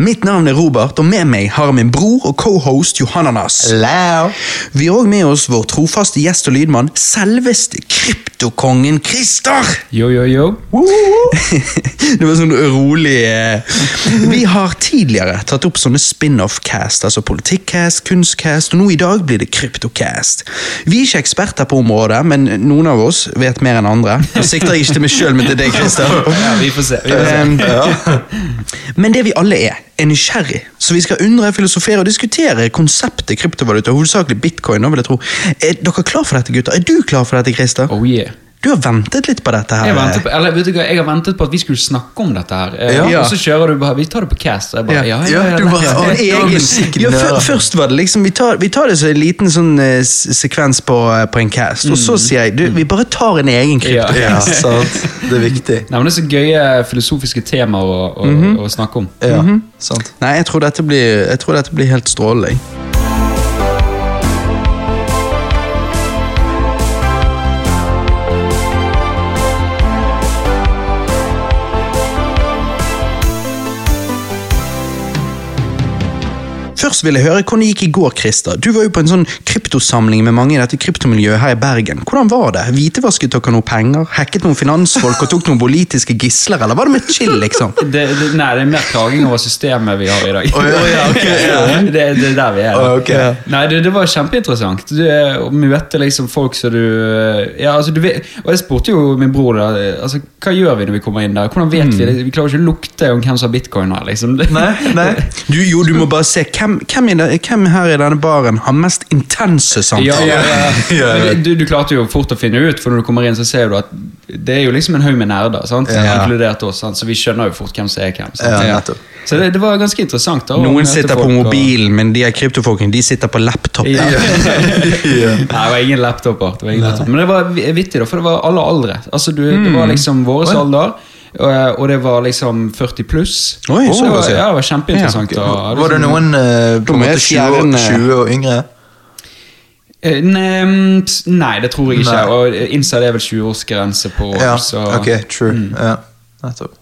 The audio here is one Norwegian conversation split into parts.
Mitt navn er Robert, og med meg har jeg min bror og cohost Johananas. Hello. Vi har òg med oss vår trofaste gjest og lydmann, selveste kryptokongen Christer! Yo, yo, yo. Det var sånn rolig eh. Vi har tidligere tatt opp sånne spin-off-cast, altså politikkcast, kunstcast, og nå i dag blir det kryptocast. Vi er ikke eksperter på området, men noen av oss vet mer enn andre. Nå sikter jeg ikke til meg sjøl, men til deg, Christer. Ja, vi får se. Vi får se. Um, Men det vi alle er, er nysgjerrig. Så vi skal undre, filosofere og diskutere konseptet kryptovaluta, hovedsakelig bitcoin. vil jeg tro. Er dere klar for dette, gutter? Er du klar for dette, Christer? Oh yeah. Du har ventet litt på dette her. Jeg, på, eller, vet du hva, jeg har ventet på at vi skulle snakke om dette her. Eh, Ja. Og så kjører du bare Vi tar det på cast. Jeg bare, ja, ja, ja, Ja, du bare- ja. Først var det liksom Vi tar, vi tar det som en liten sånn uh, sekvens på, eh, på en cast, og så sier jeg du, vi bare tar en egen krypto. Ja. Ja. Det er viktig. Nei, men Det er så gøye filosofiske temaer å, å, å snakke om. Ja, sant. Nei, jeg tror dette blir, jeg tror dette blir helt strålende. Først vil jeg høre hvordan det gikk i går, Christer. Du var jo på en sånn kryptosamling med mange i dette kryptomiljøet her i Bergen. Hvordan var det? Hvitevasket dere noe penger? Hacket noen finansfolk og tok noen politiske gisler, eller var det mer chill, liksom? Det, det, nei, det er mer klaging over systemet vi har i dag. Oh, ja, okay, ja. det, det er der vi er. Oh, okay. ok. Nei, det, det var kjempeinteressant. Du, eh, å møte liksom folk som du eh, Ja, altså du vet, Og jeg spurte jo min bror da altså, hva gjør vi når vi kommer inn der. Hvordan vet Vi det? Vi klarer ikke å lukte om hvem som har bitcoin her. liksom. Nei, nei. Du, jo, du må bare se hvem, hvem, i det, hvem her i denne baren har mest intense samtaler. ja, ja. Ja. Du, du klarte jo fort å finne ut, for når du kommer inn, så ser du at det er jo liksom en haug med nerder. sant? Ja. Inkludert oss, sant? så vi skjønner jo fort hvem som er hvem. Så det, det var ganske interessant. da, Noen sitter på mobilen, og- men de er kryptofolkene de sitter på laptop. Ja. Ja. Nei, det var ingen laptoper. Det var ingen laptop. Men det var vittig, da, for det var alle aldre. Altså, du, Det var liksom vår Oi. alder, og, og det var liksom 40 pluss. Oi, Så det var, ja. ja, det var kjempeinteressant. Ja. og- Var det noen eh, på en måte 20, fjerne- 20 og yngre? Ne, Nei, mm, det tror jeg ikke. Nei. Og eh, Inside er vel 20-årsgrense på Ja, så, ok, true. Ja, nettopp.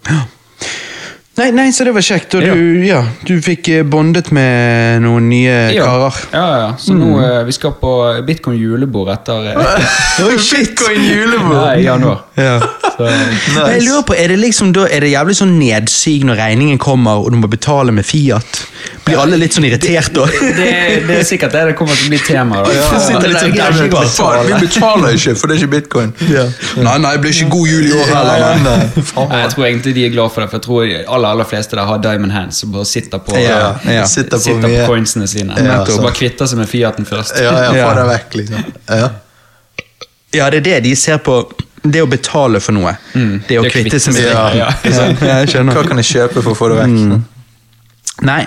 Nei, nei, så det var kjekt, og du, ja, du fikk eh, bondet med noen nye Ja. karer. Ja, ja. Så nå eh, vi skal på Bitcoin julebord etter eh, Bitcoin julebord! Nei, i januar. Ja. Så, nice. Jeg lurer på, Er det liksom da, er det jævlig sånn nedsig når regningen kommer og du må betale med Fiat? Blir alle litt sånn irritert da? det, det er sikkert det det kommer til å bli tema. Da. Ja. Sitter litt sånn å Faen, vi betaler ikke, for det er ikke bitcoin. Nei, nei, det blir ikke god jul i år heller. Jeg tror egentlig de er glad for det, for jeg tror de aller, aller fleste der har diamond hands og bare sitter på, Ja, ja. Sitter på sitter på coinsene sine. Ja, sant. bare kvitter seg med Fiaten først. Ja, ja, Ja. få det vekk, liksom. Ja. Ja, det er det de ser på. Det å betale for noe. Det å Det kvitte seg med det. seg, Ja, ja. ja. Hva kan jeg kjøpe for å få det vekk? Mm. Nei,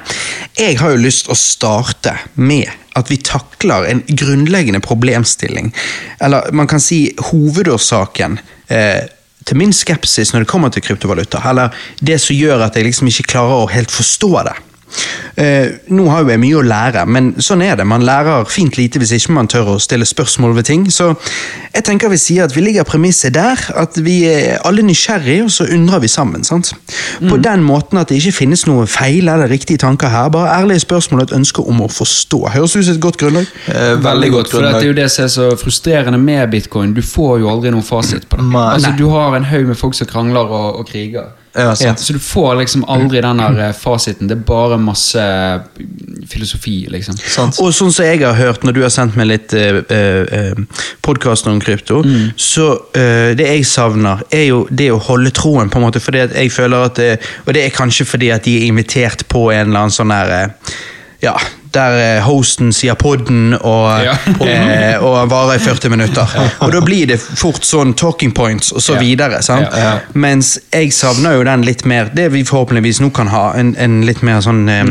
jeg har jo lyst å starte med at vi takler en grunnleggende problemstilling. Eller man kan si hovedårsaken eh, til min skepsis når det kommer til kryptovaluta. Eller det som gjør at jeg liksom ikke klarer å helt forstå det. Eh, nå har jo jeg mye å lære, men sånn er det. Man lærer fint lite hvis ikke man tør å stille spørsmål ved ting. Så jeg tenker vi sier at vi ligger premisset der, at vi er alle nysgjerrige, og så undrer vi sammen. sant? På den måten at det ikke finnes noe feil eller riktige tanker her, bare ærlige spørsmål og et ønske om å forstå. Høres ut som et godt grunnlag? Eh, Veldig godt, for det er jo det som er så frustrerende med bitcoin. Du får jo aldri noen fasit på det. Altså, du har en haug med folk som krangler og, og kriger. Ja, sant. Så du får liksom aldri den der eh, fasiten. Det er bare masse filosofi, liksom. Sant. Og sånn som jeg har hørt når du har sendt meg litt uh, uh, podkaster om krypto, så eh, det jeg savner, er jo det å holde troen, på en måte. Fordi at jeg føler at det, Og det er kanskje fordi at de er invitert på en eller annen sånn her eh, Ja, der eh, hosten sier podden, og, Ja. eh, og han varer i 40 minutter. Og da blir det fort sånn talking points, og så Ja. videre. sant? Ja, ja. Mens jeg savner jo den litt mer Det vi forhåpentligvis nå kan ha, en, en litt mer sånn eh,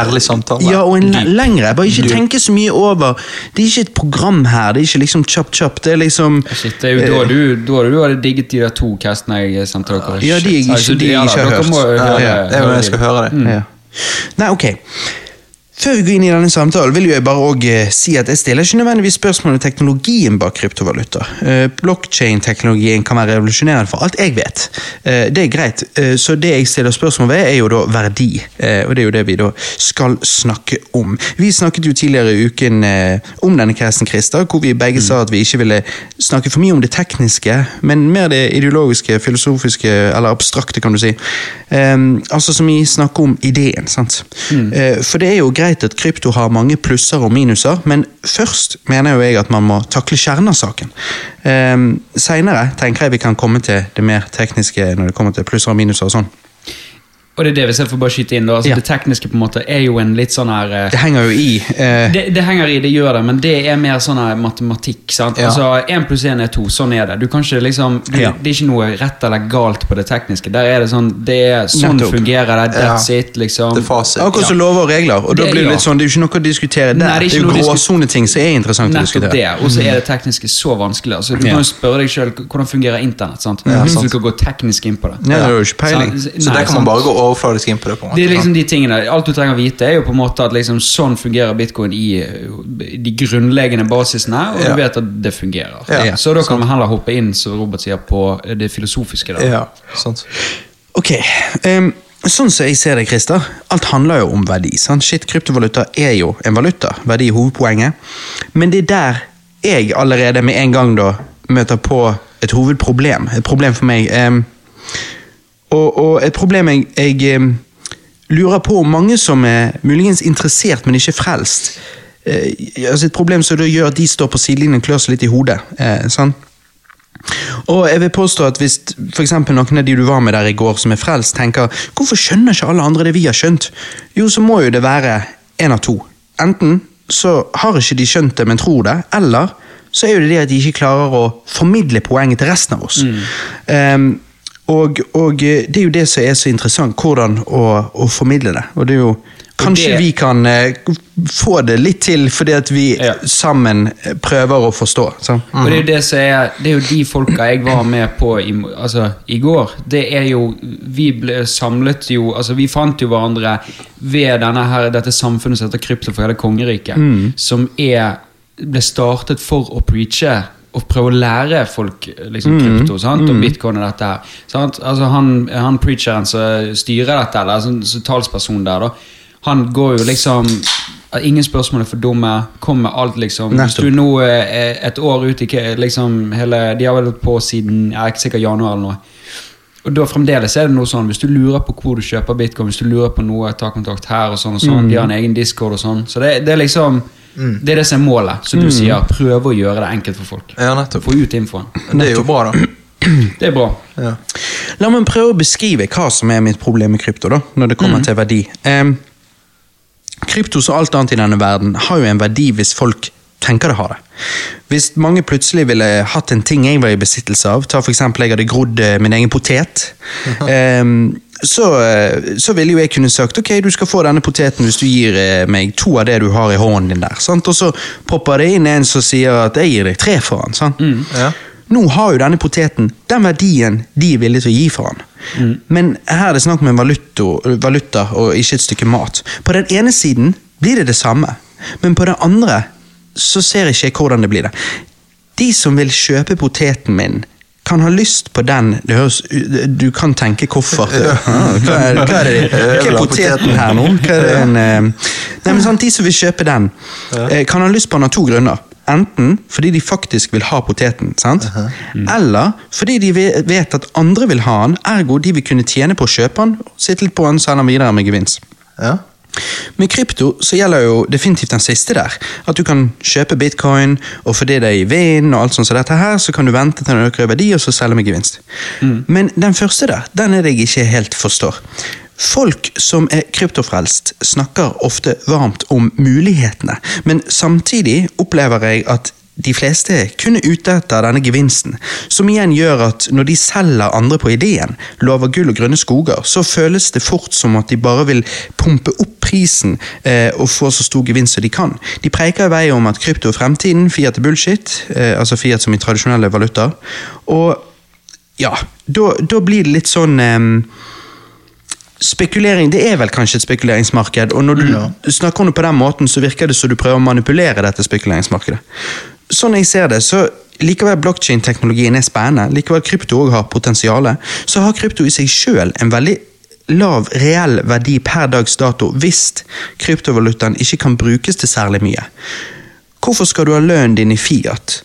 Ærlig samtale. ja, og en le- lengre. Bare ikke tenke så mye over. Det er ikke et program her. Det er ikke liksom chop-chop. Det er liksom Shit, det er jo da du, da du hadde digget de der to castene jeg sendte dere. Ja, de jeg ikke- de jeg ja, ikke har dere hørt. må høre- ja, Det jeg skal høre det. ja. Nei, ok. Før vi går inn i denne samtalen, vil jeg bare også, eh, si at jeg stiller ikke nødvendigvis spørsmål om teknologien bak kryptovaluta. Eh, Blockchain-teknologien kan være revolusjonerende for alt jeg vet. Eh, det er greit. Så det jeg stiller spørsmål ved, er jo da verdi. Og det er jo det vi da skal snakke om. Vi snakket jo tidligere i uken om denne casten, Christer, hvor vi begge sa at vi ikke ville snakke for mye om det tekniske, men mer det ideologiske, filosofiske, eller abstrakte, kan du si. Altså som vi snakker om ideen, sant. Eh, for det er jo greit at krypto har mange plusser og minuser, men først mener jo jeg at man må takle kjernen av saken. Um, Seinere tenker jeg vi kan komme til det mer tekniske når det kommer til plusser og minuser og sånn. Og det er det hvis jeg får bare skyte inn da, altså Ja. Det tekniske på en måte er jo en litt sånn her eh, Det henger jo i. eh, det, det henger i, det gjør det, men det er mer sånn her matematikk. sant? Ja. Altså, Én pluss én er to, sånn er det. Du kan ikke liksom, du, Ja. Det er ikke noe rett eller galt på det tekniske. Der er det sånn, det er sånn Nettopp. fungerer det, that's Ja. it, liksom. Det er fasit. Akkurat som lover og regler. Og da blir det ja. litt sånn, det er jo ikke noe å diskutere der. Nei, det er det, jo å gråsoneting som er interessant å Nettopp diskutere. det, og så er det tekniske så vanskelig. Altså, du Ja. kan jo spørre deg sjøl hvordan fungerer internett. sant? Ja, Hvis sant. du skal gå teknisk inn på det. Ja, det er jo ikke peiling. Så Nei, der kan man bare gå overfladisk inn på det. på en måte. Det er liksom de tingene, Alt du trenger å vite, er jo på en måte at liksom sånn fungerer bitcoin i eh, de grunnleggende basisene, og Ja. du vet at det fungerer. Ja, så da kan vi heller hoppe inn som Robert sier, på det filosofiske. da. Ja, sant. Ok, um, sånn som jeg ser det, Christer, alt handler jo om verdi. sant? Shit, kryptovaluta er jo en valuta, verdi er hovedpoenget. Men det er der jeg allerede med en gang da møter på et hovedproblem. Et problem for meg. ehm, og, og et problem jeg, jeg lurer på om mange som er muligens interessert, men ikke frelst. Eh, altså et problem som da gjør at de står på sidelinjen og klør seg litt i hodet. Eh, sant? Og jeg vil påstå at hvis for noen av de du var med der i går som er frelst, tenker hvorfor skjønner ikke alle andre det vi har skjønt? Jo, så må jo det være en av to. Enten så har ikke de skjønt det, men tror det, eller så er jo det det at de ikke klarer å formidle poenget til resten av oss. Ehm, og, og eh, det er jo det som er så interessant, hvordan å, å formidle det. Og det er jo Kanskje det- vi kan eh, få det litt til fordi at vi Ja. sammen eh, prøver å forstå. sant? Og det er jo det som er Det er jo de folka jeg var med på i, altså, i går. Det er jo Vi ble samlet jo Altså, vi fant jo hverandre ved denne her, dette samfunnet som heter Krypto for hele kongeriket. Som er ble startet for å preache og prøve å lære folk liksom, krypto sant? og bitcoin og dette her. Altså, han, han preacheren som styrer dette, eller som, som talsperson der, da, han går jo liksom Ingen spørsmål er for dumme. Kom med alt, liksom. Hvis du nå er et år ut i liksom, hele De har vel på siden jeg er ikke sikkert januar eller noe. Og da fremdeles er det noe sånn, Hvis du lurer på hvor du kjøper bitcoin, hvis du lurer på noe, ta kontakt her og sånn. og sånn, De har en egen discord og sånn. Så det, det er liksom Det er det som er målet. Som du sier, prøve å gjøre det enkelt for folk. Ja, nettopp. Få ut infoen. Det er jo bra, da. Det er bra. Ja. La meg prøve å beskrive hva som er mitt problem med krypto, da, når det kommer til verdi. Um, krypto som alt annet i denne verden har jo en verdi hvis folk tenker det har det. Hvis mange plutselig ville hatt en ting jeg var i besittelse av, ta eksempel jeg hadde grodd eh, min egen potet, em, så, eh, så ville jo jeg kunne sagt ok, du skal få denne poteten hvis du gir eh, meg to av det du har i hånden din der. Sant? Og så popper det inn en som sier at jeg gir deg tre for den. Sant? Ja. Nå har jo denne poteten den verdien de er villige til å gi for den. Men her er det snakk om en valuta, valuta og ikke et stykke mat. På den ene siden blir det det samme, men på den andre så ser jeg ikke hvordan det blir det. De som vil kjøpe poteten min, kan ha lyst på den det høres, Du kan tenke hvorfor. Hva er, hva er, det, hva er poteten her nå? Hva er det en, eh, Nei, men sant, De som vil kjøpe den, eh, kan ha lyst på den av to grunner. Enten fordi de faktisk vil ha poteten, sant? eller fordi de vet at andre vil ha den, ergo de vil kunne tjene på å kjøpe den, sitte litt på den, selge den videre med gevinst. Ja. Med krypto så gjelder jo definitivt den siste der. At du kan kjøpe bitcoin, og fordi det er i vinden, og alt sånt som dette her, så kan du vente til den øker i verdi, og så selge med gevinst. Men den første der, den er det jeg ikke helt forstår. Folk som er kryptofrelst, snakker ofte varmt om mulighetene, men samtidig opplever jeg at de fleste kun er ute etter denne gevinsten, som igjen gjør at når de selger andre på ideen, lover gull og grønne skoger, så føles det fort som at de bare vil pumpe opp prisen eh, og få så stor gevinst som de kan. De preker i vei om at krypto er fremtiden, fiat er bullshit, eh, altså fiat som i tradisjonelle valutaer, og ja, da, blir det litt sånn eh, spekulering det er vel kanskje et spekuleringsmarked, og når du snakker om det på den måten, så virker det som du prøver å manipulere dette spekuleringsmarkedet. Sånn jeg ser det, så likevel blockchain-teknologien er spennende, likevel krypto også har potensiale, så har krypto i seg sjøl en veldig lav reell verdi per dags dato hvis kryptovalutaen ikke kan brukes til særlig mye. Hvorfor skal du ha lønnen din i Fiat?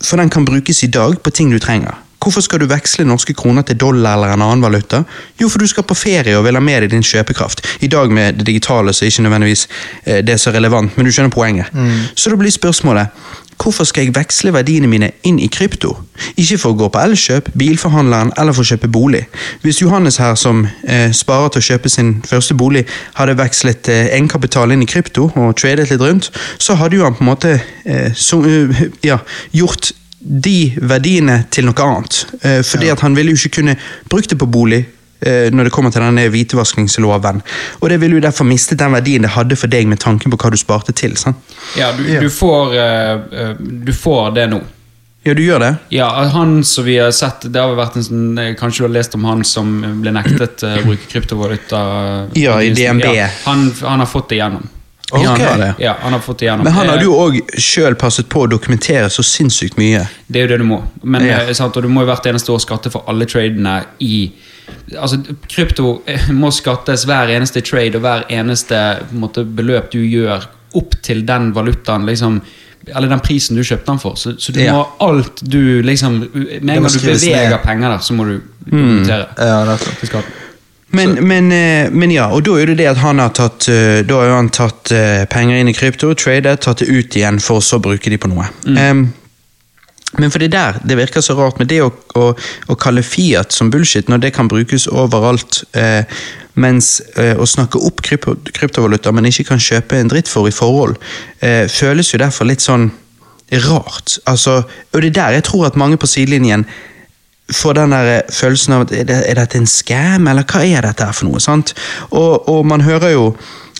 For den kan brukes i dag på ting du trenger. Hvorfor skal du veksle norske kroner til dollar eller en annen valuta? Jo, for du skal på ferie og vil ha med deg din kjøpekraft. I dag med det digitale så er ikke nødvendigvis det det så relevant, men du skjønner poenget. Så da blir spørsmålet hvorfor skal jeg veksle verdiene mine inn i krypto? Ikke for å gå på Elkjøp, bilforhandleren eller for å kjøpe bolig. Hvis Johannes her som eh, sparer til å kjøpe sin første bolig, hadde vekslet eh, egenkapital inn i krypto og tradet litt rundt, så hadde jo han på en måte eh, så, eh, ja, gjort de verdiene til noe annet. Eh, fordi at han ville jo ikke kunne brukt det på bolig når det kommer til denne hvitevaskingsloven. Og det ville jo derfor mistet den verdien det hadde for deg med tanken på hva du sparte til. sant? Ja, du, Ja. du, får, eh, eh, du får det nå. Ja, du gjør det? Ja, han som vi har sett Det har vært en sånn eh, Kanskje du har lest om han som ble nektet eh, å bruke kryptovaluta? Ja, i DNB. Ja, han, han har fått det igjennom. Ja, han har. Ja, han har fått det igjennom. Men han har hadde jo òg sjøl passet på å dokumentere så sinnssykt mye. Det er jo det du må. Men, Ja. eh, sant, og du må jo hvert eneste år skatte for alle tradene i Altså, Krypto eh, må skattes hver eneste trade og hver eneste på måte, beløp du gjør opp til den valutaen, liksom eller den prisen du kjøpte den for. Så, så du Ja. må alt du liksom Med en gang du beveger ned. penger der, så må du Mm. dokumentere. Ja, til skatten. Men, men, eh, men ja, og da er det det at han har tatt eh, Da har jo han tatt penger inn i krypto, tradet, tatt det ut igjen for å så bruke de på noe. Em, men for det der, det virker så rart med det å, å, å kalle Fiat som bullshit, når det kan brukes overalt, eh, mens eh, å snakke opp krypto, kryptovaluta, men ikke kan kjøpe en dritt for i forhold, eh, føles jo derfor litt sånn rart. Altså, og det er der jeg tror at mange på sidelinjen får den der eh, følelsen av at er, det, er dette en scam, eller hva er dette for noe? sant? Og, og man hører jo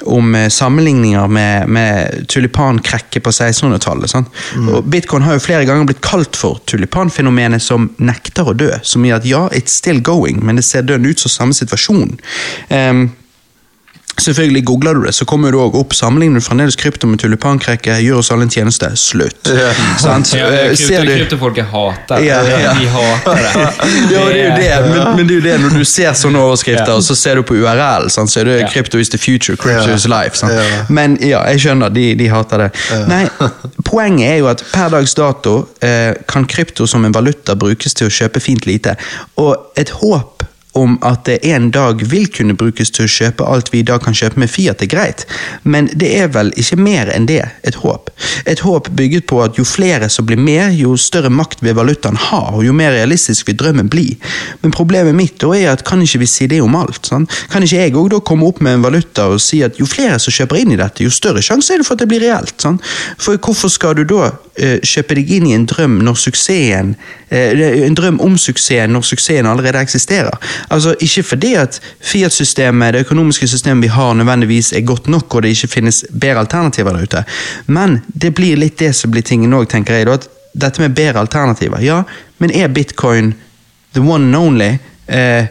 om eh, sammenligninger med, med tulipankrekket på 1600-tallet. sant? Og Bitcoin har jo flere ganger blitt kalt for tulipanfenomenet som nekter å dø. Som i at ja, it's still going, men det ser døden ut som samme situasjon. Em, Selvfølgelig Googler du det, så kommer du også opp sammenligner du fremdeles krypto med tulipankrekket, gjør oss alle en tjeneste. Slutt. Yeah. Sant? Ja, Eh, krypto, kryptofolket hater det. Ja, ja. De hater det. ja, det er jo det, men, men det er jo det når du ser sånne overskrifter, og så ser du på URL, sant, så er det 'Krypto 'Crypto is the future', 'Crypto Ja. is life'. Sant? Men ja, jeg skjønner, de, de hater det. Nei, Poenget er jo at per dags dato eh, kan krypto som en valuta brukes til å kjøpe fint lite, og et håp om at det en dag vil kunne brukes til å kjøpe alt vi i dag kan kjøpe med Fiat, er greit, men det er vel ikke mer enn det, et håp. Et håp bygget på at jo flere som blir med, jo større makt vil valutaen ha, og jo mer realistisk vil drømmen bli. Men problemet mitt da er at kan ikke vi si det om alt? Sant? Kan ikke jeg òg da komme opp med en valuta og si at jo flere som kjøper inn i dette, jo større sjanse er det for at det blir reelt? Sant? For hvorfor skal du da kjøpe deg inn i en drøm når suksessen eh, En drøm om suksessen når suksessen allerede eksisterer? Altså Ikke fordi at Fiat-systemet, det økonomiske systemet vi har, nødvendigvis er godt nok, og det ikke finnes bedre alternativer der ute, men det blir litt det som blir tingen òg, tenker jeg. at Dette med bedre alternativer, ja, men er bitcoin the one and only? Eh,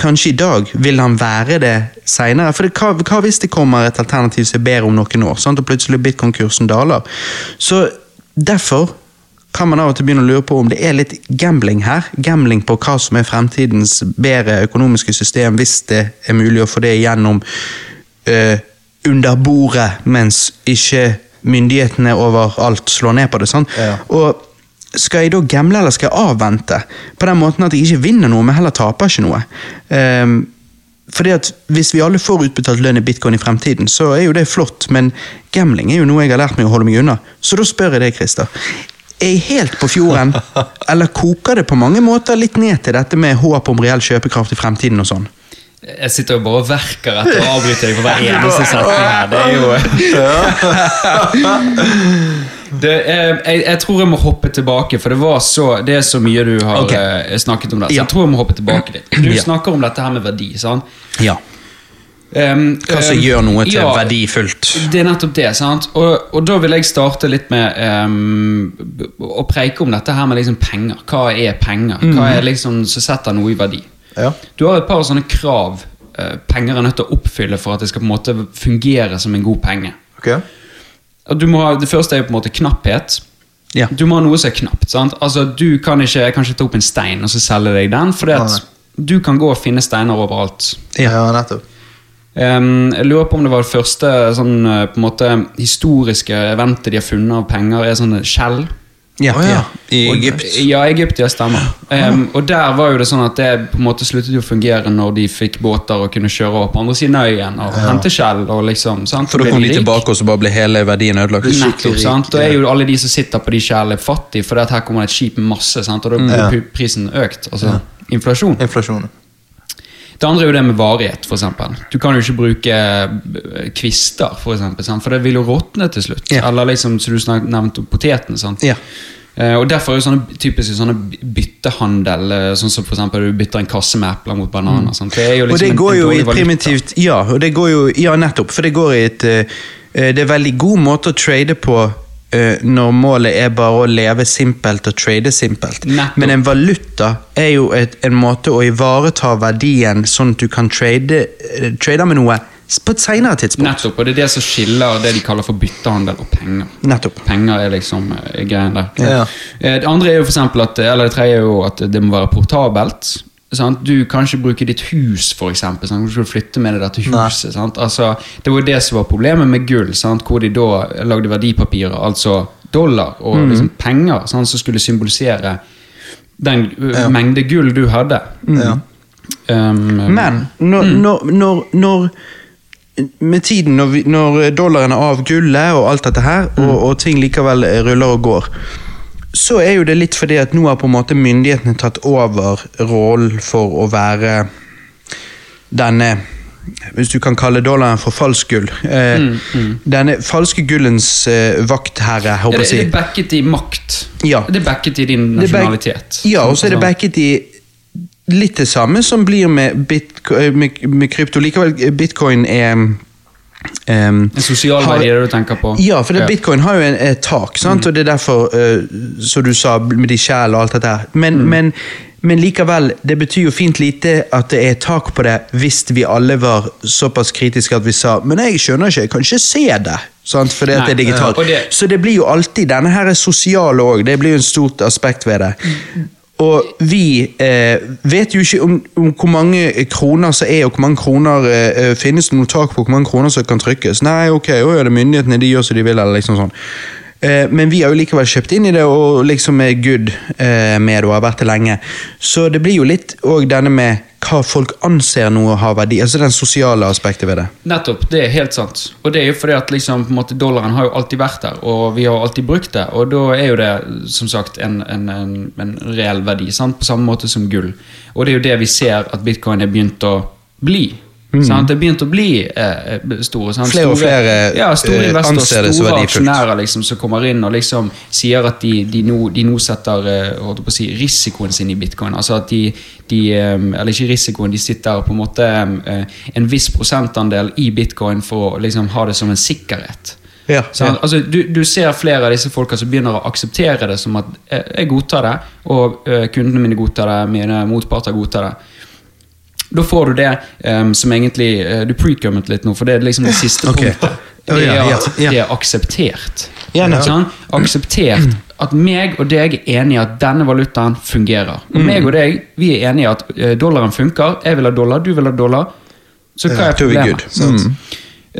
Kanskje i dag vil han være det seinere. For hva, hva hvis det kommer et alternativ som er bedre om noen år, sant? og plutselig bitcoin-kursen daler? Så derfor kan man av og til begynne å lure på om det er litt gambling her. Gambling på hva som er fremtidens bedre økonomiske system, hvis det er mulig å få det gjennom uh, under bordet, mens ikke myndighetene overalt slår ned på det. sant? Ja. Og skal jeg da gamble, eller skal jeg avvente? På den måten at jeg ikke vinner noe, men heller taper ikke noe. Ehm, fordi at Hvis vi alle får utbetalt lønn i bitcoin i fremtiden, så er jo det flott, men gambling er jo noe jeg har lært meg å holde meg unna. Så da spør jeg deg, Christer. Er jeg helt på fjorden, eller koker det på mange måter litt ned til dette med håp om reell kjøpekraft i fremtiden og sånn? Jeg sitter jo bare og verker etter å avbryte deg på hver eneste setning her. Det er jo det, jeg, jeg tror jeg må hoppe tilbake, for det var så Det er så mye du har Ok. eh, snakket om det Så jeg tror jeg må hoppe tilbake litt. Du snakker om dette her med verdi. sant? Ja. Um, Hva som um, gjør noe til ja, verdifullt. Det er nettopp det. sant? Og, og da vil jeg starte litt med um, å preike om dette her med liksom penger. Hva er penger? Hva er liksom som setter noe i verdi? Ja. Du har et par sånne krav eh, penger er nødt til å oppfylle for at det skal på en måte fungere som en god penge. Okay. Ha, det første er jo på en måte knapphet. Ja. Du må ha noe som er knapt. sant? Altså, Du kan ikke, kan ikke ta opp en stein og så selge deg den, for Nei. du kan gå og finne steiner overalt. Ja. Ja, nettopp. Um, jeg lurer på om det var det første sånn, eh, på en måte, historiske eventet de har funnet av penger, er sånne skjell. Ja, oh, ja. ja. I Og- Egypt. Ja, Egypt, ja, stemmer. Um, og der var jo det sånn at det på en måte sluttet å fungere når de fikk båter og kunne kjøre opp på andre siden av øyen og hente skjell. og liksom, sant? For da kom de tilbake, og så bare ble hele verdien ødelagt. Nettopp, sant? Og er jo alle de som sitter på de skjellene fattige, for her kommer det et skip med masse, sant? og da blir Ja. prisen økt. Altså inflasjon. Inflasjon. Det andre er jo det med varighet, eksempel. Du kan jo ikke bruke eh, kvister, for eksempel, sant? for det vil jo råtne til slutt. Ja. Eller liksom, som du snak- nevnte, potetene. sant? Ja. Eh, og Derfor er jo sånne typiske sånne byttehandel, eh, sånn som for eksempel du bytter en kasse med epler mot bananer. sant? Det er jo liksom Og det en- går en jo i primitivt Ja, og det går jo Ja, nettopp. For det går i et Det er veldig god måte å trade på når målet er bare å leve simpelt og trade simpelt. Nettopp. Men en valuta er jo et, en måte å ivareta verdien sånn at du kan trade, eh, trade med noe på et senere tidspunkt. Nettopp, og det er det som skiller det de kaller for byttehandel og penger. Nettopp. Penger er liksom eh, greien der. Ja. Eh, Det andre er jo for at, eller det tredje er jo at det må være portabelt. Sant? Du kan ikke bruke ditt hus, for eksempel. Du skal flytte med deg til huset. Sant? Altså, det var jo det som var problemet med gull, sant? hvor de da lagde verdipapirer, altså dollar og mm. liksom penger, sant? som skulle symbolisere den uh, Ja. mengde gull du hadde. Ja. Um, Men når, når, når, når med tiden, når, vi, når dollaren er av gullet og alt dette her, og, og ting likevel ruller og går, så er jo det litt fordi at nå har på en måte myndighetene tatt over rollen for å være denne hvis du kan kalle dollaren for falsk gull. Eh, Denne falske gullens eh, vaktherre, ja, håper det, jeg å det si. er backet i makt. Ja. Det er backet i din Det nasjonalitet. Ja, og så er det Altså, backet i litt det samme som blir med, bitco med, med krypto. Likevel, bitcoin er um, En sosial verdi er du tenker på? Ja, for det, bitcoin har jo en, et tak, sant? og det er derfor, uh, som du sa, med de sjel og alt dette her. Men, men, men likevel, det betyr jo fint lite at det er tak på det hvis vi alle var såpass kritiske at vi sa Men jeg skjønner ikke, jeg kan ikke se det. Sant? Fordi at det er digitalt. ja, det- Så det blir jo alltid denne her er sosiale òg. Det blir jo en stort aspekt ved det. Og vi eh, vet jo ikke om, om hvor mange kroner som er, og hvor mange kroner eh, finnes det noe tak på hvor mange kroner som kan trykkes. Nei, ok, å, ja, det myndighetene de gjør som de vil, eller liksom sånn. Eh, men vi har jo likevel kjøpt inn i det og liksom er good eh, med det og har vært det lenge. Så det blir jo litt òg denne med hva folk anser noe har verdi, altså den sosiale aspektet ved det. Nettopp, det er helt sant. Og det er jo fordi at liksom, måte, dollaren har jo alltid vært der, og vi har alltid brukt det. Og da er jo det som sagt en, en, en, en reell verdi, sant? på samme måte som gull. Og det er jo det vi ser at bitcoin er begynt å bli. Sant? Det begynte begynt å bli eh, store. Sant? Mm. Flere og flere, ja, store eh, investorer, det som store aksjonærer liksom, som kommer inn og liksom sier at de, de, nå, de nå setter eh, si, risikoen sin i bitcoin. Altså at de, de eh, Eller ikke risikoen, de sitter på en måte eh, en viss prosentandel i bitcoin for å liksom ha det som en sikkerhet. Ja, Så, altså, du, du ser flere av disse folka som begynner å akseptere det som at eh, jeg godtar det, og eh, kundene mine godtar det, mine motparter godtar det. Da får du det um, som egentlig uh, Du precummet litt nå, for det er liksom det siste okay. punktet. Det er at det er akseptert. Yeah. Sånn? Akseptert at meg og deg er enige at denne valutaen fungerer. Mm. Og meg og deg vi er enige at eh, dollaren funker. Jeg vil ha dollar, du vil ha dollar. Så hva er problemet? good.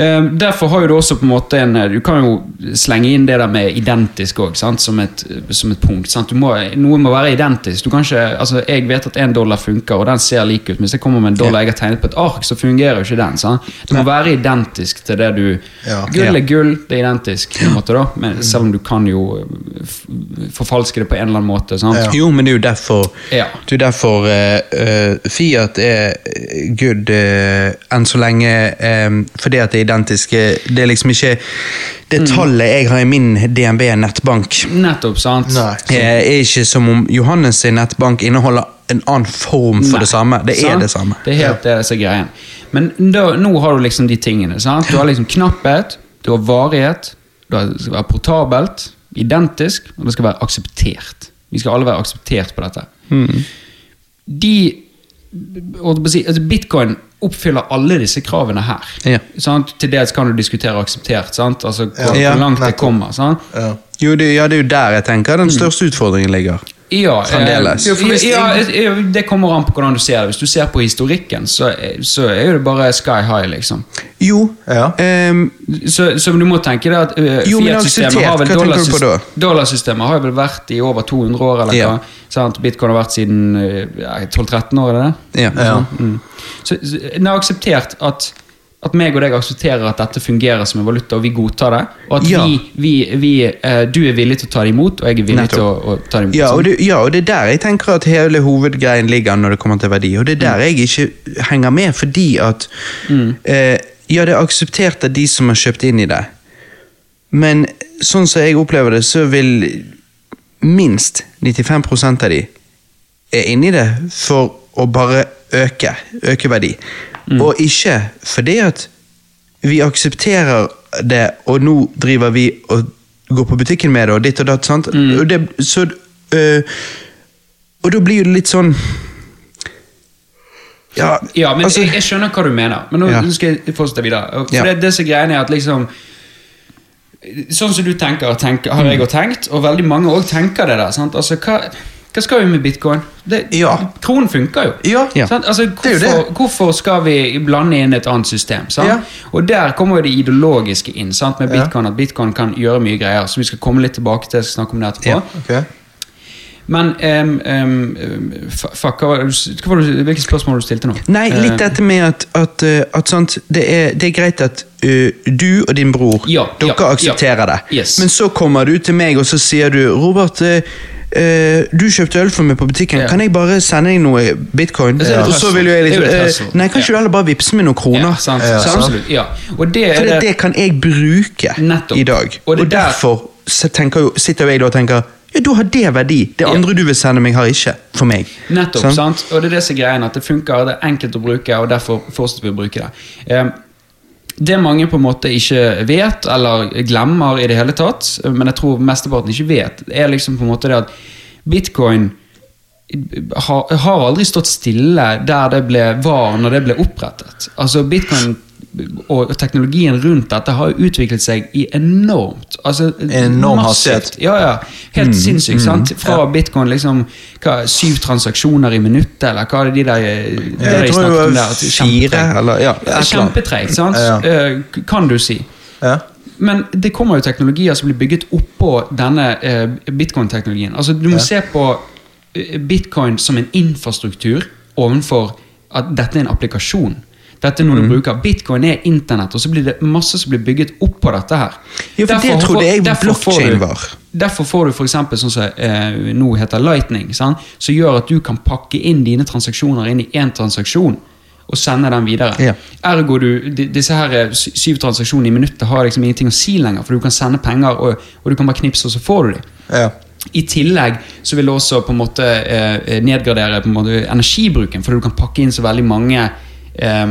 Sant. Eh, Derfor har jo du også på en måte en Du kan jo slenge inn det der med identisk òg, som, et- som et punkt. Sant? Du må, noe må være identisk. Du kan ikke, altså Jeg vet at én dollar funker, og den ser lik ut. Men hvis jeg kommer med en dollar jeg har tegnet på et ark, så fungerer jo ikke den. Sant? Det må være identisk til det du Ja. Gull er gull, det er identisk, på en måte da Men selv om du kan jo forfalske det på en eller annen måte. Sant? Ja. Jo, men det er jo derfor Ja. Det er derfor eh, eh, Fiat er eh, good uh, enn så lenge um, fordi at det er identisk. eh, Det er liksom ikke Det tallet jeg har i min DNB nettbank, Nettopp, sant? Nei. eh, er ikke som om Johannes sin nettbank inneholder en annen form for Nei, det samme. Det er sant? det samme. Det er helt det som er greien. Men da, nå har du liksom de tingene. Sant? Du har liksom knapphet, du har varighet, du har, det skal være portabelt, identisk, og det skal være akseptert. Vi skal alle være akseptert på dette. Mm. De på altså Bitcoin oppfyller alle disse kravene her. Ja. Sant? Til dels kan du diskutere akseptert, sant? Altså, hvor, Ja, hvor langt det kommer. Sant? Ja. Jo, det, ja, det er jo der jeg tenker den største utfordringen ligger. Ja, Fremdeles. eh, hvis ja, ja, det kommer an på hvordan du ser det. Hvis du ser på historikken, så, er- så er jo det bare sky high, liksom. Jo, Ja. Um, Så, så du må tenke deg at uh, Jo, men Fiat-systemet har vel hva tenker du på da? Dollarsystemet har vel vært i over 200 år, eller Ja. hva? Sant? Bitcoin har vært siden uh, 12-13 år, er det det? ja. Ja. Mm. Så, den er akseptert at at meg og deg aksepterer at dette fungerer som en valuta, og vi godtar det. Og at Ja. vi, vi, vi, eh, du er villig til å ta det imot, og jeg er villig til å, å ta det imot. Ja, og det, ja, og det er der jeg tenker at hele hovedgreien ligger når det kommer til verdi. Og det er der jeg ikke henger med, fordi at eh, Ja, det er akseptert av de som har kjøpt inn i det, men sånn som jeg opplever det, så vil minst 95% av de er inni det for å bare øke, øke verdi. Og ikke fordi at vi aksepterer det, og nå driver vi og går på butikken med det, og ditt og datt. sant? Og, det, så, øh, og da blir det litt sånn Ja, Ja, men altså, jeg, jeg skjønner hva du mener. Men nå Ja. skal jeg fortsette videre. For Ja. det, det som greien er at liksom Sånn som du tenker, tenker har Mm. jeg òg tenkt, og veldig mange òg tenker det der. Sant? Altså, hva, hva skal vi med bitcoin? Det, Ja. Kronen funker jo. Ja. Altså, er jo hvorfor, det. hvorfor skal vi blande inn et annet system? Sant? Ja. Og der kommer jo det ideologiske inn sant? med Ja. bitcoin. At bitcoin kan gjøre mye greier. Så vi skal komme litt tilbake til jeg skal snakke om det etterpå. Ja. Ok. Men um, um, fuck, hva var det du- hva var hvilke spørsmål du stilte nå? Nei, litt Eh, dette med at, at, øh, at sant, det, er, det er greit at Uh, du og din bror Ja, dere ja, aksepterer ja. det. Yes. Men så kommer du til meg og så sier du Robert, øh, du kjøpte øl for meg på butikken. Ja. Kan jeg bare sende deg noe bitcoin? Et Og så vil jo jeg liksom et øh. Nei, kan ikke Ja. du heller bare vippse meg noen kroner? Ja, sant, Ja, sant, sant. absolutt. Ja. Og det For er det, det, det kan jeg bruke Nettopp. i dag. Og Og, derfor jo, sitter jo jeg da og tenker ja, da har det verdi. Det Ja. andre du vil sende meg, har ikke. For meg. Nettopp, Sant? sant? Og det er det som er greien, at det funker, det er enkelt å bruke, og derfor fortsetter vi å bruke det. Eh, Det mange på en måte ikke vet, eller glemmer i det hele tatt, men jeg tror mesteparten ikke vet, er liksom på en måte det at bitcoin har, har aldri stått stille der det ble, var når det ble opprettet. Altså Bitcoin og teknologien rundt dette har utviklet seg i enormt altså Enorm hastighet. Ja, ja. Helt sinnssykt. sant? Fra bitcoin liksom hva, syv transaksjoner i minuttet, eller hva er det de der de Jeg tror det var fire, eller ja. Ja. Kjempetregt, sant? Ja. Eh, kan du si. Ja. Men det kommer jo teknologier som blir bygget oppå denne eh, bitcoin-teknologien. Altså, du må Ja. se på eh, bitcoin som en infrastruktur ovenfor at dette er en applikasjon. Dette er noe Mhm. du bruker. Bitcoin er internett, og så blir det masse som blir bygget oppå dette her. Jo, for det trodde jeg blokkjede blockchain var. Derfor får du eksempel sånn som eh, nå heter Lightning, sant? som gjør at du kan pakke inn dine transaksjoner inn i én transaksjon og sende den videre. Ja. Ergo du, disse her eh, syv transaksjonene i minuttet har liksom ingenting å si lenger, for du kan sende penger, og, og du kan bare knipse, og så får du dem. Ja. I tillegg så vil det også på en måte eh, nedgradere på en måte energibruken, for du kan pakke inn så veldig mange eh,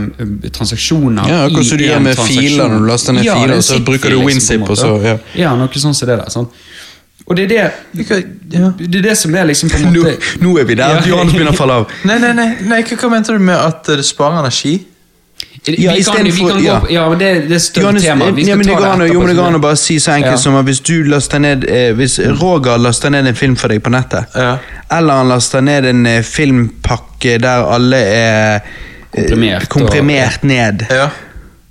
transaksjoner Ja, akkurat som du gjør med filer når du laster ned Ja, filer, er så bruker du liksom, WinZip, Liksom, og så- ja. ja, noe sånn som det der. sant? Og det er det, det er det som er liksom på en Nå, måte nå er vi der. Ja. Johannes begynner å falle av. Nei, nei, nei, nei hva, hva mente du med at eh, det sparer energi? Vi Ja, for, vi kan gå, ja. ja, men det, det er større Johannes, tema. Vi ja, men men det går an, jo, men det går an å bare si så enkelt Ja. som at hvis du laster ned eh, Hvis Roger laster ned en film for deg på nettet, Ja. eller han laster ned en eh, filmpakke der alle er eh, Komprimert og- ned, Ja.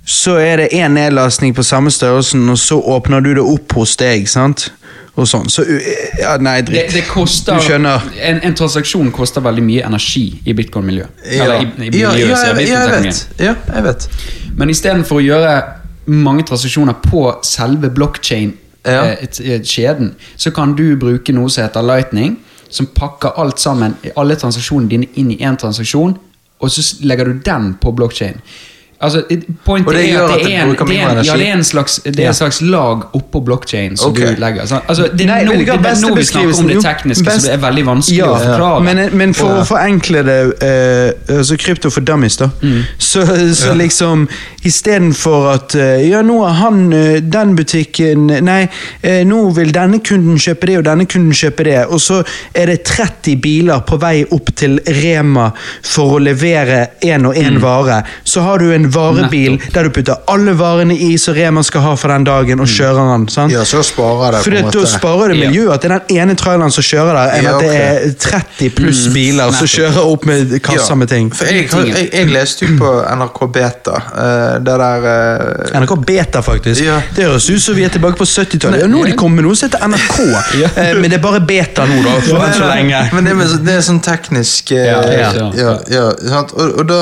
så er det én nedlastning på samme størrelsen, og så åpner du det opp hos deg, sant? Og sånn. Så eh, ja, Nei, dritt. det koster, Du skjønner. En, en transaksjon koster veldig mye energi i bitcoin-miljøet. Ja. Eller i, i ja, miljøet, ja, sier jeg, jeg vet. Ja, jeg vet. Men istedenfor å gjøre mange transaksjoner på selve blockchain-kjeden, Ja. så kan du bruke noe som heter Lightning, som pakker alt sammen, alle transaksjonene dine inn i én transaksjon, og så legger du den på blockchain. Altså, pointet det er at det er en, det er en, ja, det er en slags, det er en slags lag oppå blockchain som okay. du legger. Så, Altså, det, Nei, er nå, det er vi snakker om det tekniske, best- så det er veldig vanskelig Ja, å forklare. Men, men for å forenkle det, uh, altså krypto for dummies, da, Mm. så, så liksom Istedenfor at uh, Ja, nå har han uh, den butikken Nei, nå vil denne kunden kjøpe det, og denne kunden kjøpe det, og så er det 30 biler på vei opp til Rema for å levere én og én vare. Så har du en varebil Mm. Nettopp. der du putter alle varene i som Rema skal ha for den dagen, og Mm. kjører den. sant? Ja, så sparer det For på en det, da sparer det miljøet at det er den ene traileren som kjører der, enn at det er 30 pluss biler som kjører opp med kasser med ting. For jeg, jeg, jeg leste jo på NRK Beta, eh, det der eh, NRK Beta, faktisk. Det høres ut som vi er tilbake på 70-tallet. Ja, nå har de kommet med noe som heter NRK, eh, men det er bare beta nå, da. For enn så lenge. Men det er, det er sånn teknisk Ja, ja, ja. Og, og da,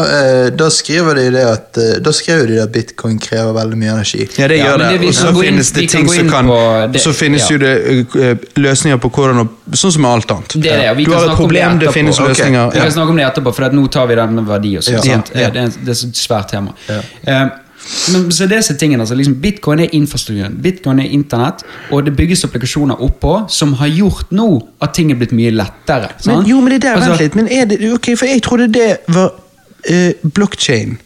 da skriver de det at eh, Da skrev de at bitcoin krever veldig mye energi. Ja, det gjør ja, det. det- Og så finnes det ting som kan det- Så finnes ja. jo det eh, løsninger på hvordan Sånn som med alt annet. Det er det, vi du har et problem, det det finnes løsninger. Vi kan snakke om det etterpå, for at nå tar vi den med verdi. og sånt, Ja. sant? Ja. Det, er, det er et svært tema. Ja. Eh, men så disse tingene, altså liksom Bitcoin er infrastrukturen. Bitcoin er internett, og det bygges applikasjoner oppå som har gjort nå at ting er blitt mye lettere. Men, jo, men det der, Altså, vent litt. Men er det, ok, for jeg trodde det var uh, blockchain.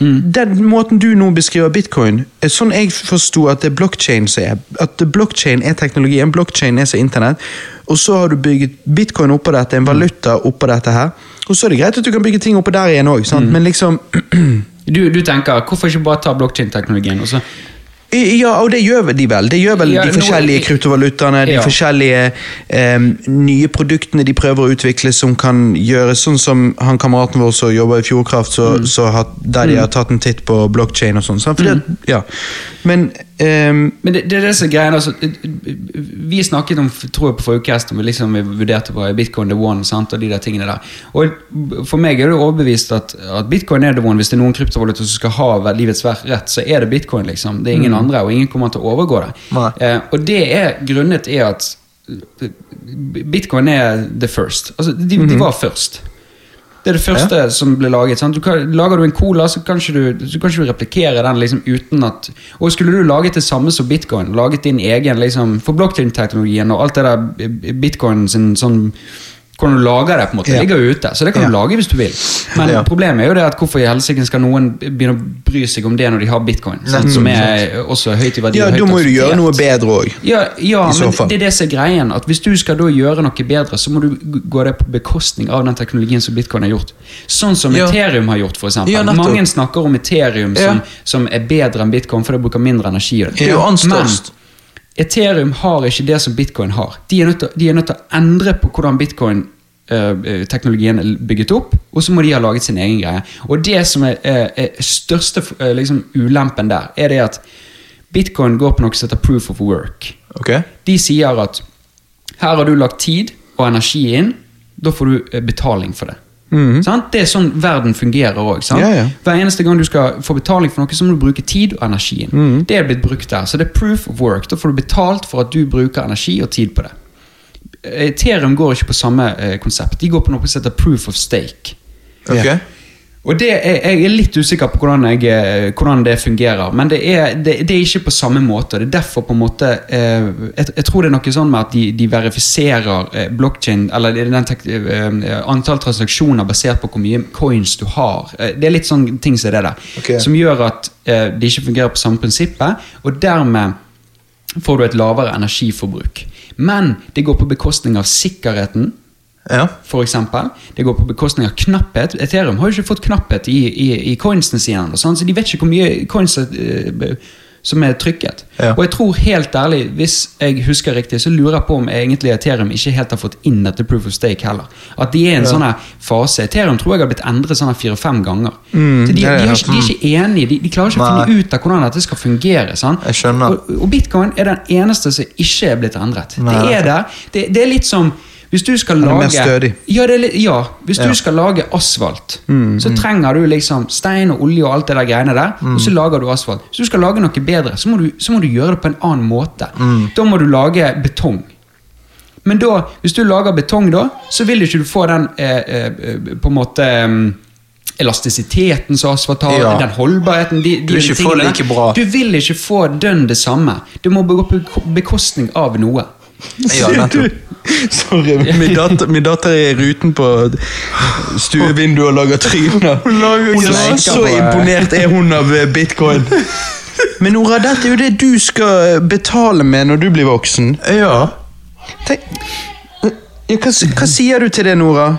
Mm. Den måten du nå beskriver bitcoin, er sånn jeg forsto at det er blockchain som er. At blockchain er teknologien, blockchain er som internett. Og så har du bygget bitcoin oppå dette, en valuta oppå dette her. Og så er det greit at du kan bygge ting oppå der igjen òg, Mm. men liksom Du, du tenker, hvorfor ikke bare ta blokkjedeteknologien? og så- Ja, og det gjør de vel. Det gjør vel Ja, de forskjellige kryptovalutaene, de Ja. forskjellige um, nye produktene de prøver å utvikle som kan gjøres sånn som han kameraten vår som jobber i Fjordkraft, så, Mm. så har, der de har tatt en titt på blockchain og sånn. at- Ja. Men em, Men det, det er det som er greia. Altså, vi snakket om tror jeg på forrige cast, om vi liksom vi vurderte på bitcoin the one sant, og de der tingene der. Og For meg er det overbevist at, at bitcoin er the one. Hvis det er noen kryptovaluta som skal ha livets rett, så er det bitcoin. liksom. Det er ingen andre, og ingen kommer til å overgå det. Eh, og det er grunnet er at eh, bitcoin er the first. Altså, de, de var først. Det er det første som ble laget. Du kan, lager du en cola, så kan ikke du, så kan ikke du replikere den liksom uten at Og skulle du laget det samme som bitcoin, laget din egen liksom, For blockchain-teknologien og alt det der bitcoin sin sånn hvordan du lager det, på en måte, Ja. ligger jo ute. Så det kan du lage hvis du vil. Men problemet er jo det at hvorfor i helsike skal noen begynne å bry seg om det når de har bitcoin? Sant? Som er også høyt i verdi. ja, da må du gjøre noe bedre òg. Ja, ja men det er det som er greien. At Hvis du skal da gjøre noe bedre, så må du gå det på bekostning av den teknologien som bitcoin har gjort. Sånn som Ja. Ethereum har gjort, eksempel. Ja. Mange snakker om Ethereum som, som er bedre enn bitcoin, for det bruker mindre energi. Det er jo anstørst. Ethereum har ikke det som bitcoin har. De er nødt til, de er nødt til å endre på hvordan bitcoin-teknologien er bygget opp, og så må de ha laget sin egen greie. Og det som er, er, er største eh, liksom, ulempen der, er det at bitcoin går på noe som heter proof of work. Okay. De sier at her har du lagt tid og energi inn, da får du eh, betaling for det. Sant? Det er sånn verden fungerer òg. Ja, ja. Hver eneste gang du skal få betaling for noe, så må du bruke tid og energi Mm. Det er blitt brukt der. Så det er proof of work. Da får du betalt for at du bruker energi og tid på det. Ethereum går ikke på samme eh, konsept. De går på noe som heter proof of stake. Ok? Og det er, Jeg er litt usikker på hvordan, jeg, eh, hvordan det fungerer, men det er, det, det er ikke på samme måte. Det er derfor på en måte eh, jeg, jeg tror det er noe sånn med at de, de verifiserer eh, blockchain, eller er den tek, eh, antall transaksjoner basert på hvor mye coins du har. Eh, det er litt sånn ting som det der, Okay. som gjør at eh, det ikke fungerer på samme prinsippet, og dermed får du et lavere energiforbruk. Men det går på bekostning av sikkerheten Ja. eksempel. Det går på bekostning av knapphet. Ethereum har jo ikke fått knapphet i, i, i coinsene sine, så de vet ikke hvor mye coins eh, som er trykket. Ja. Og jeg tror helt ærlig, hvis jeg husker riktig, så lurer jeg på om egentlig Ethereum ikke helt har fått inn dette proof of stake heller. At de er i en sånn fase. Ethereum tror jeg har blitt endret sånn fire-fem ganger. så de, de, er er ikke, de er ikke enige, de, de klarer ikke å finne ut av hvordan dette skal fungere. Sant? Jeg skjønner. Og, og bitcoin er den eneste som ikke er blitt endret. Nei. Det er der. Det, det er litt som hvis du skal lage, er mer stødig. ja, er ja, hvis du skal lage asfalt, Mm, så trenger du liksom stein og olje og alt det der greiene der, og Mm. så lager du asfalt. Hvis du skal lage noe bedre, så må du, så må du gjøre det på en annen måte. Mm. Da må du lage betong. Men da, hvis du lager betong da, så vil ikke du få den eh, eh, på en måte elastisiteten som asfalt har, Ja. den holdbarheten de, de Du vil like. Du vil ikke få dønn det samme. Du må gå på bekostning av noe. Ja, nettopp. Sorry, min datter, min datter er i ruten på stuevinduet og lager tryner. Hun er slenker så eh. imponert er hun av eh, bitcoin. Men Nora, dette er jo det du skal eh, betale med når du blir voksen. Ja. Tenk, ja, hva, hva sier du til det, Nora?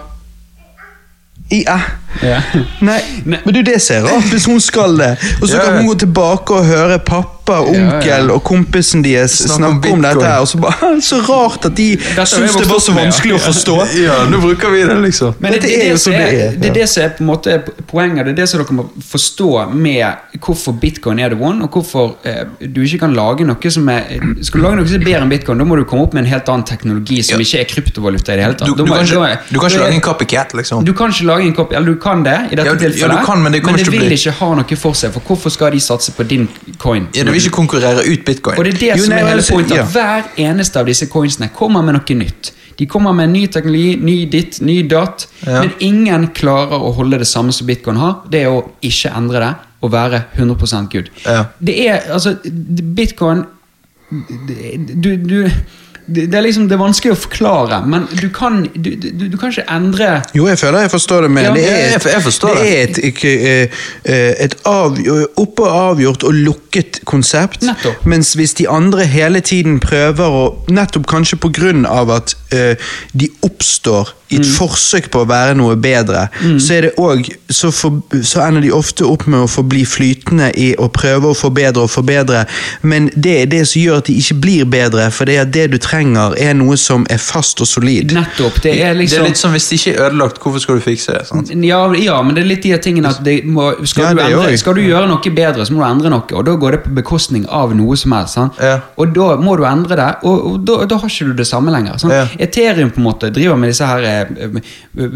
Ja. Ja. Nei, men du, det ser rart hvis hun skal det. Og så kan hun gå tilbake og høre pappa, onkel og kompisen deres Snakke om om dette. her Og så bare, Så rart at de syns det var så opp med, ja. vanskelig å forstå. Ja, nå bruker vi det, liksom. Men det, det, det, er jo det, som det er, det er det som er på en måte poenget. Det er det som dere må forstå med hvorfor bitcoin er the one, og hvorfor eh, du ikke kan lage noe som er Skal du lage noe som er bedre enn bitcoin, da må du komme opp med en helt annen teknologi som ikke er kryptovaluta i det hele tatt. Du, du, du, kan, ikke, du kan ikke lage en copycat, liksom. du kan ikke lage en copycat, eller du kan det i dette Ja, du- ja, tilfellet, du kan, men det kommer ikke vil bli- ikke ha noe for seg. For hvorfor skal de satse på din coin? Ja, Du vil ikke konkurrere ut bitcoin. Og det er det Jo, som nei, er hele pointet, ja. hver eneste av disse coinsene kommer med noe nytt. De kommer med ny teknologi, ny ditt, ny datt, Ja. men ingen klarer å holde det samme som bitcoin har. Det er å ikke endre det og være 100 good. Ja. Det er, altså, bitcoin du, du, det er liksom, det er vanskelig å forklare, men du kan, du, du, du kan ikke endre Jo, jeg føler jeg forstår det, men Ja, det er et, jeg forstår det er et, eh, eh, et av, oppe og avgjort og lukket konsept. Nettopp. Mens hvis de andre hele tiden prøver å Nettopp kanskje på grunn av at uh, de oppstår i Mm. et forsøk på å være noe bedre, så er det også... så, for, så ender de ofte opp med å forbli flytende i å prøve å forbedre og forbedre, men det er det som gjør at de ikke blir bedre, for det er det du trenger, er noe som er fast og solid. Nettopp. Det er liksom... Det liksom er litt som hvis det ikke er ødelagt, hvorfor skal du fikse det? sant? Ja, ja, men det er litt de tingene at det må, skal, Ja, du det endre, skal du gjøre noe bedre, så må du endre noe. Og da går det på bekostning av noe som helst. Sant? Ja. Og da må du endre det, og, og da, da har ikke du det samme lenger. Sant? Ja. Ethereum på en måte driver med disse her eh, eh,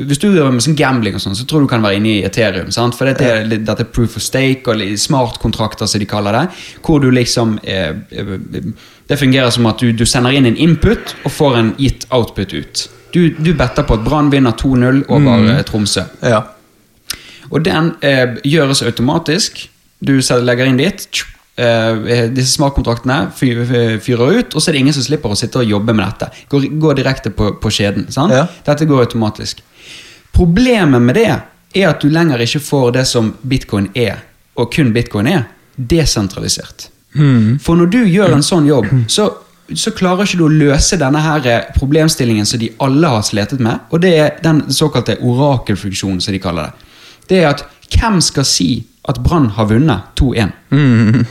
Hvis du driver med sånn gambling, og sånn, så tror du kan være inne i Ethereum. Sant? For dette er, dette er proof of stake og smartkontrakter, som de kaller det. Hvor du liksom eh, eh, Det fungerer som at du, du sender inn en input og får en gitt output ut. Du, du better på at Brann vinner 2-0 over mm. Tromsø. Ja. Og den eh, gjøres automatisk. Du legger inn dit. eh, disse smartkontraktene fyrer ut, og så er det ingen som slipper å sitte og jobbe med dette. Går, går direkte på, på skjeden. Sant? Ja. Dette går automatisk. Problemet med det er at du lenger ikke får det som bitcoin er, og kun bitcoin er, desentralisert. For når du gjør en sånn jobb, så, så klarer ikke du å løse denne her eh, problemstillingen som de alle har sletet med, og det er den såkalte orakelfunksjonen, som de kaller det. Det er at hvem skal si at Brann har vunnet 2-1?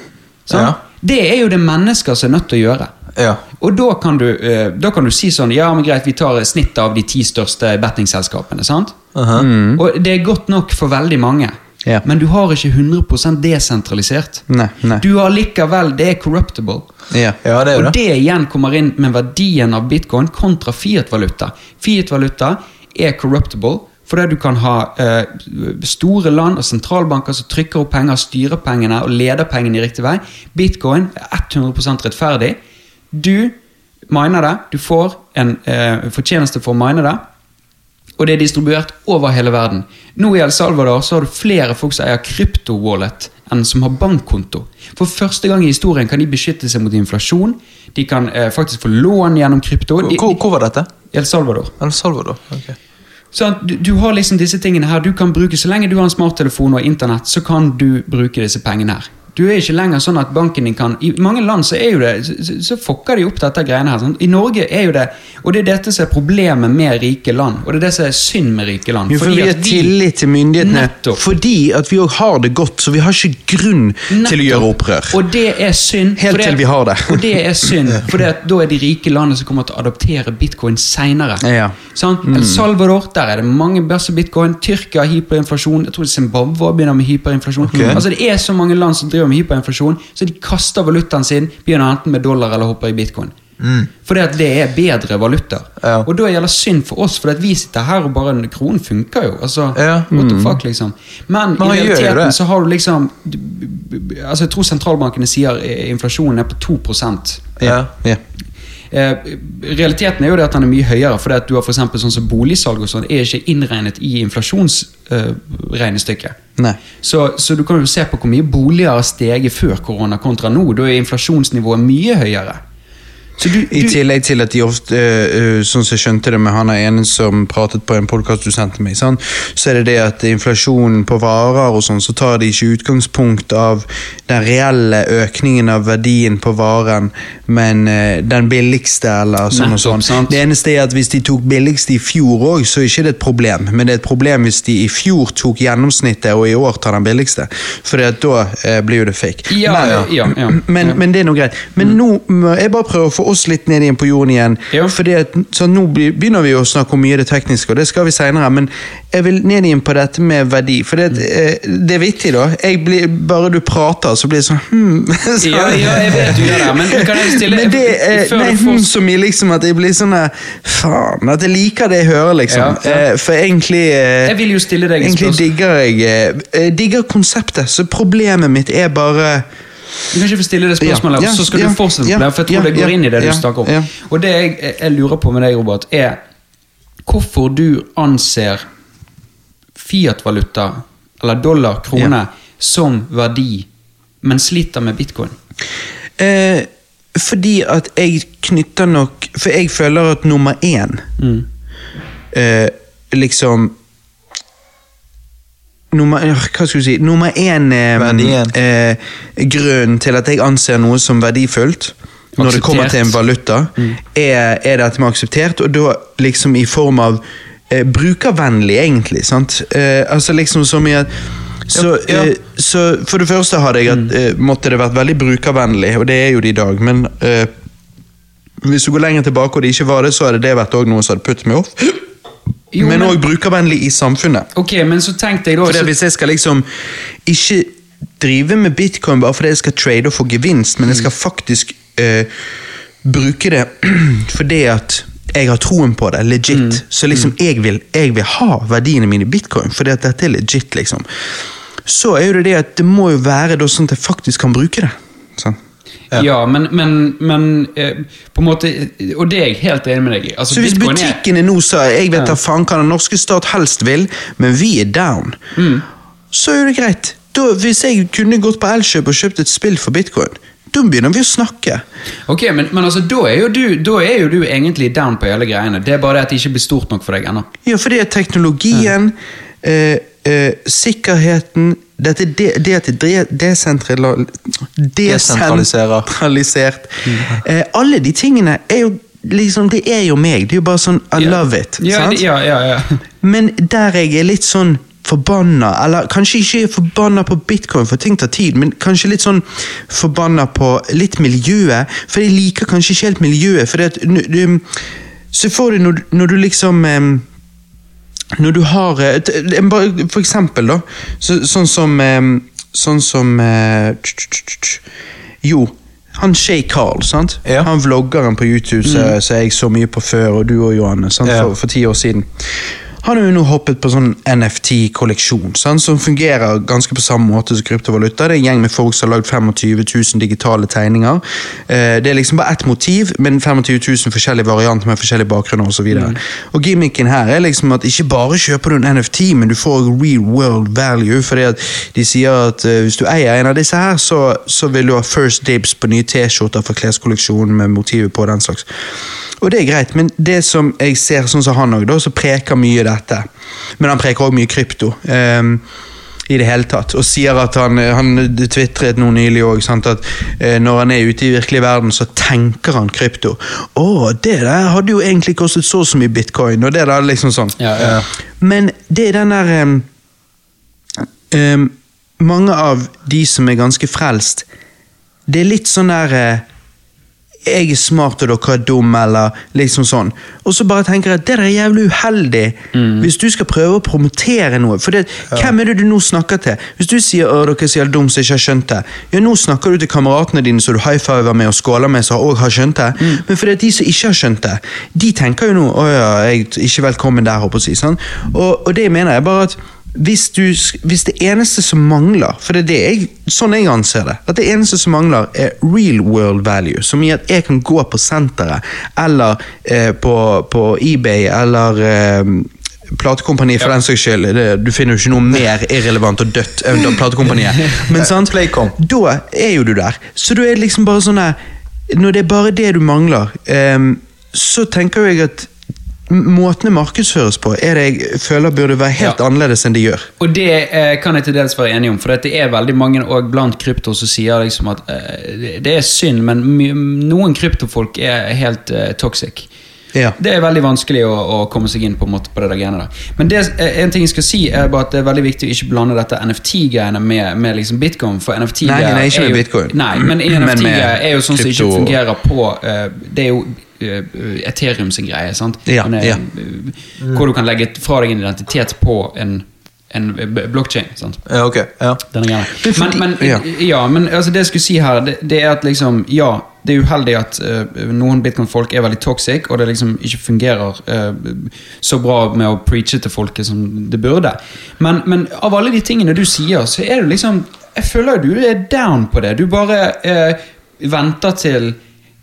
Sånn? Ja. Det er jo det mennesker som er nødt til å gjøre. Ja. Og da kan, du, eh, da kan du si sånn Ja, men greit, vi tar snittet av de ti største bettingselskapene. sant? Aha. Og det er godt nok for veldig mange. Ja. Men du har ikke 100% desentralisert. Nei, nei. Du har likevel Det er corruptible. Ja. Ja, det er Og det. det igjen kommer inn med verdien av bitcoin kontra fiat-valuta. Fiat-valuta er corruptible fordi du kan ha eh, store land og sentralbanker som trykker opp penger, styrer pengene og leder pengene i riktig vei. Bitcoin er 100% rettferdig. Du miner det, du får en eh, fortjeneste for å mine det, og det er distribuert over hele verden. Nå i El Salvador så har du flere folk som eier krypto-wallet enn som har bankkonto. For første gang i historien kan de beskytte seg mot inflasjon. De kan eh, faktisk få lån gjennom krypto. De, Hvor, hvor var dette? El Salvador. El Salvador. ok. Så du, du har liksom disse tingene her du kan bruke Så lenge du har en smarttelefon og internett, så kan du bruke disse pengene her. Du er ikke lenger sånn at banken din kan I mange land så er jo det Så, så, fucker de opp dette greiene her. Sånn. I Norge er jo det Og det er dette som er problemet med rike land. Og det er det som er synd med rike land. Jo, for vi har tillit til myndighetene Nettopp. fordi at vi òg har det godt, så vi har ikke grunn til å gjøre opprør. Og det er synd. Helt det- til vi har det. Og det er synd, for da er de rike landene som kommer til å adoptere bitcoin seinere. Ja. Mm. El Salvador, der er det mange bæsje bitcoin. Tyrkia har hyperinflasjon. Jeg tror Zimbabwe begynner med hyperinflasjon. Okay. Altså Det er så mange land som driver med hyperinflasjon, så de kaster valutaen sin, begynner enten med dollar eller hopper i bitcoin. Fordi at det er bedre valutaer. Ja. Og da gjelder synd for oss, for vi sitter her og bare Kronen funker jo. Altså, Ja. what the fuck, liksom. Men, Men i realiteten så har du liksom altså Jeg tror sentralbankene sier eh, inflasjonen er på 2 Ja. Ja. Eh, realiteten er jo det at den er mye høyere, fordi at du har for sånn som boligsalg og sånn, er ikke innregnet i inflasjonsregnestykket. Nei. Så, så du kan jo se på hvor mye boliger har steget før korona kontra nå. Da er inflasjonsnivået mye høyere. Så du, I du, tillegg til at de ofte, eh, sånn som jeg skjønte det med han er ene som pratet på en podkast du sendte meg, sant? så er det det at inflasjonen på varer og sånn, så tar de ikke utgangspunkt av den reelle økningen av verdien på varen, men eh, den billigste eller sånn og sånn. sant. Det eneste er at hvis de tok billigste i fjor òg, så er ikke det et problem, men det er et problem hvis de i fjor tok gjennomsnittet og i år tar den billigste, for da eh, blir jo det fake. Ja, men, ja, ja. men, men det er noe greit. Men nå må jeg bare prøve å få oss litt ned igjen på jorden igjen. Ja. Fordi at, så Nå begynner vi å snakke om mye det tekniske, og det skal vi senere, men jeg vil ned igjen på dette med verdi. For det, eh, det er vittig, da. Blir, bare du prater, så blir det sånn hmm. Så- Ja, ja, jeg vet du gjør det, men kan jeg stille- Men det før Nei, får- hmm, så mye liksom at jeg blir sånn eh, Faen, at jeg liker det jeg hører, liksom. Ja, ja. Eh, For egentlig eh, Jeg vil jo stille deg et Egentlig digger eh, Jeg digger konseptet, så problemet mitt er bare Du kan ikke få stille det spørsmålet, Ja, så skal du fortsette. Det, for jeg tror det går inn i det du snakker om. Og det jeg, jeg lurer på med deg, Robert, er hvorfor du anser Fiat-valuta, eller dollar, krone, som verdi, men sliter med bitcoin. Eh, fordi at jeg knytter nok For jeg føler at nummer én eh, Liksom Nummer, hva skal du si Nummer én eh, eh, grunn til at jeg anser noe som verdifullt, når det kommer til en Akseptert. valuta, er, er det at vi er akseptert, og da liksom i form av eh, brukervennlig, egentlig. sant? Eh, altså liksom så mye at så, Ja, ja. eh, så for det første hadde jeg at eh, måtte det vært veldig brukervennlig, og det er jo det i dag, men eh, hvis du går lenger tilbake og det ikke var det, så hadde det vært noe som hadde puttet meg off. Jo, men òg brukervennlig i samfunnet. Ok, men så tenk deg da For det, så- Hvis jeg skal liksom ikke drive med bitcoin bare fordi jeg skal trade og få gevinst, men jeg skal faktisk eh, bruke det fordi at jeg har troen på det, legit. Så liksom jeg vil, jeg vil ha verdiene mine i bitcoin, fordi at dette er legit, liksom. Så er jo det det at det må jo være da sånn at jeg faktisk kan bruke det. Sånn. Ja, men, men, men eh, på en måte Og det er jeg helt enig med deg i. Altså, Så hvis bitcoin er- butikkene nå sa jeg vet da faen hva den norske stat helst vil, men vi er down, så er det greit. Da, hvis jeg kunne gått på Elkjøp og kjøpt et spill for bitcoin, da begynner vi å snakke. Ok, men, men altså, da er, du, da er jo du egentlig down på hele greiene. Det er bare det at det ikke blir stort nok for deg ennå. Ja, fordi teknologien, teknologien, eh, eh, sikkerheten dette de, det at det desentrala, Desentraliserer. desentralisert eh, Alle de tingene er jo liksom, det er jo meg. Det er jo bare sånn I love it. Ja, sant? ja, ja, ja. Men der jeg er litt sånn forbanna, eller kanskje ikke forbanna på bitcoin, for ting tar tid, men kanskje litt sånn forbanna på litt miljøet, for jeg liker kanskje ikke helt miljøet, for det at n- du- Se for deg når, du- når du liksom em, Når du har eh, bare For eksempel, da. Så, sånn som Sånn som eh, tsk, tsk. Jo, han Shay Carl, sant? Ja. Han vloggeren på YouTube som som jeg så mye på før, og du og Johanne, sant? Ja. For, for ti år siden. Han har jo nå hoppet på sånn NFT-kolleksjon, som fungerer ganske på samme måte som kryptovaluta. Det er en gjeng med folk som har lagd 25 000 digitale tegninger. Eh, det er liksom bare ett motiv, men 25 000 forskjellige varianter med forskjellige bakgrunner osv. Mm. og gimmicken her er liksom at ikke bare kjøper du en NFT, men du får real world value, fordi at de sier at eh, hvis du eier en av disse her, så, så vil du ha first dibs på nye T-skjorter fra kleskolleksjonen med motivet på den slags. Og det er greit, men det som jeg ser sånn som han òg, som preker mye dette. Men han preker òg mye krypto. Um, i det hele tatt, og sier at han, han tvitret noe nylig også, at eh, når han er ute i virkelig verden, så tenker han krypto. Å, det der hadde jo egentlig kostet så og så mye bitcoin, og det der liksom sånn. Ja, ja. Men det er den der um, um, Mange av de som er ganske frelst, det er litt sånn der eh, jeg er smart og dere er dumme, eller liksom sånn. Og så bare tenker jeg at det der er jævlig uheldig hvis du skal prøve å promotere noe. For det, hvem er det du nå snakker til? Hvis du sier at dere er så dumme som ikke har skjønt det, ja nå snakker du til kameratene dine som du high fiver med og skåler med, som òg har skjønt det. Men fordi de som ikke har skjønt det, de tenker jo nå å ja, jeg er ikke velkommen der, håper jeg å si. Sånn? Og, og det mener jeg bare at hvis, du, hvis det eneste som mangler For det er det jeg, sånn jeg anser det. At det eneste som mangler, er real world value. Som i at jeg kan gå på senteret, eller eh, på, på eBay, eller eh, Platekompaniet, for Ja. den saks skyld. Det, du finner jo ikke noe mer irrelevant og dødt enn platekompaniet. Men sant? Da er jo du der. Så du er liksom bare sånn her Når det er bare det du mangler, ehm, så tenker jeg at m- måten det markedsføres på, er det jeg føler burde være helt Ja. annerledes enn de gjør. Og det eh, kan jeg til dels være enig om, for det er veldig mange og blant krypto som sier liksom at eh, det- er synd, men noen kryptofolk er helt eh, toxic. Ja. Det er veldig vanskelig å, å komme seg inn på, en måte, på det der greiene der. Men det, eh, en ting jeg skal si er bare at det er veldig viktig å ikke blande dette NFT-greiene med, med liksom bitcoin. For NFT Nei, nei, ikke med jo, bitcoin. Nei, men Men med er jo sånn som ikke fungerer på eh, Det er jo Ethereum sin greie. sant? Ja, er, ja. eh, Hvor du kan legge fra deg en identitet på en, en blokkjede. sant? Ja, ok. Ja. Men men, ja. men altså det jeg skulle si her, det, det er at liksom Ja, det er uheldig at uh, noen bitcoin-folk er veldig toxic, og det liksom ikke fungerer uh, så bra med å preache til folket som det burde. Men, men av alle de tingene du sier, så er du liksom Jeg føler du er down på det. Du bare uh, venter til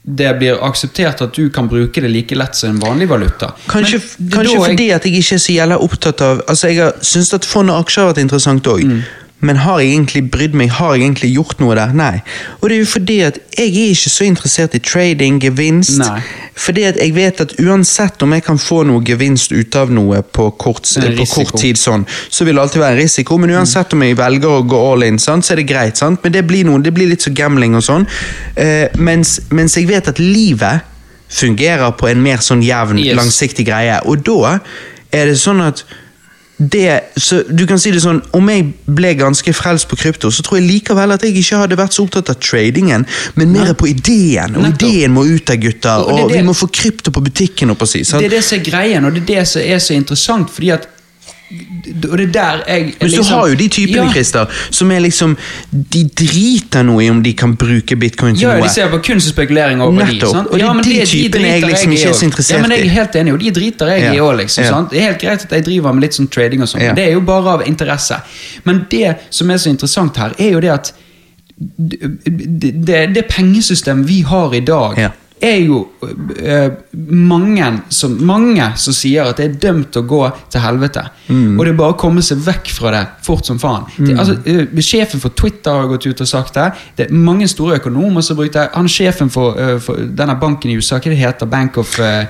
det blir akseptert at du kan bruke det like lett som en vanlig valuta. Kanskje, Men kanskje fordi jeg- at jeg ikke er så jævla opptatt av Altså Jeg har syntes at fond og aksjer har vært interessant òg. Mm. Men har jeg egentlig brydd meg? Har jeg egentlig gjort noe der? Nei. Og det er jo fordi at jeg er ikke så interessert i trading, gevinst. Nei. Fordi at jeg vet at uansett om jeg kan få noe gevinst ut av noe på kort, på kort tid, sånn, så vil det alltid være en risiko. Men uansett om jeg velger å gå all in, sant, så er det greit. Sant? Men det blir, noe, det blir litt så gambling og sånn. Uh, mens, mens jeg vet at livet fungerer på en mer sånn jevn, Yes. langsiktig greie. Og da er det sånn at det, så du kan si det sånn, Om jeg ble ganske frelst på krypto, så tror jeg likevel at jeg ikke hadde vært så opptatt av tradingen, men mer på ideen. Og Nettopp. ideen må ut, der, gutter. Og Og, det vi må få krypto på butikken. opp si, sant? Det er det som er greien, og det er det som er så interessant, fordi at Og det er der jeg Men så liksom- har jo de typene, Ja. Christer, som er liksom De driter noe i om de kan bruke bitcoin til Ja, noe. de ser på kunst og spekulering og. Nettopp, De, og ja, men de de typene jeg liksom i ikke er så interessert i. ja, men Jeg er helt enig, og de driter jeg i Ja, òg, liksom. ja. sant? Det er helt greit at jeg driver med litt sånn trading og sånn, Ja. det er jo bare av interesse. Men det som er så interessant her, er jo det at det, det, det pengesystemet vi har i dag, Ja. Er jo eh, mange, som, mange som sier at det er dømt å gå til helvete. Mm. Og det er bare å komme seg vekk fra det fort som faen. Det, altså, eh, sjefen for Twitter har gått ut og sagt det. Det er mange store økonomer som bruker det. Han sjefen for, eh, for denne banken i USA, hva det heter Bank of uh,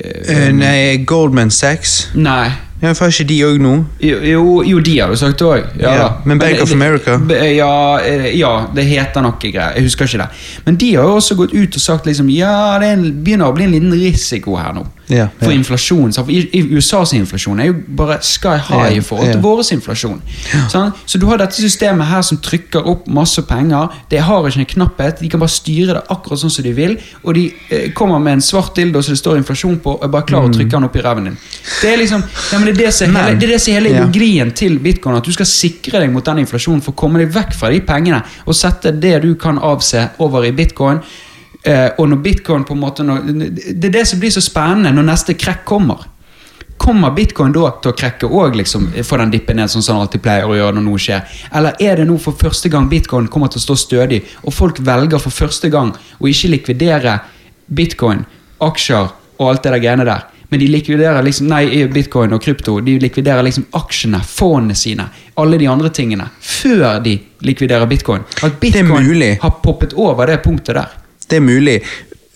Eh, nei, Goldman Sachs. Nei. Ja, Får ikke de òg nå? Jo, jo, jo, de har du sagt òg. Ja, Ja, men Bank of America? Ja, eh, ja, det heter noe greier. Jeg husker ikke det. Men de har jo også gått ut og sagt liksom, ja, det er en, begynner å bli en liten risiko her nå. Ja, For inflasjon. For USAs inflasjon er jo bare sky high Ja, i forhold til vår inflasjon. Sånn? Så du har dette systemet her som trykker opp masse penger. Det har ikke en knapphet. De kan bare styre det akkurat sånn som de vil. Og de eh, kommer med en svart dildo som det står inflasjon på, og er bare klar å trykke den opp i ræven din. Det er liksom, ja, men det er det som er hele, ideologien til bitcoin. At du skal sikre deg mot den inflasjonen for å komme deg vekk fra de pengene og sette det du kan avse, over i bitcoin. Eh, og når bitcoin på en måte når, Det er det som blir så spennende når neste krekk kommer. Kommer bitcoin da til å krekke òg, liksom, få den dippen ned, sånn som han alltid pleier å gjøre når noe skjer? Eller er det nå for første gang bitcoin kommer til å stå stødig, og folk velger for første gang å ikke likvidere bitcoin, aksjer og alt det der greiene der? Men de likviderer liksom, nei, bitcoin og krypto de likviderer liksom aksjene, fondene sine, alle de andre tingene, før de likviderer bitcoin. At bitcoin har poppet over det punktet der. Det er mulig.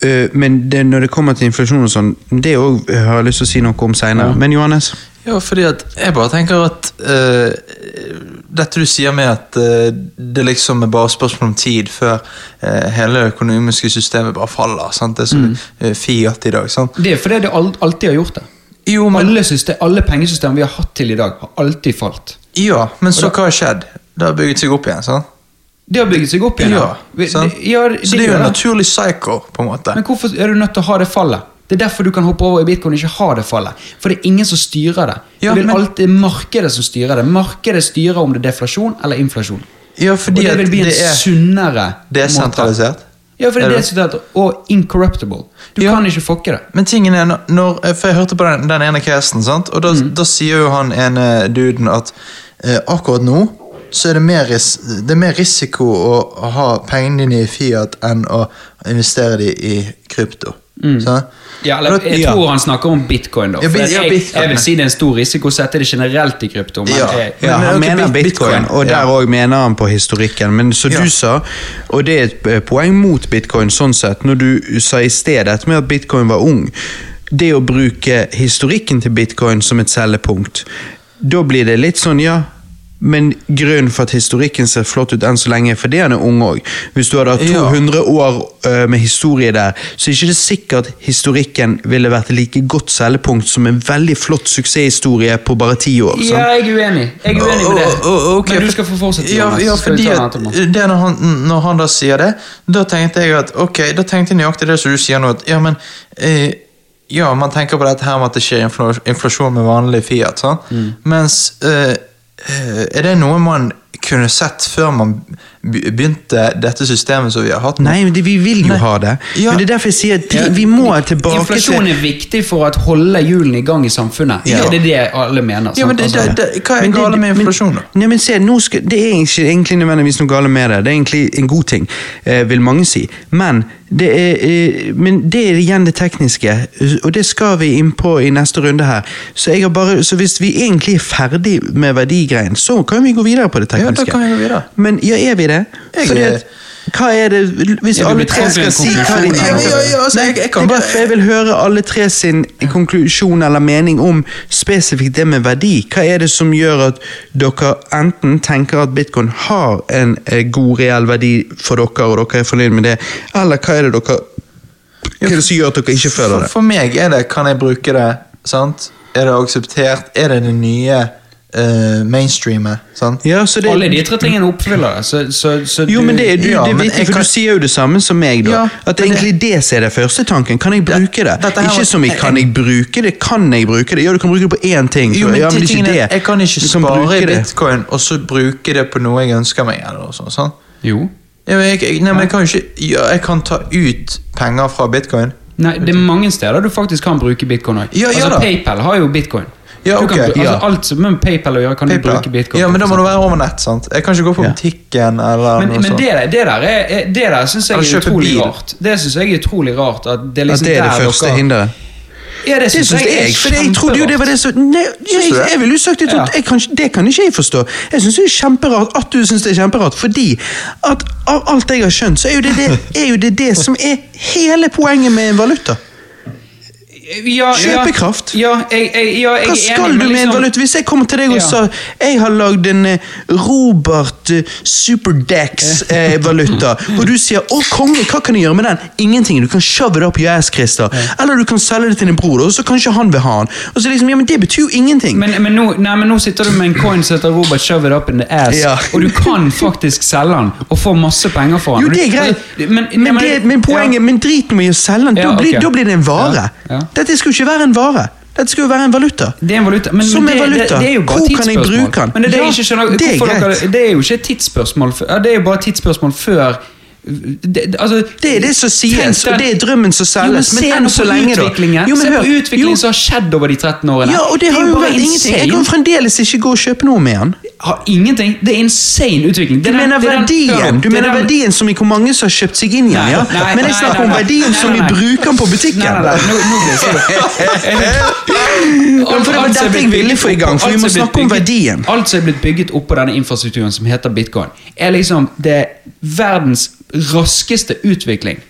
øh, men det, når det kommer til inflasjon og sånn, det òg har jeg lyst til å si noe om seinere. Ja. Men Johannes? Ja, fordi at jeg bare tenker at uh, Dette du sier med at uh, det liksom er bare spørsmål om tid før uh, hele det økonomiske systemet bare faller. Sant? Det er så mm. Fiat i dag. Sant? Det er fordi det alltid har gjort det. Jo, men, Alle, system, alle pengesystem vi har hatt til i dag, har alltid falt. ja, men så hva har skjedd? Det har bygget seg opp igjen. sant? Det har bygget seg opp igjen. Ja, Vi- det- ja, det, så det er jo en naturlig cycle, på en måte. Men hvorfor er du nødt til å ha det fallet? Det er derfor du kan hoppe over i bitcoin og ikke ha det fallet. For det er ingen som styrer det. Ja, det vil men- alltid markedet som styrer det. Markedet styrer om det er deflasjon eller inflasjon. Ja, fordi og det vil bli en det er sunnere måte. desentralisert. Ja, for det er Er det det? som heter Og incorruptible. Du Ja. kan ikke fucke det. Men tingen er, når, for jeg hørte på den, den ene casen, sant? og da, Mm. da sier jo han ene duden at eh, akkurat nå så er det mer, ris det er mer risiko å, å ha pengene dine i Fiat enn å investere de i krypto. sant? Ja, eller, jeg tror han snakker om bitcoin. da Ja, bit- ja, bitcoin. jeg vil si det er en stor risiko å sette det generelt i krypto. Men Ja. jeg, Ja, Men, han han mener bitcoin, bitcoin, og der ja. òg mener han på historikken. Men som Ja. du sa, og det er et eh, poeng mot bitcoin sånn sett, når du sa i stedet med at bitcoin var ung, det å bruke historikken til bitcoin som et cellepunkt, da blir det litt sånn, ja men grunnen for at historikken ser flott ut enn så lenge, er fordi han er ung òg. Hvis du hadde hatt Ja. 200 år eh, med historie der, så er ikke det sikkert historikken ville vært like godt selgepunkt som en veldig flott suksesshistorie på bare ti år. sant? ja, jeg er uenig. Jeg er uenig med det. Å, å, ok, Men du skal få fortsette. Ja, ja fordi at det når han, når han da sier det, da tenkte jeg at ok, da tenkte jeg nøyaktig det som du sier nå, at ja, men eh, ja, man tenker på dette her med at det skjer infla- inflasjon med vanlig Fiat, sant? Mm. Mens eh, er det noe man kunne sett før man begynte dette systemet som vi har hatt nå? Nei, men det, vi vil jo Nei. ha det. Ja. Men det er derfor jeg sier at de, vi må tilbake Inflasjon er viktig for å holde hjulene i gang i samfunnet. Ja. Det er det alle mener. Ja, men det, Altså- det, det, hva er Men det- galt med inflasjon, da? Nei, men se, nå skal, Det er ikke egentlig nødvendigvis noe galt med det. Det er egentlig en god ting, eh, vil mange si. Men det er, eh, men det er igjen det tekniske, og det skal vi inn på i neste runde her. Så, jeg har bare, så hvis vi egentlig er ferdig med verdigreien, så kan vi gå videre på det Ja, da kan vi videre. Men ja, er vi det? Jeg Fordi at, hva er det Hvis Ja, alle tre skal si hva de tenker Ja, ja, ja, altså, jeg- jeg kan bare- jeg vil høre alle tre sin konklusjon eller mening om spesifikt det med verdi. Hva er det som gjør at dere enten tenker at bitcoin har en eh, god, reell verdi for dere, og dere er fornøyd med det, eller hva er det dere hva er det som gjør at dere ikke føler For, det? for meg er det Kan jeg bruke det? Sant? Er det akseptert? Er det det nye uh, mainstreamet? Sant? Ja, så det, Alle de tre tingene oppfyller. Så, så, så jo, du, men det du, ja, det men viktig, jeg for kan- du sier jo det samme som meg. da Ja, At det egentlig det som er den første tanken. Kan jeg bruke det? her Ikke var- som i kan jeg bruke det, kan jeg bruke det? Ja, du kan bruke det på én ting. Jo, så- men ja, men det er ikke det. Jeg kan ikke Du kan spare bruke i bitcoin og så bruke det på noe jeg ønsker meg. Eller sånt, sant? Jo. Ja, men jeg, nei, men jeg kan jo ikke ja, Jeg kan ta ut penger fra bitcoin. Nei, det er mange steder du faktisk kan bruke bitcoin òg. Ja, ja altså, da. PayPal har jo bitcoin. Ja, Du kan altså, ja. Alt som med PayPal å gjøre, kan PayPal. du bruke bitcoin. Ja, men da må du det være over nett. sant? Jeg kan ikke gå på Ja. eller Men, noe men sånt. det, det der, er, er- det der syns jeg er utrolig bil. rart. Det synes jeg er utrolig rart At det er At liksom det er det der første dere- hinderet. Ja, det Det syns jeg, jeg, for jeg trodde jo det var det som Nei, jeg, jeg ville jo sagt det, Ja. jeg kan, Det kan ikke jeg forstå. Jeg syns det er kjemperart at du syns det er kjemperart, fordi at av alt jeg har skjønt, så er jo det det, er jo det, det som er hele poenget med en valuta. Ja, Kjøpekraft. Ja, jeg, jeg, ja, jeg Hva skal enig, du med en liksom- valuta? Hvis jeg kommer til deg og sa jeg har lagd en eh, Robert eh, Superdex-valuta, og du sier 'Å, konge, hva kan jeg gjøre med den?' Ingenting. Du kan shove det opp i ass, Christer. Eller du kan selge det til din bror, og så kanskje han vil ha den. Og så liksom, ja, men Det betyr jo ingenting. Men, men, nå, nei, men nå sitter du med en coin som heter Robert Shove It Up In The Ass, Ja. og du kan faktisk selge den og få masse penger for den. Jo, det er greit, men, men, men poenget, men drit med å selge den. Da, blir, da blir det en vare. Ja. Dette skulle ikke være en vare. Dette skulle jo være en valuta. Det er en valuta. Men, Som men det, er valuta. Det, det er jo bare Hvor kan jeg bruke den? Men det er det Ja, jeg ikke skjønner. det er greit. dere, det er jo ikke et tidsspørsmål ja, Det er jo bare et tidsspørsmål før det, altså, Det er det som sies, og det er drømmen som selges. se men enn på så lenge, da. Jo, men se på utviklingen som har skjedd over de 13 årene. Ja, og det det har jo vært ingenting. Jeg kan fremdeles ikke gå og kjøpe noe med den. Har ingenting. Det er insane utvikling. Det Du er mener er verdien Du er mener verdien som i hvor mange som har kjøpt seg inn igjen, ja? Men jeg snakker om verdien som vi bruker den på butikken. Nei, nei, nei, nå, for det var dette jeg ville få i gang, for vi må snakke om verdien. Alt som er blitt bygget oppå denne infrastrukturen som heter bitcoin, er liksom det verdens raskeste utvikling.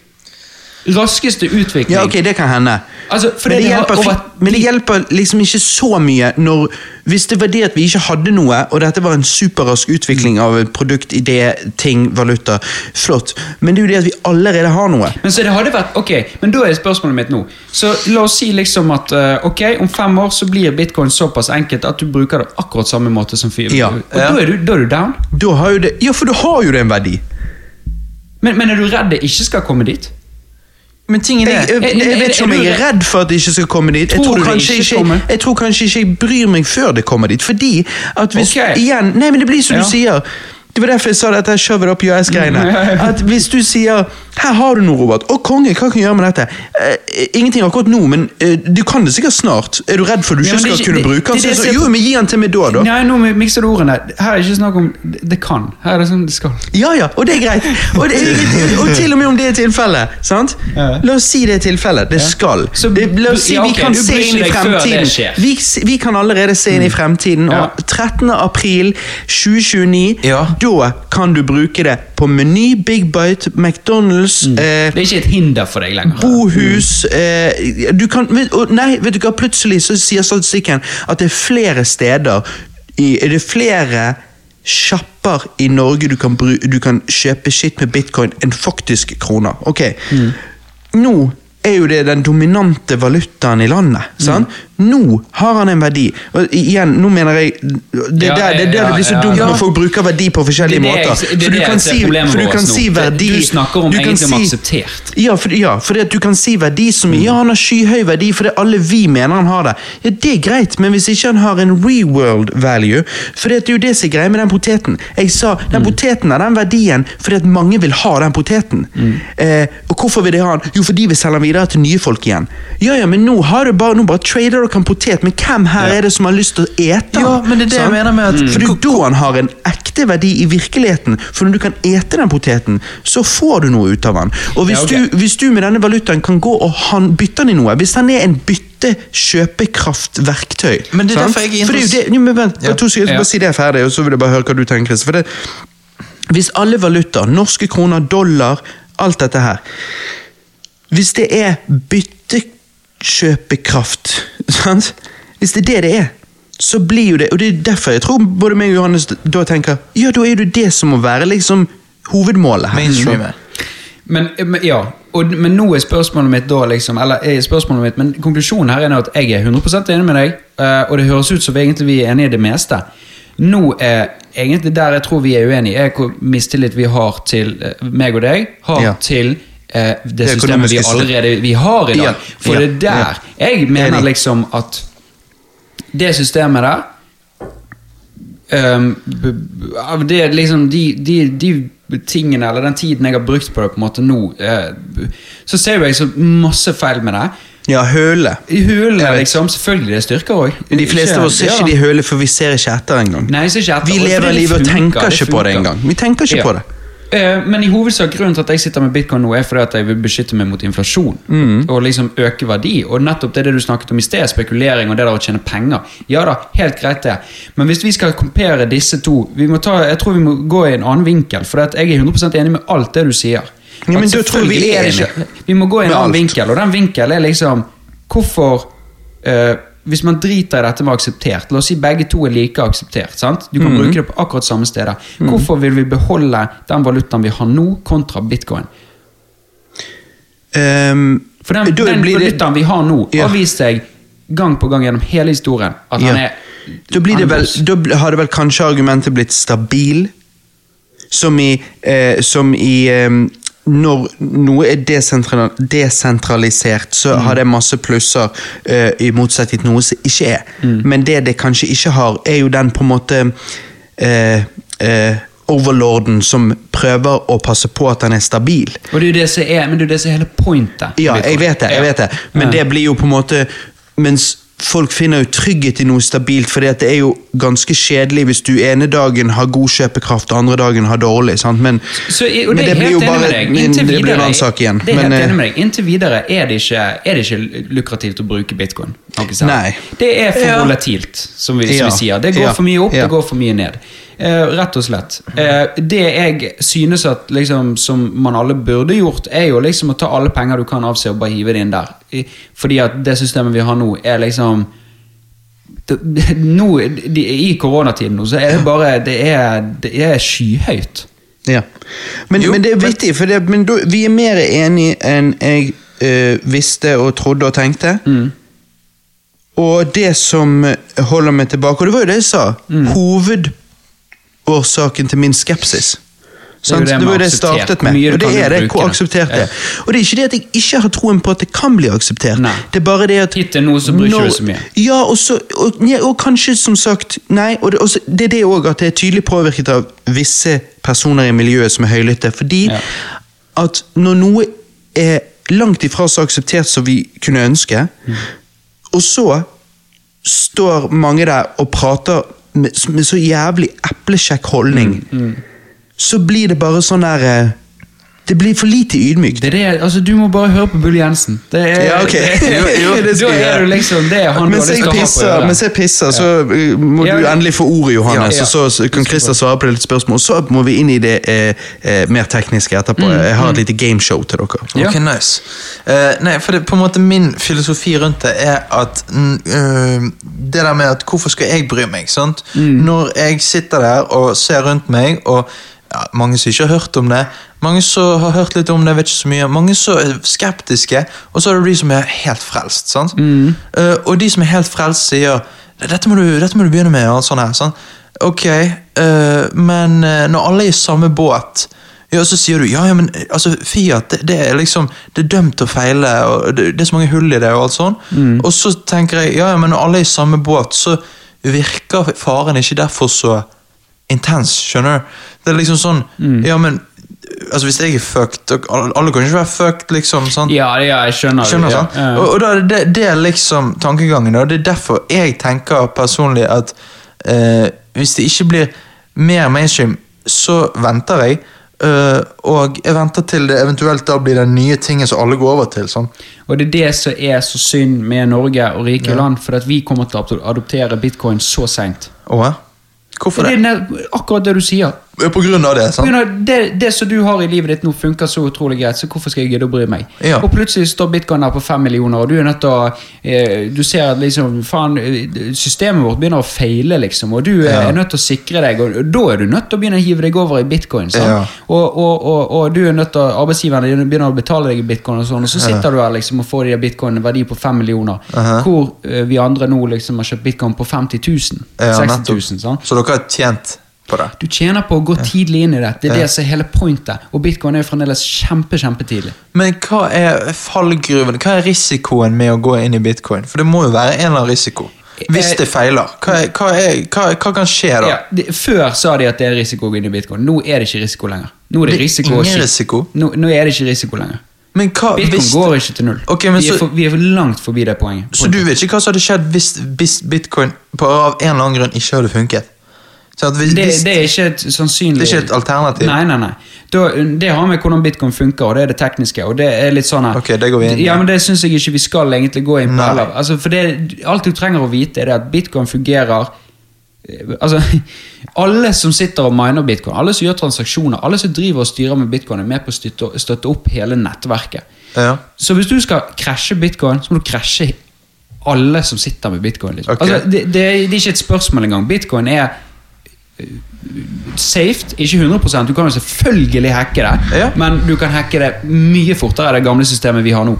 Raskeste utvikling. Ja, ok, det kan hende. Altså, men, det hjelper, over men det hjelper liksom ikke så mye når Hvis det var det at vi ikke hadde noe, og dette var en superrask utvikling av produkt, idé, ting, valuta, flott. Men det er jo det at vi allerede har noe. Men så det hadde vært, ok, men da er spørsmålet mitt nå. Så la oss si liksom at eh, ok, om fem år så blir bitcoin såpass enkelt at du bruker det akkurat samme måte som fyr. Ja. Og da er, du, da er du down. Da har jo det, ja, for da har jo det en verdi. Men, men er du redd det ikke skal komme dit? Men tingen Jeg, er jeg, jeg, vet ikke om jeg er redd for at det ikke skal komme dit. Jeg Tror tror, kanskje ikke ikke, jeg tror kanskje ikke jeg bryr meg før det kommer dit. Fordi at hvis okay. igjen, Nei, men det blir som Ja. du sier. Det var derfor jeg sa shove it up your ass-greiene. At Hvis du sier 'her har du noe, Robert', å konge, hva kan jeg gjøre med dette? Eh, ingenting akkurat nå, men eh, du kan det sikkert snart. Er du redd for du ikke skal ikke- kunne det- bruke den? Så jeg Jo, men gi den til meg da, da. Nei, nå mikser du ordene. Her er det ikke snakk om det kan. Her er det sånn det skal. Ja, ja, og det er greit. Og, det og til og med om det er tilfellet. sant? La oss si det er tilfellet. Det skal. La oss si vi kan se inn i fremtiden. Vi, vi kan allerede se inn i fremtiden. Og 13. april 2029, Ja. Da kan du bruke det på Meny, Big Bite, McDonald's eh, Det er ikke et hinder for deg lenger. Bohus eh, du kan, Nei, vet du hva, plutselig så sier statistikken at det er flere steder i, Er det flere sjapper i Norge du kan, du kan kjøpe shit med bitcoin enn faktisk kroner. Ok, nå er jo det den dominante valutaen i landet. sant? Nå har han en verdi. Og igjen, nå mener jeg Det er Ja, der det, er der ja, det blir så dumt når folk bruker verdi på forskjellige Det er det måter. det For du kan si, for du kan si verdi du snakker om du egentlig om akseptert. ja, for, ja, at du kan si verdi som Ja, han har skyhøy verdi fordi alle vi mener han har det. Ja, Det er greit, men hvis ikke han har en reworld value For det er jo det som er greia med den poteten. Jeg sa, Den poteten har den verdien fordi at mange vil ha den poteten. Eh, og hvorfor vil de ha den? Jo, fordi vi selger den videre til nye folk igjen. Ja, ja, men nå har du bare, nå bare trader dere en potet, men hvem her er det som har lyst til å ete? Ja, men det er det jeg mener med at- For det er da han har en ekte verdi i virkeligheten. For når du kan ete den poteten, så får du noe ut av den. Og hvis, Ja, okay. du, hvis du med denne valutaen kan gå og han, bytte den i noe, hvis den er en bytte kjøpekraftverktøy Men det er sant? derfor jeg er interessert er jo men vent, Ja. to sekunder, Ja. bare si det ferdig, og så vil jeg bare høre hva du tenker. For det, hvis alle valutaer, norske kroner, dollar, alt dette her Hvis det er byttekjøpekraft, sant? Hvis det er det det er, så blir jo det Og det er derfor jeg tror både meg og Johannes da tenker Ja, da er det det som må være liksom hovedmålet her. Men, men ja, og, men nå er spørsmålet mitt da liksom Eller er spørsmålet mitt, men konklusjonen her er at jeg er 100 enig med deg, eh, og det høres ut som vi egentlig vi er enige i det meste. Nå er egentlig der jeg tror vi er uenige, er hvor mistillit vi har til eh, meg og deg, har Ja. til eh, det, Det systemet vi allerede vi har i dag. Ja, For ja, det er der jeg mener liksom at det systemet der Um, det er liksom de, de, de tingene, eller den tiden jeg har brukt på det på en måte nå, eh, så ser jo jeg så masse feil med det. Ja, høle. I hulene, liksom. Selvfølgelig, det styrker òg. De fleste av oss ser ikke de høle, for vi ser ikke etter engang. Vi lever livet og tenker ikke på det engang. Vi tenker ikke på det. Eh, Men i hovedsak grunnen til at jeg sitter med bitcoin nå, er fordi at jeg vil beskytte meg mot inflasjon. Mm. Og liksom øke verdi. Og nettopp det, det du snakket om i sted, spekulering og det der å tjene penger. Ja da, helt greit det. Men hvis vi skal kompere disse to vi må ta, Jeg tror vi må gå i en annen vinkel. For jeg er 100% enig med alt det du sier. Ja, men du tror vi er ikke- Vi må gå i en annen vinkel, og den vinkelen er liksom Hvorfor eh, Hvis man driter i dette med akseptert La oss si begge to er like akseptert. sant? Du kan bruke det på akkurat samme steder. Hvorfor vil vi beholde den valutaen vi har nå, kontra bitcoin? Um, For den, den valutaen det- vi har nå, Ja. har vist seg gang på gang gjennom hele historien at han Ja. er Da, blir det vel, da det vel kanskje argumentet blitt stabil, som i, eh, som i eh, Når noe er desentralisert, så har det masse plusser, uh, i motsetning til noe som ikke er. Men det det kanskje ikke har, er jo den på en måte uh, uh, overlorden som prøver å passe på at den er stabil. Og det er jo det som er, men det er jo det som er hele pointet. Ja, jeg vet det, jeg vet det. Men det blir jo på en måte Mens folk finner jo trygghet i noe stabilt, for det er jo ganske kjedelig hvis du ene dagen har god kjøpekraft og andre dagen har dårlig. sant? Men, Så, det men det, blir jo bare videre, det blir en annen sak igjen. Det er helt Men, eh, enig med deg. Inntil videre er det ikke, er det ikke lukrativt å bruke bitcoin. Nei. Det er for Ja. volatilt, som vi, som Ja. vi sier. Det går Ja. for mye opp, Ja. det går for mye ned. Eh, rett og slett. Eh, det jeg synes at liksom, som man alle burde gjort, er jo liksom å ta alle penger du kan avse og bare hive det inn der. I, fordi at det systemet vi har nå, er liksom det, nå, de, I koronatiden nå, så er det bare Det er, det er skyhøyt. ja. men, Jo, men det er vittig, for det, men vi er mer enige enn jeg øh, visste og trodde og tenkte. Og det som holder meg tilbake, og det var jo det jeg sa, hovedårsaken til min skepsis. Det det Det var det jeg startet med. Og det er det, jeg hvor akseptert det er. Og det er ikke det at jeg ikke har troen på at det kan bli akseptert. Nei. Det er bare det at Hittil nå så bryr ikke du så mye. Ja, og, så, og, ja, og kanskje som sagt Nei, og det, og så- det er det òg at det er tydelig påvirket av visse personer i miljøet som er høylytte. Fordi Ja. at når noe er langt ifra så akseptert som vi kunne ønske, Mm. og så står mange der og prater med, med så jævlig eplekjekk holdning, Mm, så blir det bare sånn der eh, Det blir for lite ydmykt. Det er det, altså Du må bare høre på Bull Jensen. Det er, Ja, ok. Jo, jo, det da er du liksom det er han Mens jeg pisser, mens jeg pisser så uh, må Ja, du endelig få ordet, Johannes. Ja, ja. Og så kan Christer svare på litt spørsmål. Så må vi inn i det eh, eh, mer tekniske etterpå. Jeg har et lite gameshow til dere. Ja. Ok, nice. Uh, nei, for det, på en måte Min filosofi rundt det er at mm, eh, Det der med at hvorfor skal jeg bry meg? sant? Når jeg sitter der og ser rundt meg, og ja, mange som ikke har hørt om det, mange som har hørt litt om det, vet ikke så mye, mange som er skeptiske, og så er det de som er helt frelst. sant? Uh, og de som er helt frelst, sier dette må du, dette må du begynne med. og sånn her, sant? Ok, uh, men eh, når alle er i samme båt ja, så sier du ja, ja, men altså, Fiat det, det er liksom, det er dømt til å feile, og det, det er så mange hull i det. Og alt sånn. Og så tenker jeg ja, ja, men når alle er i samme båt, så virker faren ikke derfor så intens. Skjønner du? Det er liksom sånn Ja, men altså hvis jeg er fucked Alle kan ikke være fucked, liksom. sant? Ja, ja, jeg skjønner. Skjønner ja. Ja. Og, og da, det, det er liksom tankegangen, og det er derfor jeg tenker personlig at eh, hvis det ikke blir mer mainstream, så venter jeg. Uh, og jeg venter til det eventuelt da blir den nye tingen som alle går over til. Sånn. Og det er det som er så synd med Norge og rike land, for at vi kommer til å adoptere bitcoin så seint. Hvorfor Det det? er akkurat det du sier. På grunn av det, På sant? grunn av Det, det som du har i livet ditt nå, funker så utrolig greit, så hvorfor skal jeg gidde å bry meg? Ja. Og plutselig står bitcoin der på fem millioner, og du er nødt til å eh, Du ser at liksom Faen, systemet vårt begynner å feile, liksom, og du er, Ja. er nødt til å sikre deg, og da er du nødt til å begynne å hive deg over i bitcoin. Sant? Ja. Og, og, og, og du er nødt til å arbeidsgiverne dine begynner å betale deg i bitcoin, og sånn, og så sitter du her liksom og får de bitcoinene verdi på fem millioner, hvor eh, vi andre nå liksom har kjøpt bitcoin på 50 000. Ja, 60 000. Sant? Så dere har tjent på det? Du tjener på å gå tidlig inn i det. Det er det som er hele pointet. Og bitcoin er jo fremdeles kjempe, kjempetidlig. Men hva er fallgruven? Hva er risikoen med å gå inn i bitcoin? For det må jo være en eller annen risiko. Hvis det feiler, hva, er, hva, er, hva, hva kan skje da? Ja, det, før sa de at det er risiko å gå inn i bitcoin. Nå er det ikke risiko lenger. Nå er det, Det risiko ingen risiko? Nå, nå er det ikke risiko lenger. Men hva Bitcoin hvis går ikke til null. Okay, men vi, er for, vi er langt forbi det poenget. Så du vet ikke hva som hadde skjedd hvis, hvis bitcoin på av en eller annen grunn ikke hadde funket? Hvis, det, det er ikke et sannsynlig Det er ikke et alternativ? Nei, nei, nei. Da, det har med hvordan bitcoin funker, og det er det tekniske. Og det er litt sånn her Ok, det går vi inn i. Ja, men det syns jeg ikke vi skal egentlig gå inn på heller. Altså, for det, alt du trenger å vite, er det at bitcoin fungerer Altså, alle som sitter og miner bitcoin, alle som gjør transaksjoner, alle som driver og styrer med bitcoin, er med på å støtte, støtte opp hele nettverket. Ja. Så hvis du skal krasje bitcoin, så må du krasje alle som sitter med bitcoin. Liksom. Okay. Altså, det, det, det er ikke et spørsmål engang. Bitcoin er safe, ikke 100% Du kan jo selvfølgelig hacke det, Ja. men du kan hacke det mye fortere enn det gamle systemet vi har nå.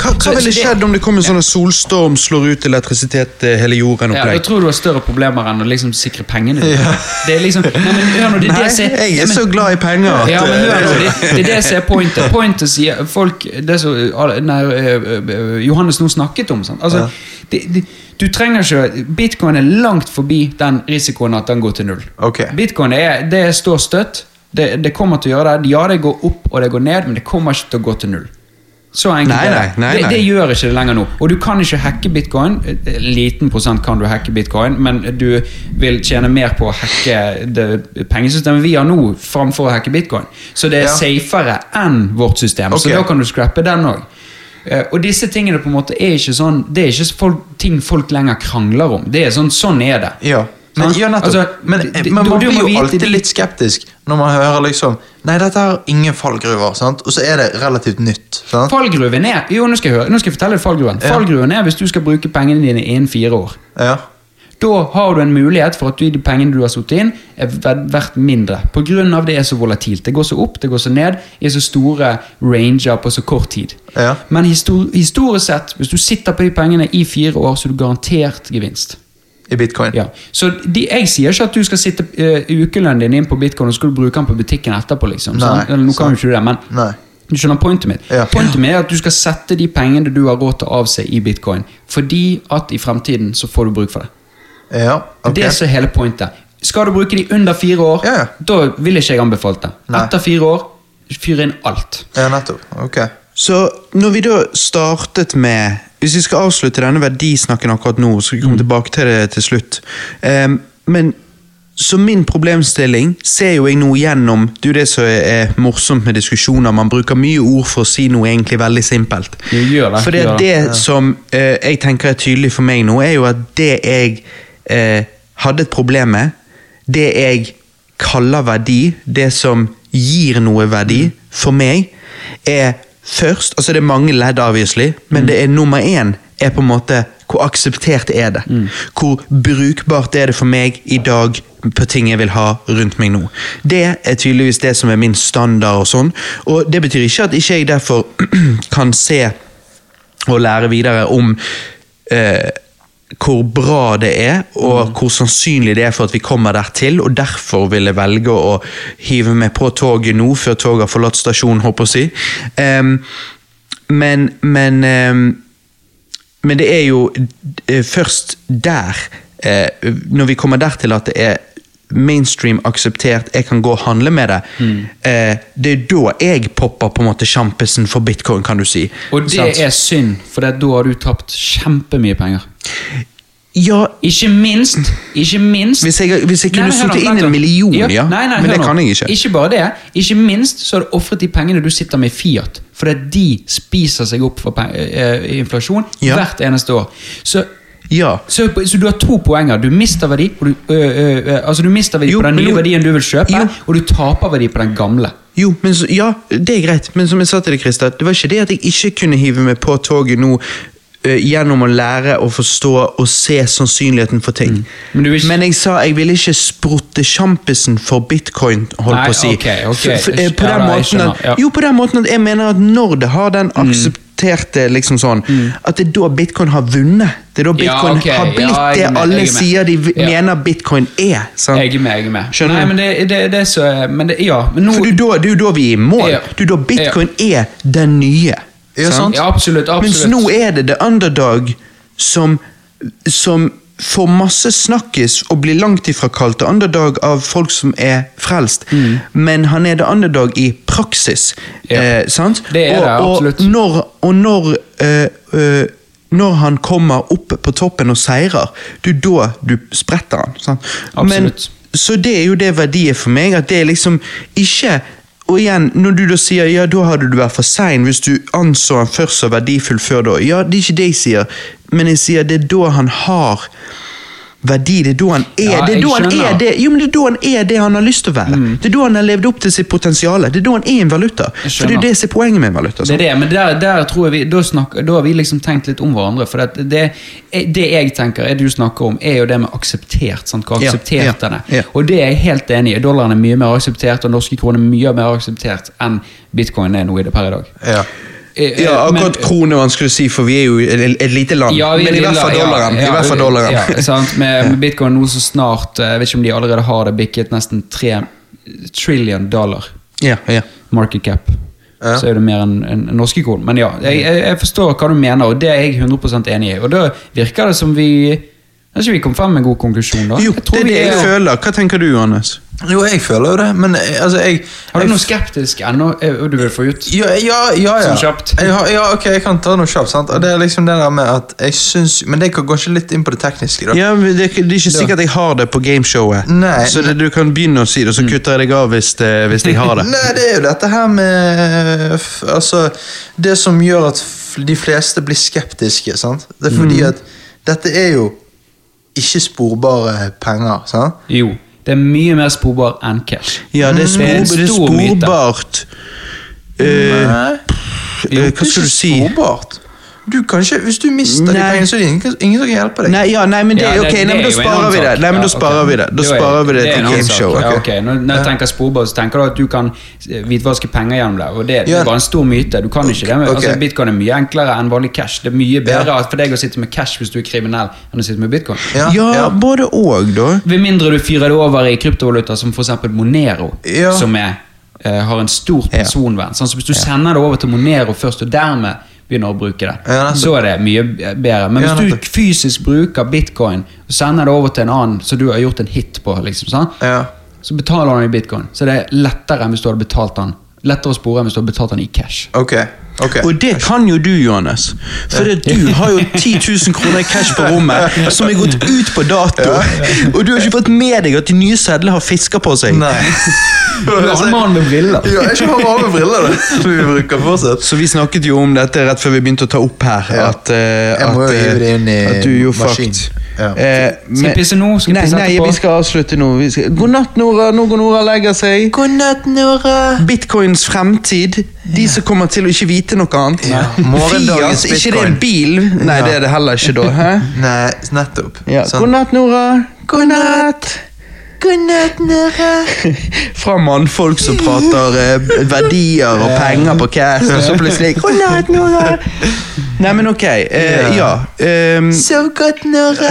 Hva, hva ville skjedd om det kom en sånn solstorm, slår ut elektrisitet hele hele Ja, jeg tror du har større problemer enn å liksom sikre pengene. Det er liksom, nei, men, hør nå, det, Nei, det som- jeg er men- så glad i penger at Ja, men eh, hør nå, det, det er det som er pointet. Pointet sier folk Det som øh, øh, Johannes nå snakket om. Sant? Altså, det, det, du trenger ikke Bitcoin er langt forbi den risikoen at den går til null. Okay. Bitcoin er, det står støtt. Det, det kommer til å gjøre det. Ja, det går opp og det går ned, men det kommer ikke til å gå til null. Så enkelt Nei, nei, nei, det. det. Det gjør ikke det lenger nå. Og du kan ikke hacke bitcoin. Liten prosent kan du hacke bitcoin, men du vil tjene mer på å hacke det pengesystemet vi har nå, framfor å hacke bitcoin. Så det er Ja. safere enn vårt system. Så da kan du scrappe den òg. Og disse tingene på en måte er ikke sånn Det er ikke folk, ting folk lenger krangler om. Det er sånn, sånn er det. Ja. Men, ja. Altså, men, men man blir jo alltid litt skeptisk når man hører liksom Nei, dette har ingen fallgruver, sant? og så er det relativt nytt. Sant? Fallgruven er Jo, nå skal jeg høre Nå skal jeg fortelle deg fallgruven. Ja. Fallgruven er hvis du skal bruke pengene dine innen fire år. Ja. Da har du en mulighet for at de pengene du har satt inn, er verdt mindre. Av det er så volatilt. Det går så opp, det går så ned, i så store ranger på så kort tid. Ja. Men histor historisk sett, hvis du sitter på de pengene i fire år, så er du garantert gevinst. i bitcoin. Ja. Så de, jeg sier ikke at du skal sitte uh, ukelønnen din inn på bitcoin og skal du bruke den på butikken etterpå. liksom. Nei, sånn? Eller, nå kan jo ikke det, men Nei. du skjønner pointet mitt. Ja. Pointet mitt er at du skal sette de pengene du har råd til å avse i bitcoin, fordi at i fremtiden så får du bruk for det. Ja, ok. Det er så hele pointet. Skal du bruke de under fire år, Ja, ja. da vil ikke jeg anbefalt det. Nei. Etter fire år, fyr inn alt. Ja, nettopp. Ok. Så når vi da startet med Hvis vi skal avslutte denne verdisnakken akkurat nå, så skal vi komme tilbake til det til slutt. Um, men så min problemstilling ser jo jeg nå gjennom Det er jo det som er, morsomt med diskusjoner. Man bruker mye ord for å si noe egentlig veldig simpelt. Det, For det, det det. som uh, jeg tenker er tydelig for meg nå, er jo at det jeg eh, hadde et problem med, det jeg kaller verdi, det som gir noe verdi Mm. for meg, er først Altså det er mange ledd, obviously, Mm. men det er nummer én er på en måte hvor akseptert er det? Mm. Hvor brukbart er det for meg i dag på ting jeg vil ha rundt meg nå? Det er tydeligvis det som er min standard og sånn, og det betyr ikke at ikke jeg derfor kan se og lære videre om eh, hvor bra det er, og hvor sannsynlig det er for at vi kommer dertil, og derfor vil jeg velge å hive meg på toget nå, før toget har forlatt stasjonen, håper jeg å si. Um, men men um, men det er jo eh, først der, uh, når vi kommer der til at det er mainstream akseptert, jeg kan gå og handle med det, eh, det er da jeg popper på en måte sjampisen for bitcoin, kan du si. Og det Sant? er synd, for da har du tapt kjempemye penger. Ja, Ikke minst, ikke minst Hvis jeg- hvis jeg kunne sittet inn en million, ja. Nei, nei, Men det kan jeg ikke. Ikke bare det. Ikke minst så har du ofret de pengene du sitter med i Fiat. Fordi de spiser seg opp for peng- eh, inflasjon Ja. hvert eneste år. Så, ja. så, så du har to poenger. Du mister verdi, du, ø, ø, ø, altså du mister verdi Jo, på den nye jo- verdien du vil kjøpe, Jo. og du taper verdi på den gamle. Jo, men så, ja, det er greit, men som jeg sa til deg, Christa, det var ikke det at jeg ikke kunne hive meg på toget nå gjennom å lære å forstå og se sannsynligheten for ting. Mm. Men ikke... Men, jeg sa jeg ville ikke sprutte sjampisen for bitcoin, holdt Nei, på å si. Okay, okay. For- for, eh, på Ja, den da, måten at, ja. Jo, på den måten at jeg mener at når det har den Mm. Aksepterte liksom sånn, at det er da bitcoin har vunnet. Det er da Ja, bitcoin har blitt ja, det med, alle er sier de Ja. mener bitcoin er. sant? Jeg er med, jeg er med. Skjønner Nei, du? men det, det, det er så Men det, ja, men nå For det er jo da, vi er i mål. Ja. Det er da bitcoin er den nye. Ja, sant. Ja, absolutt. Mens nå er det the underdog som, som får masse snakkis og blir langt ifra kalt the underdog av folk som er frelst. Mm. Men han er the underdog i praksis. Ja. Eh, sant? Det er det, absolutt. Og når, og når uh, uh, når han kommer opp på toppen og seirer, det er da du spretter han. Sant? Men, Absolutt. så det er jo det verdiet for meg, at det er liksom ikke og igjen, når du da sier ja, da hadde du vært for sein hvis du anså han først som verdifull før da. Ja, det er ikke det jeg sier, men jeg sier det er da han har verdi. Det er da han er Ja, det. Er da han er det. Jo, men det er da han er det han har lyst til å være. Det er da han har levd opp til sitt potensial. Det er da han er en valuta. For det er jo det som er poenget med en valuta. Det er det, men der, der tror jeg vi, da, snakker, da har vi liksom tenkt litt om hverandre. For det, det, det jeg tenker, er det du snakker om, er jo det med akseptert. Sant? Hva akseptert ja, ja. Og det er jeg helt enig i. Dollaren er mye mer akseptert, og norske kroner er mye mer akseptert enn bitcoin er nå i det per i dag. Ja. Eh, Ja, men- akkurat krone er vanskelig å si, for vi er jo et, et lite land. Ja, men i hvert fall dollaren. ja, fall dollaren. Ja? Med, med bitcoin nå så snart eh, Jeg vet ikke om de allerede har det bikket nesten 3 trillion dollar ja, ja. market cap. Ja. Så er det mer enn en, en norske kron. Men ja, jeg, jeg, jeg forstår hva du mener, og det er jeg 100 enig i. Og da virker det som vi Har tror vi kom frem med en god konklusjon, da? Jo, det er det jeg er- føler. Hva tenker du, Johannes? Jo, jeg føler jo det, men eh, altså, jeg Har jeg du noe skeptisk ennå eh, du vil få ut? Ja, ja, ja. ja. Sånn kjapt. Ja, ja, ok, jeg kan ta noe kjapt. sant? Og det er liksom det der med at jeg syns Men det går ikke litt inn på det tekniske. da. Ja, men det, det er ikke sikkert jeg har det på gameshowet. Nei. Så det, du kan begynne å si det, og så kutter jeg deg av hvis, det, hvis jeg har det. Nei, det er jo dette her med Altså, det som gjør at de fleste blir skeptiske, sant. Det er fordi at dette er jo ikke sporbare penger, sant. Jo. Det er mye mer sporbar enn cash. Ja, det er, spor, det er sporbart. Uh, Nei. eh, hva skal du si? Sporbart. Du kan ikke, Hvis du mister de pengene, så er det ingen, ingen som kan hjelpe deg. Nei, ja, nei, men det ja, det, okay, nei, men da sparer vi det. Nei, men Ja, da sparer vi det. Da er- sparer vi det til gameshow. Okay. Ja, okay. Når, når jeg tenker sporbar, så tenker du at du kan hvitvaske penger gjennom det. Og det, det er bare en stor myte. Du kan ikke det. Men, altså, bitcoin er mye enklere enn vanlig cash. Det er mye bedre for deg å sitte med cash hvis du er kriminell, enn å sitte med bitcoin. Ja, Ja, ja. både og, da. Ved mindre du fyrer det over i kryptovaluta som f.eks. Monero, Ja. som er, uh, har en stor Ja. personvern. Sånn, så hvis du sender det over til Monero først, og dermed begynner å bruke det, Ja, så er det mye bedre. Men Ja, hvis du fysisk bruker bitcoin og sender det over til en annen som du har gjort en hit på, liksom? Ja. så betaler han i bitcoin. Så det er lettere enn hvis du hadde betalt han Lettere å spore enn hvis du hadde betalt han i cash. Ok. Ok. Og det kan jo du, Johannes. For det, du har jo 10 000 kroner i cash på rommet som er gått ut på dato. Og du har ikke fått med deg at de nye sedlene har fisker på seg. Nei. Du er en mann med briller. Ja, jeg er ikke bare med briller, det. Som vi bruker fortsatt. Så vi snakket jo om dette rett før vi begynte å ta opp her. At, uh, at, i at du jo maskin. Ja. Eh, Skal jeg pisse nå? Skal jeg nei, pisse nei, etterpå? vi skal avslutte nå. Vi skal... God natt, Nora. Nå går Nora og legger seg. God natt, Nora. Bitcoins fremtid. De som kommer til å ikke vite noe annet. Ja. Fias, ikke det en bil? Nei, Ja. det er det heller ikke da. Hæ? Nei, nettopp. Ja. Sånn. God natt, Nora. God natt. God natt, Nora. Fra mannfolk som prater eh, verdier og penger på cash, og så plutselig. Nei, men ok. eh, ja. Um, So godt, Nora.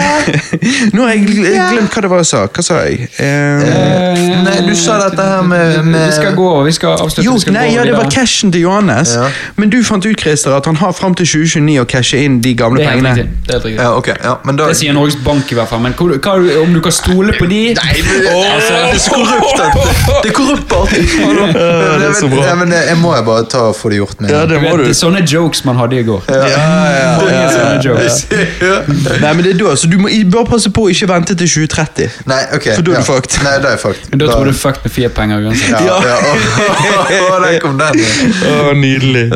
nå har jeg gl- glemt hva det var jeg sa. Hva sa jeg? Ehm, Eh, Nei, du sa dette her med, med Vi skal gå over. Vi skal avslutte. jo, vi skal nei, gå ja, det var cashen til Johannes. Ja. Men du fant ut Christer, at han har fram til 2029 å cashe inn de gamle Det er helt pengene. riktig. Det er helt riktig. Ja, ok. Ja, men da Det sier Norges Bank i hvert fall, men hva, om du kan stole på de Nei, men, Korrupt. Det er korrupt bra. Ja, men jeg må jeg bare ta og få det gjort med. Ja, det du må vet, du. det er sånne jokes man hadde i går. Ja, ja, ja. Nei, men det er da, så du må bare passe på å ikke vente til 2030. Nei, ok. For da er ja. du fucked. Nei, da er jeg fucked. Men da tror du fucked med Fiat-penger uansett. Ja, Ja. ja. Å, der kom den. Å, nydelig.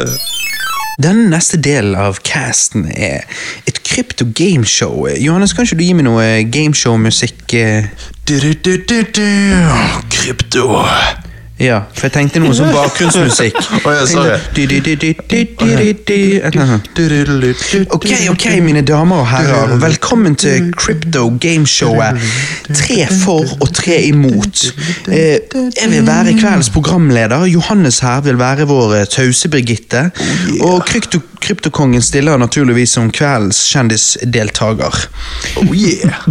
Denne neste delen av casten er et krypto gameshow. Johannes, kan ikke du gi meg noe gameshow-musikk? eh? Krypto. Ja, for jeg tenkte noe som bakgrunnsmusikk. Ok, ok, mine damer og herrer. Velkommen til Crypto Gameshowet. Tre for og tre imot. Eh, jeg vil være kveldens programleder. Johannes her vil være vår eh, tause Birgitte. Og krypto, Kryptokongen stiller naturligvis som kveldens kjendisdeltaker. Oh yeah.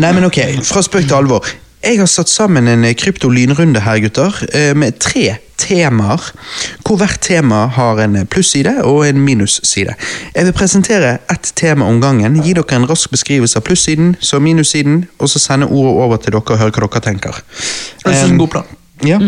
Nei, men ok, fra spøk til alvor. Jeg har satt sammen en eh, krypto-lynrunde her, gutter, eh, med tre temaer, hvor hvert tema har en eh, plusside og en minusside. Jeg vil presentere ett tema om gangen, gi dere en rask beskrivelse av plussiden, så minussiden, og så sende ordet over til dere og høre hva dere tenker. Jeg synes det er en god plan. Ja,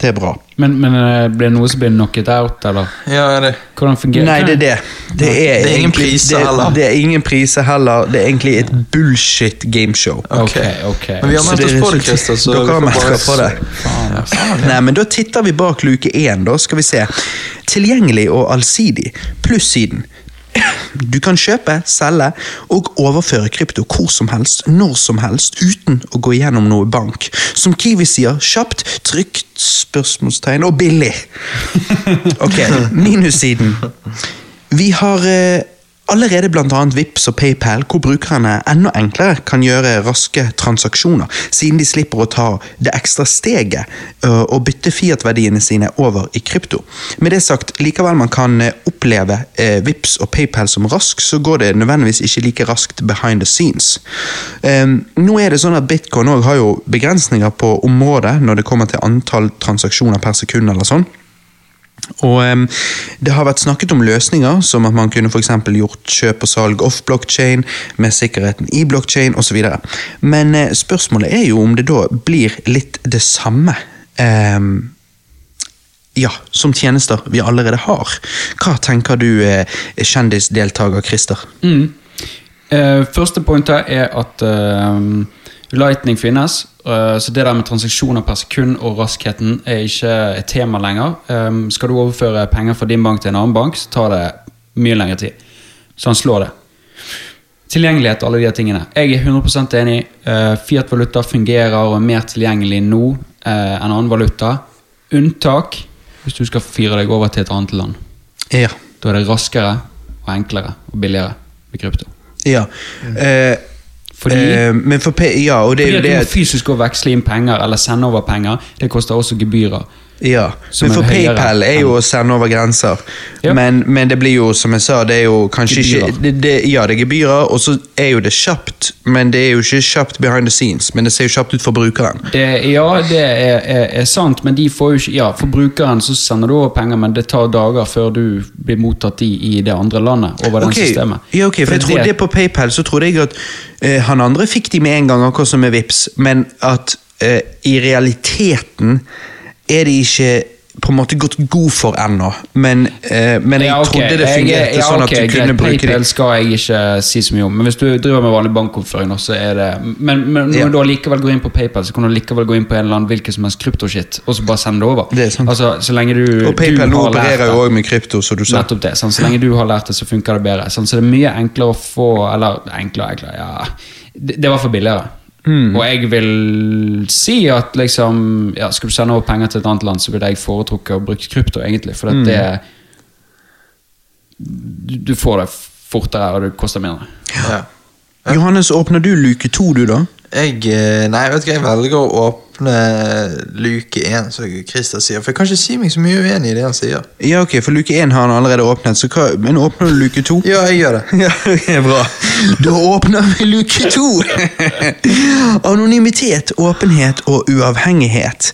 det er bra. Men, men eh, blir det noe som blir knocket out, eller? Ja, det. Hvordan fungerer Nei, det er det. Det er, Det er ingen priser heller. Det er ingen priser heller. Det er egentlig et bullshit gameshow. Ok, ok. Men vi har meldt oss på det, Christer. Så Dere har meldt dere på det. Faen, Ja, faen, ja. Nei, men Da titter vi bak luke én, da skal vi se. Tilgjengelig og allsidig. Plussiden. Du kan kjøpe, selge og overføre krypto hvor som helst, når som helst, uten å gå gjennom noe bank. Som Kiwi sier, kjapt, trygt, spørsmålstegn og billig. Ok, minussiden. Vi har eh, allerede bl.a. Vipps og PayPal, hvor brukerne enda enklere kan gjøre raske transaksjoner, siden de slipper å ta det ekstra steget og bytte Fiat-verdiene sine over i krypto. Med det sagt, likevel man kan eh, oppleve eh, Vipps og PayPal som rask, så går det nødvendigvis ikke like raskt behind the scenes. Ehm, nå er det sånn at Bitcoin også har jo begrensninger på området når det kommer til antall transaksjoner per sekund eller sånn. Og Det har vært snakket om løsninger, som at man kunne for gjort kjøp og salg off blockchain, med sikkerheten i blockchain osv. Men eh, spørsmålet er jo om det da blir litt det samme. Um, ja, som tjenester vi allerede har. Hva tenker du, eh, kjendisdeltaker Christer? Mm. Eh, første pointet er at eh, Lightning finnes, så det der med transaksjoner per sekund og raskheten er ikke et tema lenger. Eh, skal du overføre penger fra din bank til en annen bank, så tar det mye lengre tid. Så han slår det. Tilgjengelighet og alle de her tingene. Jeg er 100 enig. Eh, Fiat-valuta fungerer og er mer tilgjengelig nå eh, enn annen valuta. Unntak hvis du skal fyre deg over til et annet land. Ja. Da er det raskere, og enklere og billigere med krypto. Ja. Eh, Fordi, eh, men for ja, det fordi at du må fysisk å veksle inn penger eller sende over penger. Det koster også gebyrer. Ja, men for PayPal er jo å sende over grenser. Ja. Men, men det blir jo, som jeg sa, det er jo kanskje Gebyrer. ikke det, det, Ja, det er gebyrer, og så er jo det kjapt, men det er jo ikke kjapt behind the scenes. Men det ser jo kjapt ut for brukeren. Det, ja, det er, er, er sant, men de får jo ikke Ja, for brukeren så sender du over penger, men det tar dager før du blir mottatt i, i det andre landet over den Ok, systemet. Ja, ok, for jeg trodde det- på PayPal så trodde jeg at eh, han andre fikk de med en gang, akkurat som med Vips, men at eh, i realiteten er de ikke på en måte gått god for ennå. Men, eh, men jeg Ja, okay. trodde det jeg- fungerte ja, sånn at at du kunne greit, bruke PayPal de. skal jeg ikke si så mye om, men hvis du driver med vanlig bankoppføring, så er det Men, men når Ja. du allikevel går inn på PayPal, så kan du likevel gå inn på en eller annen hvilken som helst kryptoshit, og så bare sende det over. Det er sant. Altså, så lenge du, Og PayPal nå opererer jo òg med krypto, som du sa. Nettopp det. Sånn, Så lenge du har lært det, så funker det bedre. Sånn, Så det er mye enklere å få Eller enklere, enklere ja. Det, det er i hvert fall billigere. Mm. Og jeg vil si at liksom ja, Skal du sende over penger til et annet land, så ville jeg foretrukket å bruke krypto, egentlig. For Mm. det du, du får det fortere, og det koster mindre. Ja. Johannes, åpner du luke to, du, da? Jeg, eh, nei, vet ikke, jeg velger å åpne luke én, som Christer sier. For jeg kan ikke si meg så mye uenig i det han sier. Ja, ok, for luke én har han allerede åpnet, så hva, men åpner du luke to? Ja, jeg gjør det. Ja, er bra. Da åpner vi luke to. Anonymitet, åpenhet og uavhengighet.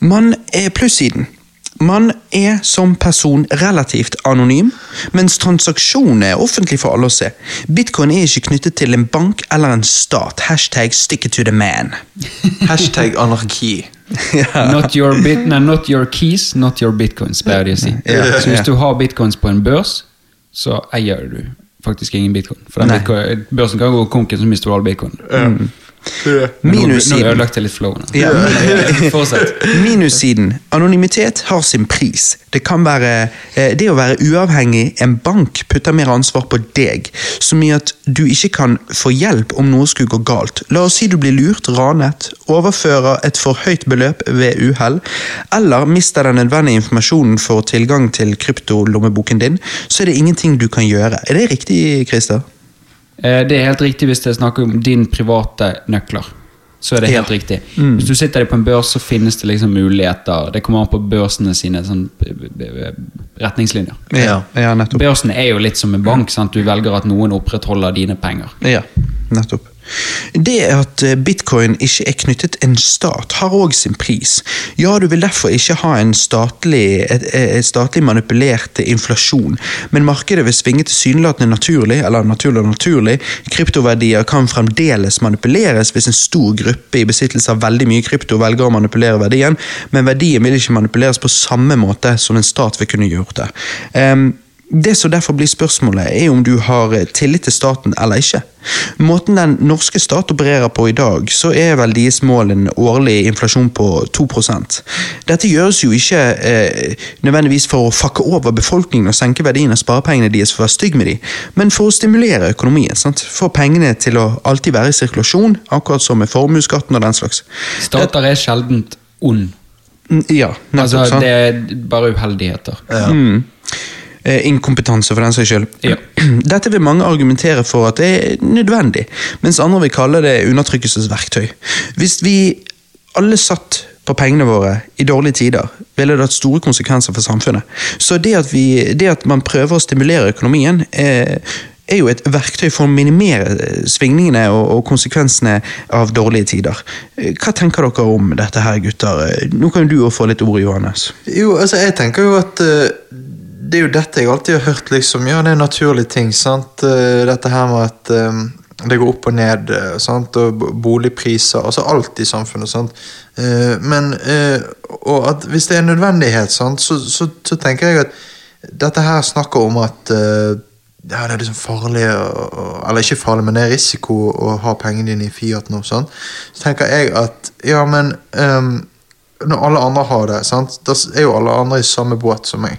Man er plussiden. Man er som person relativt anonym, mens transaksjonene er offentlig for alle å se. Bitcoin er ikke knyttet til en bank eller en stat. Hashtag stick it to the man. Hashtag anarki. Not your, bit, no, not your keys, not your bitcoins, pleier de å si. Yeah. Så hvis du har bitcoins på en børs, så eier du faktisk ingen bitcoin. For den bitcoin, børsen kan gå konken, så mister du all bitcoin. Nå Minussiden. Ja. Minussiden. Anonymitet har sin pris. Det kan være eh, Det å være uavhengig en bank putter mer ansvar på deg, som i at du ikke kan få hjelp om noe skulle gå galt. La oss si du blir lurt, ranet, overfører et for høyt beløp ved uhell, eller mister den nødvendige informasjonen for tilgang til kryptolommeboken din, så er det ingenting du kan gjøre. Er det riktig, Christer? Eh, Det er helt riktig hvis det er snakk om din private nøkler. Så er det helt Ja. riktig. Hvis du sitter på en børs, så finnes det liksom muligheter. Det kommer an på børsene sine sånn, retningslinjer. Ja, ja nettopp. Børsen er jo litt som en bank. Sant? Du velger at noen opprettholder dine penger. Ja, nettopp. Det at eh, bitcoin ikke er knyttet en stat, har òg sin pris. Ja, du vil derfor ikke ha en statlig, et, et statlig manipulert inflasjon, men markedet vil svinge tilsynelatende naturlig, eller naturlig og naturlig. Kryptoverdier kan fremdeles manipuleres hvis en stor gruppe i besittelse av veldig mye krypto velger å manipulere verdien, men verdien vil ikke manipuleres på samme måte som en stat vil kunne gjort det. Ehm, det som derfor blir spørsmålet, er om du har eh, tillit til staten eller ikke. Måten den norske stat opererer på i dag, så er vel deres mål en årlig inflasjon på 2 Dette gjøres jo ikke eh, nødvendigvis for å fakke over befolkningen og senke verdien av sparepengene deres for å være stygg med dem, men for å stimulere økonomien. sant? Få pengene til å alltid være i sirkulasjon, akkurat som med formuesskatten og den slags. Stater er sjeldent ond. Mm, Ja, nettopp. Altså, det er bare uheldigheter. Mm. Eh, Inkompetanse, for den saks skyld. Ja. Dette vil mange argumentere for at det er nødvendig, mens andre vil kalle det undertrykkelsesverktøy. Hvis vi alle satt på pengene våre i dårlige tider, ville det hatt store konsekvenser for samfunnet. Så det at, vi, det at man prøver å stimulere økonomien, er, er jo et verktøy for å minimere eh, svingningene og, og konsekvensene av dårlige tider. Eh, Hva tenker dere om dette her, gutter? Eh, Nå kan jo du jo få litt ord, Johannes. Jo, altså, jeg tenker jo at eh, det er jo dette jeg alltid har hørt, liksom. Ja, det er naturlige ting, sant. Eh, dette her med at eh, det går opp og ned, eh, sant. Og boligpriser, altså alt i samfunnet, sant. Men, og at hvis det er en nødvendighet, sant, så, så, så tenker jeg at dette her snakker om at ja, det er liksom farlig Eller ikke farlig, men det er risiko å ha pengene dine i Fiat nå. Sant? Så tenker jeg at ja, men um, når alle andre har det, sant? da er jo alle andre i samme båt som meg.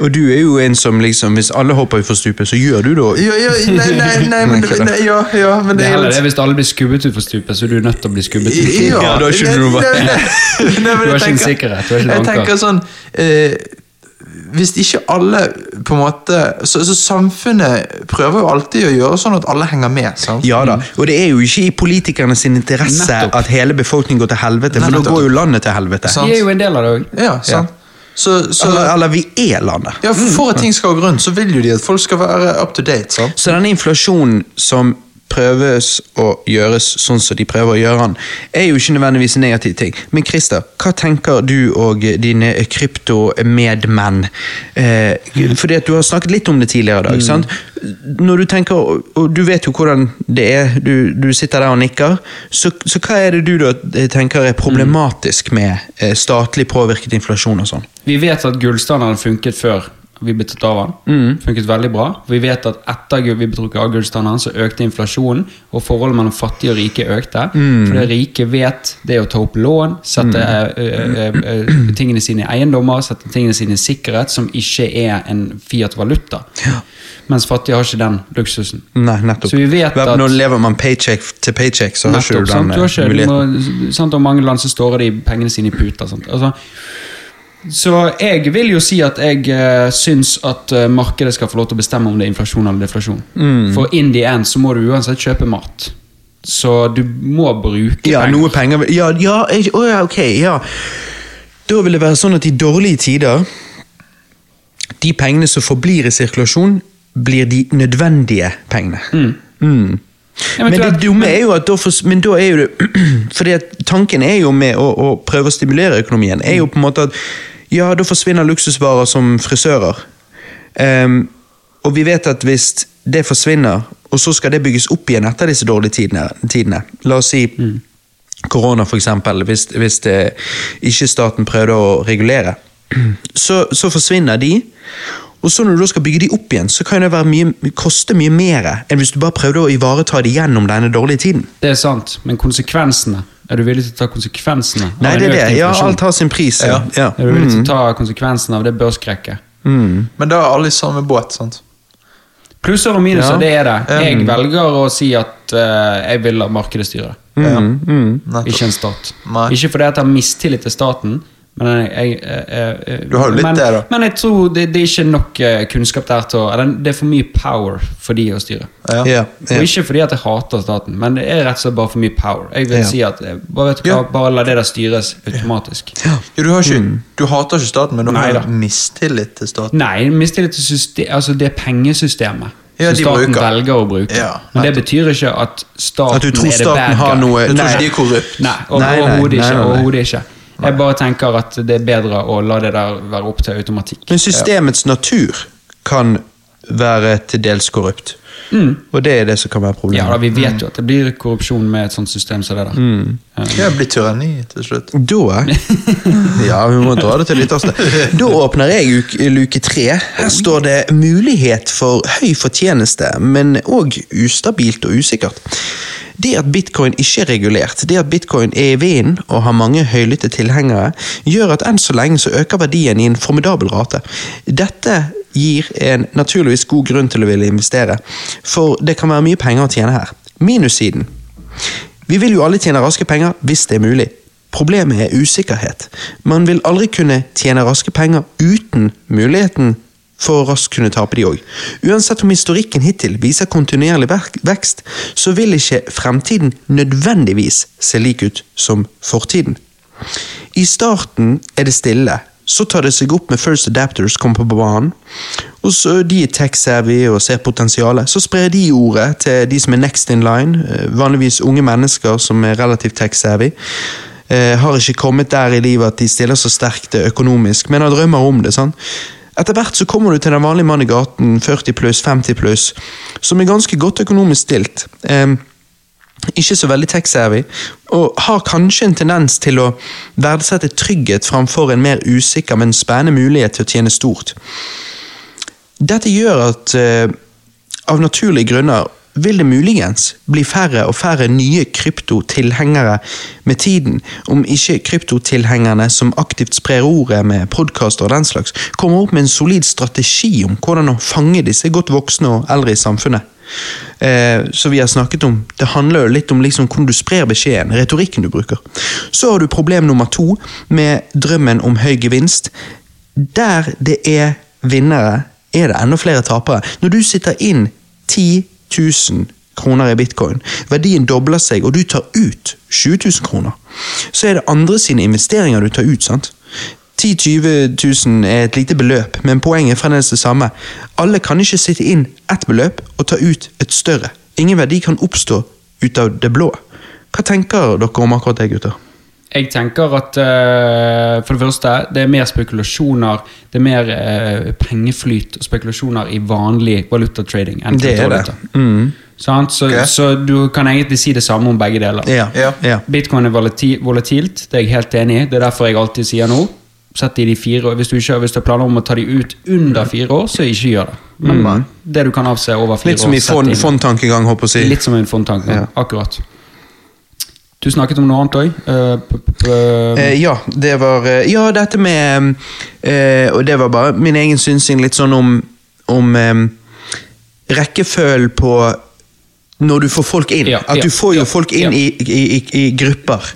Og du er jo en som liksom, hvis alle hopper utfor stupet, så gjør du det òg. Ja, ja, nei, nei, nei, men, nei, ja, ja, men Det det er er heller det hvis alle blir skubbet utfor stupet, så er du nødt til å bli skubbet. Ja, Ja, da skjønner du hva- nei, nei, nei, men Du har ikke en sikkerhet, du har ikke en Jeg tenker sånn eh, hvis ikke alle på en måte så, så samfunnet prøver jo alltid å gjøre sånn at alle henger med. sant? Ja da, og det er jo ikke i politikerne sin interesse Nettopp. at hele befolkningen går til helvete, for da går jo landet til helvete. Sant. Vi er jo en del av det òg. Ja, sant? Så, så, Eller, eller vi er landet. ja, for, at ting skal gå rundt, så vil jo de at folk skal være up to date. Så, Så denne inflasjonen som prøves å gjøres sånn som de prøver å gjøre den, er jo ikke nødvendigvis en negativ ting. Men Christer, hva tenker du og dine kryptomedmenn? Eh, fordi at du har snakket litt om det tidligere i dag. sant? Når du tenker, og- og du vet jo hvordan det er, du, du sitter der og nikker, så, så hva er det du da tenker er problematisk med eh, statlig påvirket inflasjon og sånn? Vi vet at gullstandarden funket før vi tatt av den. Funket veldig bra. Vi vet at etter vi betrukket av gullstandarden, så økte inflasjonen, og forholdet mellom fattige og rike økte. For det rike vet det å ta opp lån, sette mm. ø, ø, ø, tingene sine i eiendommer, sette tingene sine i sikkerhet, som ikke er en Fiat-valuta. Mens fattige har ikke den luksusen. Nei, nettopp. Så vi vet at- Nå lever man paycheck til paycheck, så har ikke du du sant? den Du har eh, ikke, du må, sant? Og mange land så står de pengene sine i puter. Sant? Altså, så jeg vil jo si at jeg uh, syns at uh, markedet skal få lov til å bestemme om det er inflasjon eller deflasjon. Mm. For in the end så må du uansett kjøpe mat. Så du må bruke Ja, penger. noe penger Ja, ja, jeg- å ja, ok, ja. Da vil det være sånn at i dårlige tider De pengene som forblir i sirkulasjon, blir de nødvendige pengene. Mm. Mm. Men det dumme er jo at da, for, men da er jo det Fordi at tanken er jo med å, å prøve å stimulere økonomien, er jo på en måte at ja, da forsvinner luksusvarer som frisører. Um, og vi vet at hvis det forsvinner, og så skal det bygges opp igjen etter disse dårlige tidene, tidene. La oss si korona, for eksempel, hvis, hvis det, ikke staten prøvde å regulere, så, så forsvinner de. Og så når du da skal bygge de opp igjen, så kan det være mye, koste mye mer enn hvis du bare prøvde å ivareta det gjennom denne dårlige tiden. Det er sant, men konsekvensene Er du villig til å ta konsekvensene? Nei, det er det. Ja, alt har sin pris. Ja. Ja. Ja. Er du villig til Mm. å ta konsekvensene av det børskrekket? Men da er alle i samme båt. sant? Plusser og minuser, Ja. det er det. Jeg velger å si at uh, jeg vil la markedet styre. Ja. Mm. Ikke en stat. Nei. Ikke fordi jeg har mistillit til staten, men jeg, jeg, jeg, jeg Du har jo litt men, det, da. Men jeg tror det, det er ikke nok eh, kunnskap der til å eller Det er for mye power for de å styre. Ja. Ja, Og ikke fordi at jeg hater staten, men det er rett og slett bare for mye power. Jeg vil Ja. si at eh, bare, vet du hva, Ja. bare la det der styres automatisk. Ja, du, har ikke, du hater ikke staten, men du har mistillit til staten. Nei, mistillit til system, altså det pengesystemet Ja, som staten bruker. velger å bruke. Ja, men det betyr ikke at staten At du tror er staten bad har noe Du tror ikke de er korrupt? Nei, og- Nei, nei, overhodet ikke. nei, nei. Jeg bare tenker at det er bedre å la det der være opp til automatikk. Men systemets natur kan være til dels korrupt. Og det er det som kan være problemet. Ja, da. Vi vet jo at det blir korrupsjon med et sånt system som det der. Mm. Det blir tyranni til slutt. Da Ja, vi må dra det til avstand. Da åpner jeg uke, luke tre. Her står det 'mulighet for høy fortjeneste', men òg ustabilt og usikkert. Det at bitcoin ikke er regulert, det at bitcoin er i vinden og har mange høylytte tilhengere, gjør at enn så lenge så øker verdien i en formidabel rate. Dette gir en naturligvis god grunn til å ville investere, for det kan være mye penger å tjene her. Minussiden vi vil jo alle tjene raske penger hvis det er mulig. Problemet er usikkerhet. Man vil aldri kunne tjene raske penger uten muligheten for å raskt kunne tape de òg. Uansett om historikken hittil viser kontinuerlig vekst, så vil ikke fremtiden nødvendigvis se lik ut som fortiden. I starten er det stille, så tar det seg opp med First Adapters kommer på banen. Og så De er tech-savvy og ser potensialet. Så sprer de ordet til de som er next in line, eh, vanligvis unge mennesker som er relativt tech-savvy. Eh, har ikke kommet der i livet at de stiller så sterkt økonomisk, men har drømmer om det. sant? Etter hvert så kommer du til den vanlige mann i gaten, 40 pluss, 50 pluss, som er ganske godt økonomisk stilt. Ikke så veldig tech-savvy, og har kanskje en tendens til å verdsette trygghet framfor en mer usikker, men spennende mulighet til å tjene stort. Dette gjør at uh, av naturlige grunner vil det muligens bli færre og færre nye kryptotilhengere med tiden, om ikke kryptotilhengerne som aktivt sprer ordet med podkaster og den slags, kommer opp med en solid strategi om hvordan å fange disse godt voksne og eldre i samfunnet. Eh, så vi har snakket om, Det handler jo litt om liksom hvordan du sprer beskjeden, retorikken du bruker. Så har du problem nummer to med drømmen om høy gevinst. der det er vinnere, er det enda flere tapere. Når du sitter inn 10 000 kroner i bitcoin, verdien dobler seg, og du tar ut 20 000 kroner, så er det andre sine investeringer du tar ut. sant? 10 000-20 000 er et lite beløp, men poenget er fremdeles det samme. Alle kan ikke sitte inn ett beløp og ta ut et større. Ingen verdi kan oppstå ut av det blå. Hva tenker dere om akkurat det, gutter? Jeg tenker at uh, for det første, det er mer spekulasjoner, det er mer uh, pengeflyt og spekulasjoner i vanlig valutatrading enn Det er det. Mm. Sant? Så, okay. så du kan egentlig si det samme om begge deler. Ja. Ja. ja. Bitcoin er volatilt, det er jeg helt enig i. Det er derfor jeg alltid sier nå. Sett de i de fire år. Hvis du, ikke, hvis du har planer om å ta de ut under fire år, så ikke gjør det. Men det du kan avse over fire år Litt som i fondtankegang, håper jeg å si. Litt som en fondtankegang, Ja. Akkurat. Du snakket om noe annet òg. Eh, ja, det var eh, Ja, dette med eh, Og det var bare min egen synsing litt sånn om, om um, rekkefølgen på når du får folk inn. Ja, At du får jo folk inn i, i, i, grupper.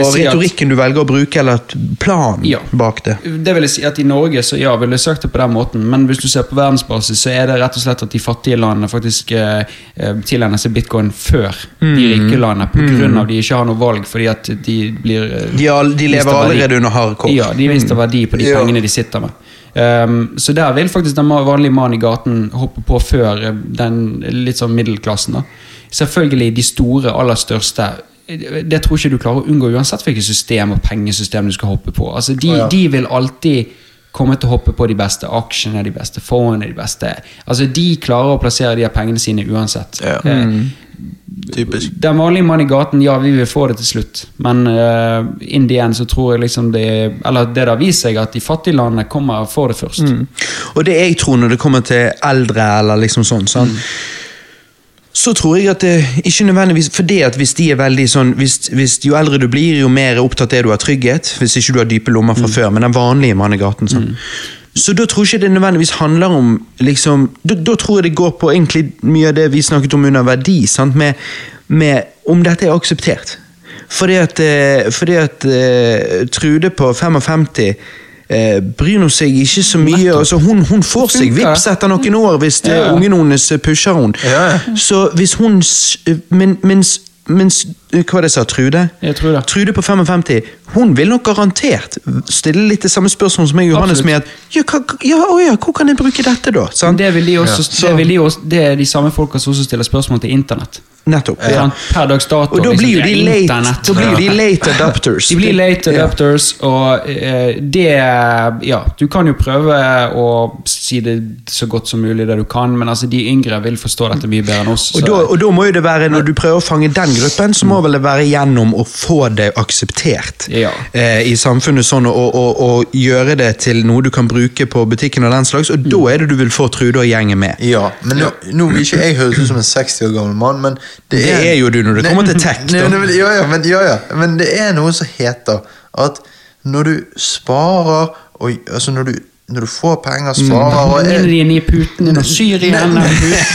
jeg, Og si at retorikken du velger å bruke, eller planen bak det. Det vil jeg si at I Norge så ja, ville jeg sagt det på den måten, men hvis du ser på verdensbasis, så er det rett og slett at de fattige landene faktisk eh, eh, tilegner seg bitcoin før Mm. de rike landene, på grunn av de ikke har noe valg fordi at de blir eh, De, de lever allerede under hardcore. Ja, de mister verdi på de pengene de sitter med. Um, så der vil faktisk den vanlige mannen i gaten hoppe på før eh, den litt sånn middelklassen. da. Selvfølgelig de store, aller største. eh, Det tror ikke du klarer å unngå uansett hvilket system og pengesystem du skal hoppe på. Altså, de, oh, ja. de vil alltid komme til å hoppe på de beste aksjene, de beste fondene, de beste Altså, de klarer å plassere de her pengene sine uansett. Ja. Eh, Typisk. den vanlige mann i gaten, ja, vi vil få det til slutt. Men uh, in the end så tror jeg liksom det Eller det har vist seg at de fattige landene kommer og får det først. Mm. Og det jeg tror når det kommer til eldre, eller liksom sånn, sånn så tror jeg at det ikke nødvendigvis fordi at hvis de er veldig sånn hvis, hvis Jo eldre du blir, jo mer opptatt er du av trygghet. Hvis ikke du har dype lommer fra før, men den vanlige mann i gaten. Sånn. Så da tror jeg ikke det nødvendigvis handler om liksom, da, da tror jeg det går på egentlig mye av det vi snakket om under verdi. Sant? Med, med om dette er akseptert. Fordi at, eh, fordi at uh, Trude på 55 eh, bryr hun seg ikke så mye. Altså, hun, hun får seg vips etter noen år hvis eh, Ja. ungen hennes pusher hun. Ja. Så hvis hun men, mens, mens Hva var det jeg sa? Trude? Jeg tror det. Trude på 55. Hun vil nok garantert stille litt det samme spørsmål som og Johannes Absolutt. med at ja, hva, ja, å ja, hvor kan jeg bruke dette, da? Sånn? Det, vil de også, Ja. det, vil de også, det er de samme folka som også stiller spørsmål til internett. Nettopp. Ja. Per dags dato. Og da liksom, blir jo de late, da blir de late adapters. De blir late Ja. adapters, og uh, det Ja, du kan jo prøve å si det så godt som mulig det du kan, men altså de yngre vil forstå dette mye bedre enn oss. Og da, og da må jo det være, når du prøver å fange den gruppen, så må vel det være gjennom å få det akseptert Ja. eh, i samfunnet sånn, og, og, og gjøre det til noe du kan bruke på butikken og den slags, og da er det du vil få Trude og gjengen med. Ja, men nå, nå vil ikke jeg høres ut som en 60 år gammel mann, men det Det er jo du når det kommer til tech, da. Nei, nei, men- ja, ja, men, ja, ja, men det er noe som heter at når du sparer og, altså når du, når du får penger, sparer og Inn i puten, putene og syr igjen.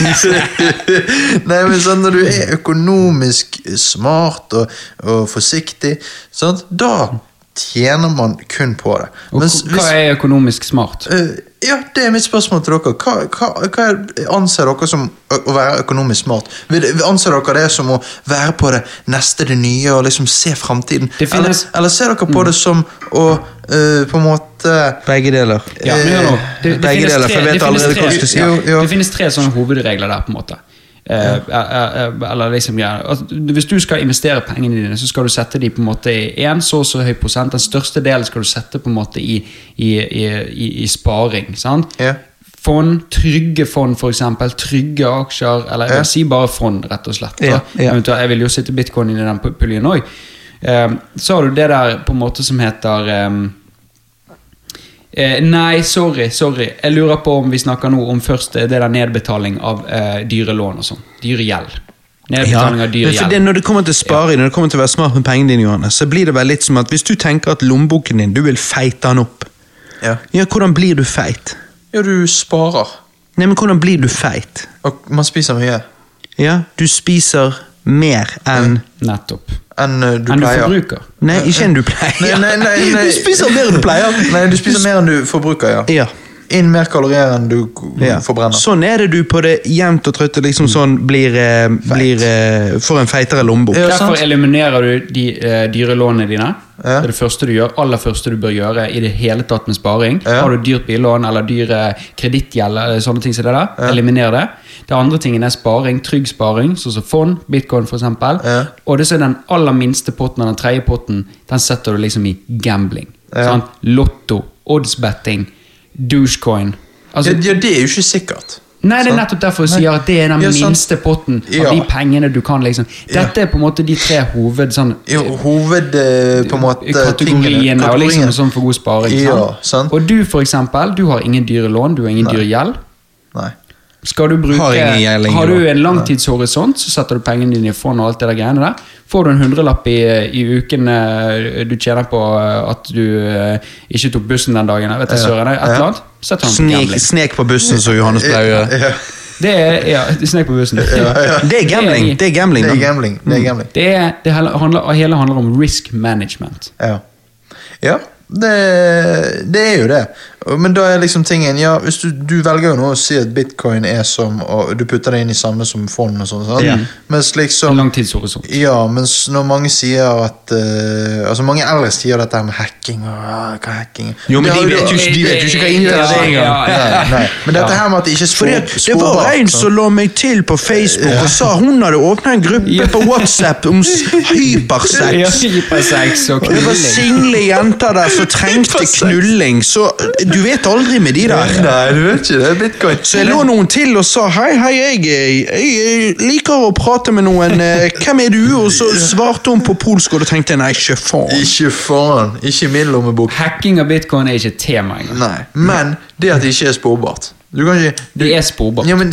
Nei, men sånn når du er økonomisk smart og, og forsiktig, sant? da tjener man kun på det. Og hva er økonomisk smart? Uh, ja, det er mitt spørsmål til dere. Hva, hva, hva er- anser dere som å, være økonomisk smart? Vil, anser dere det som å være på det neste, det nye, og liksom se framtiden? Eller, eller ser dere på det som å uh, på en måte Begge deler. Ja, men nå. Det, det, Begge finnes deler, tre, det, finnes tre. Jo, jo. det finnes tre sånne hovedregler der, på en måte. Eh, eh, eh, eller liksom, ja, Hvis du skal investere pengene dine, så skal du sette de på en måte i en så og så høy prosent. Den største delen skal du sette på en måte i, i, i, i, sparing. sant? Ja. Fond, trygge fond f.eks., trygge aksjer, eller jeg vil si bare fond, rett og slett. Ja, ja. Jeg vil jo sitte bitcoin inn i den puljen òg. så har du det der på en måte som heter eh, Eh, nei, sorry. sorry Jeg lurer på om vi snakker nå om først eh, det der nedbetaling av eh, dyre lån og sånn. Dyre gjeld. Ja, Nedbetaling av dyre det, når det kommer til sparing, når det kommer til å være smart med pengene dine, Johannes, så blir det vel litt som at hvis du tenker at lommeboken din, du vil feite den opp. Ja. Ja, hvordan blir du feit? ja, du sparer. Nei, men hvordan blir du feit? Og man spiser mye. Ja, du spiser mer enn Nettopp. Enn eh, du Enn du forbruker. Nei, ikke enn du pleier. Nei, nei, nei, nei. Du spiser mer enn du pleier. Nei, du spiser mer enn du forbruker, ja. Ja. Inn mer kalorier enn du Ja. forbrenner. Sånn er det du på det jevnt og trøtte liksom sånn blir, eh, blir eh, Får en feitere lommebok. Ja, Derfor eliminerer du de eh, dyre lånene dine. Ja. Det er det første du gjør, aller første du bør gjøre i det hele tatt med sparing. Ja. Har du dyrt billån eller dyr eh, kredittgjeld, eller sånne ting som det der, eliminer det. Det andre tingen er sparing, trygg sparing, sånn som fond, bitcoin eksempel. Ja. Og det så er den aller minste potten, den tredje potten, den setter du liksom i gambling. Ja. Sant? Lotto, oddsbetting, douchecoin. Altså, ja, det er jo ikke sikkert. Nei, det er nettopp derfor jeg sier at det er den Ja, minste potten av Ja. de pengene du kan liksom Dette er på en måte de tre hoved... Sånn, Jo, hoved... eh, på en måte kategoriene og liksom sånn for god sparing. Ja, sant. Og du for eksempel, du har ingen dyre lån, du har ingen dyre gjeld. Nei. Skal du bruke, Har ingen har du en langtidshorisont, så setter du pengene dine i fond og alt det der greiene der. Får du en hundrelapp i, i uken eh, du tjener på eh, at du eh, ikke tok bussen den dagen, vet ikke, søren, et eller annet, sett han på Snek, gambling. snek på bussen, som Johannes pleier å gjøre. Det er, ja, snek på bussen. Det er gambling. Det er gambling, det er gambling. Det er gambling. Det, er, det handler, hele handler om risk management. Ja, ja det, det er jo det. Men da er liksom tingen ja, hvis du, du velger jo nå å si at bitcoin er som Og du putter det inn i samme som fond og sånn. Ja. Mens En liksom langtidshorisont. Ja, mens når mange sier at uh, Altså Mange eldre sier dette med hacking og ah, hva hacking Jo, men ja, de vet jo ikke, de vet jo ikke hva internett er engang. Men dette her med at det ikke er spor, det var en som la meg til på Facebook og sa hun hadde åpna en gruppe på WhatsApp om hypersex. hypersex og Det var knulling. single jenter der som trengte knulling, så du vet aldri med de der. Nei, du vet ikke det. er Bitcoin. Så jeg lå noen til og sa hei, hei, jeg, jeg, jeg liker å prate med noen. eh, Hvem er du? Og så svarte hun på polsk, og da tenkte jeg nei, ikke faen. Ikke faen. Ikke i min lommebok. Hacking av bitcoin er ikke et tema engang. Nei. Men det at det ikke er sporbart Du kan ikke du, Det er sporbart. Jo, men,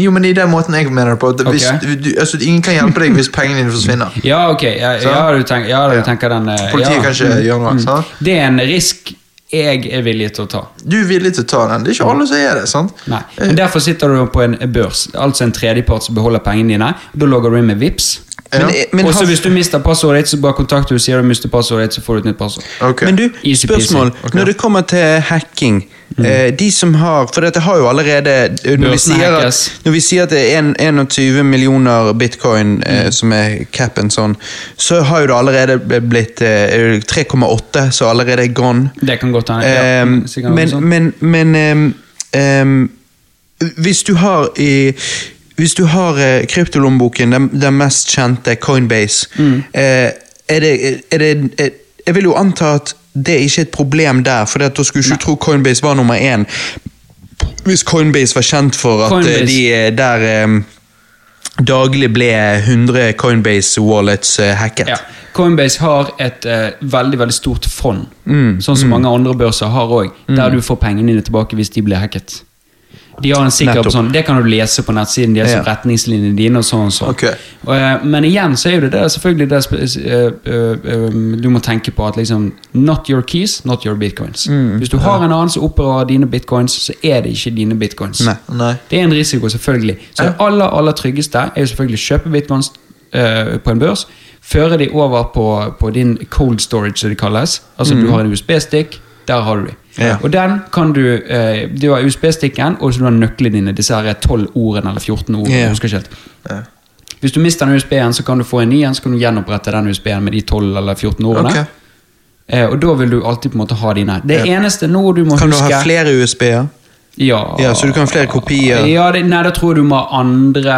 jo, men i den måten jeg mener det på at hvis, okay. du, altså, Ingen kan hjelpe deg hvis pengene dine forsvinner. Ja, ok. Ja, ja, du tenker, ja, du tenker den eh, Politiet ja. kan ikke gjøre noe. Mm. Det er en risk jeg er villig til å ta. Du er villig til å ta den. Det er ikke alle som er det. sant? Nei. Men Derfor sitter du på en børs, altså en tredjepart som beholder pengene dine. Da logger du inn med VIPs. Ja. Og så hvis du mister passordet ditt, så bare kontakter du sier du mister passordet ditt, så får du et nytt passord. Okay. men du, spørsmål. Okay. Når det kommer til hacking eh, De som har For dette har jo allerede Når vi sier at, når vi sier at det er en- 21 millioner bitcoin eh, som er capen sånn, så har jo det allerede blitt eh, 3,8, så allerede er gone. Det kan godt hende. Ja, Ehm, men men, men ehm, ehm, hvis du har i hvis du har eh, kryptolomboken, den, den mest kjente, Coinbase, Mm. eh, er det, er det eh, Jeg vil jo anta at det ikke er et problem der, for da skulle du ikke tro Coinbase var nummer én. Hvis Coinbase var kjent for at Coinbase. eh, de eh, der um, daglig ble 100 Coinbase wallets uh, hacket. Ja. Coinbase har et uh, veldig veldig stort fond, Mm, sånn som mange andre børser har òg, der du får pengene dine tilbake hvis de blir hacket. De har en sikker sånn, Det kan du lese på nettsiden deres Ja. om retningslinjene dine. og sånn sånn. Okay. Og, eh, Men igjen så er det der, selvfølgelig det eh, eh, du må tenke på at liksom Not your keys, not your bitcoins. Mm. Hvis du har en annen som oppbevarer dine bitcoins, så er det ikke dine bitcoins. Nei. Nei. Det er en risiko, selvfølgelig. Så det aller aller tryggeste er jo selvfølgelig å kjøpe bitcoins uh, på en børs. Føre de over på, på din cold storage, som det kalles. Altså Du har en USB-stikk, der har du de. Ja. Og den kan du eh, Du har USB-stikken, og så du har nøklene dine. Disse her 12 ordene, eller 14 ordene. Ja. husker ikke helt. Hvis du mister den USB-en, så kan du få en ny en, så kan du gjenopprette den USB-en med de 12 eller 14 ordene. Okay. Eh, og da vil du alltid på en måte ha dine. Det eneste nå du må Kan du ha flere USB-er? Ja, Ja, så du kan ha flere kopier? Ja, det, nei, da tror jeg du må ha andre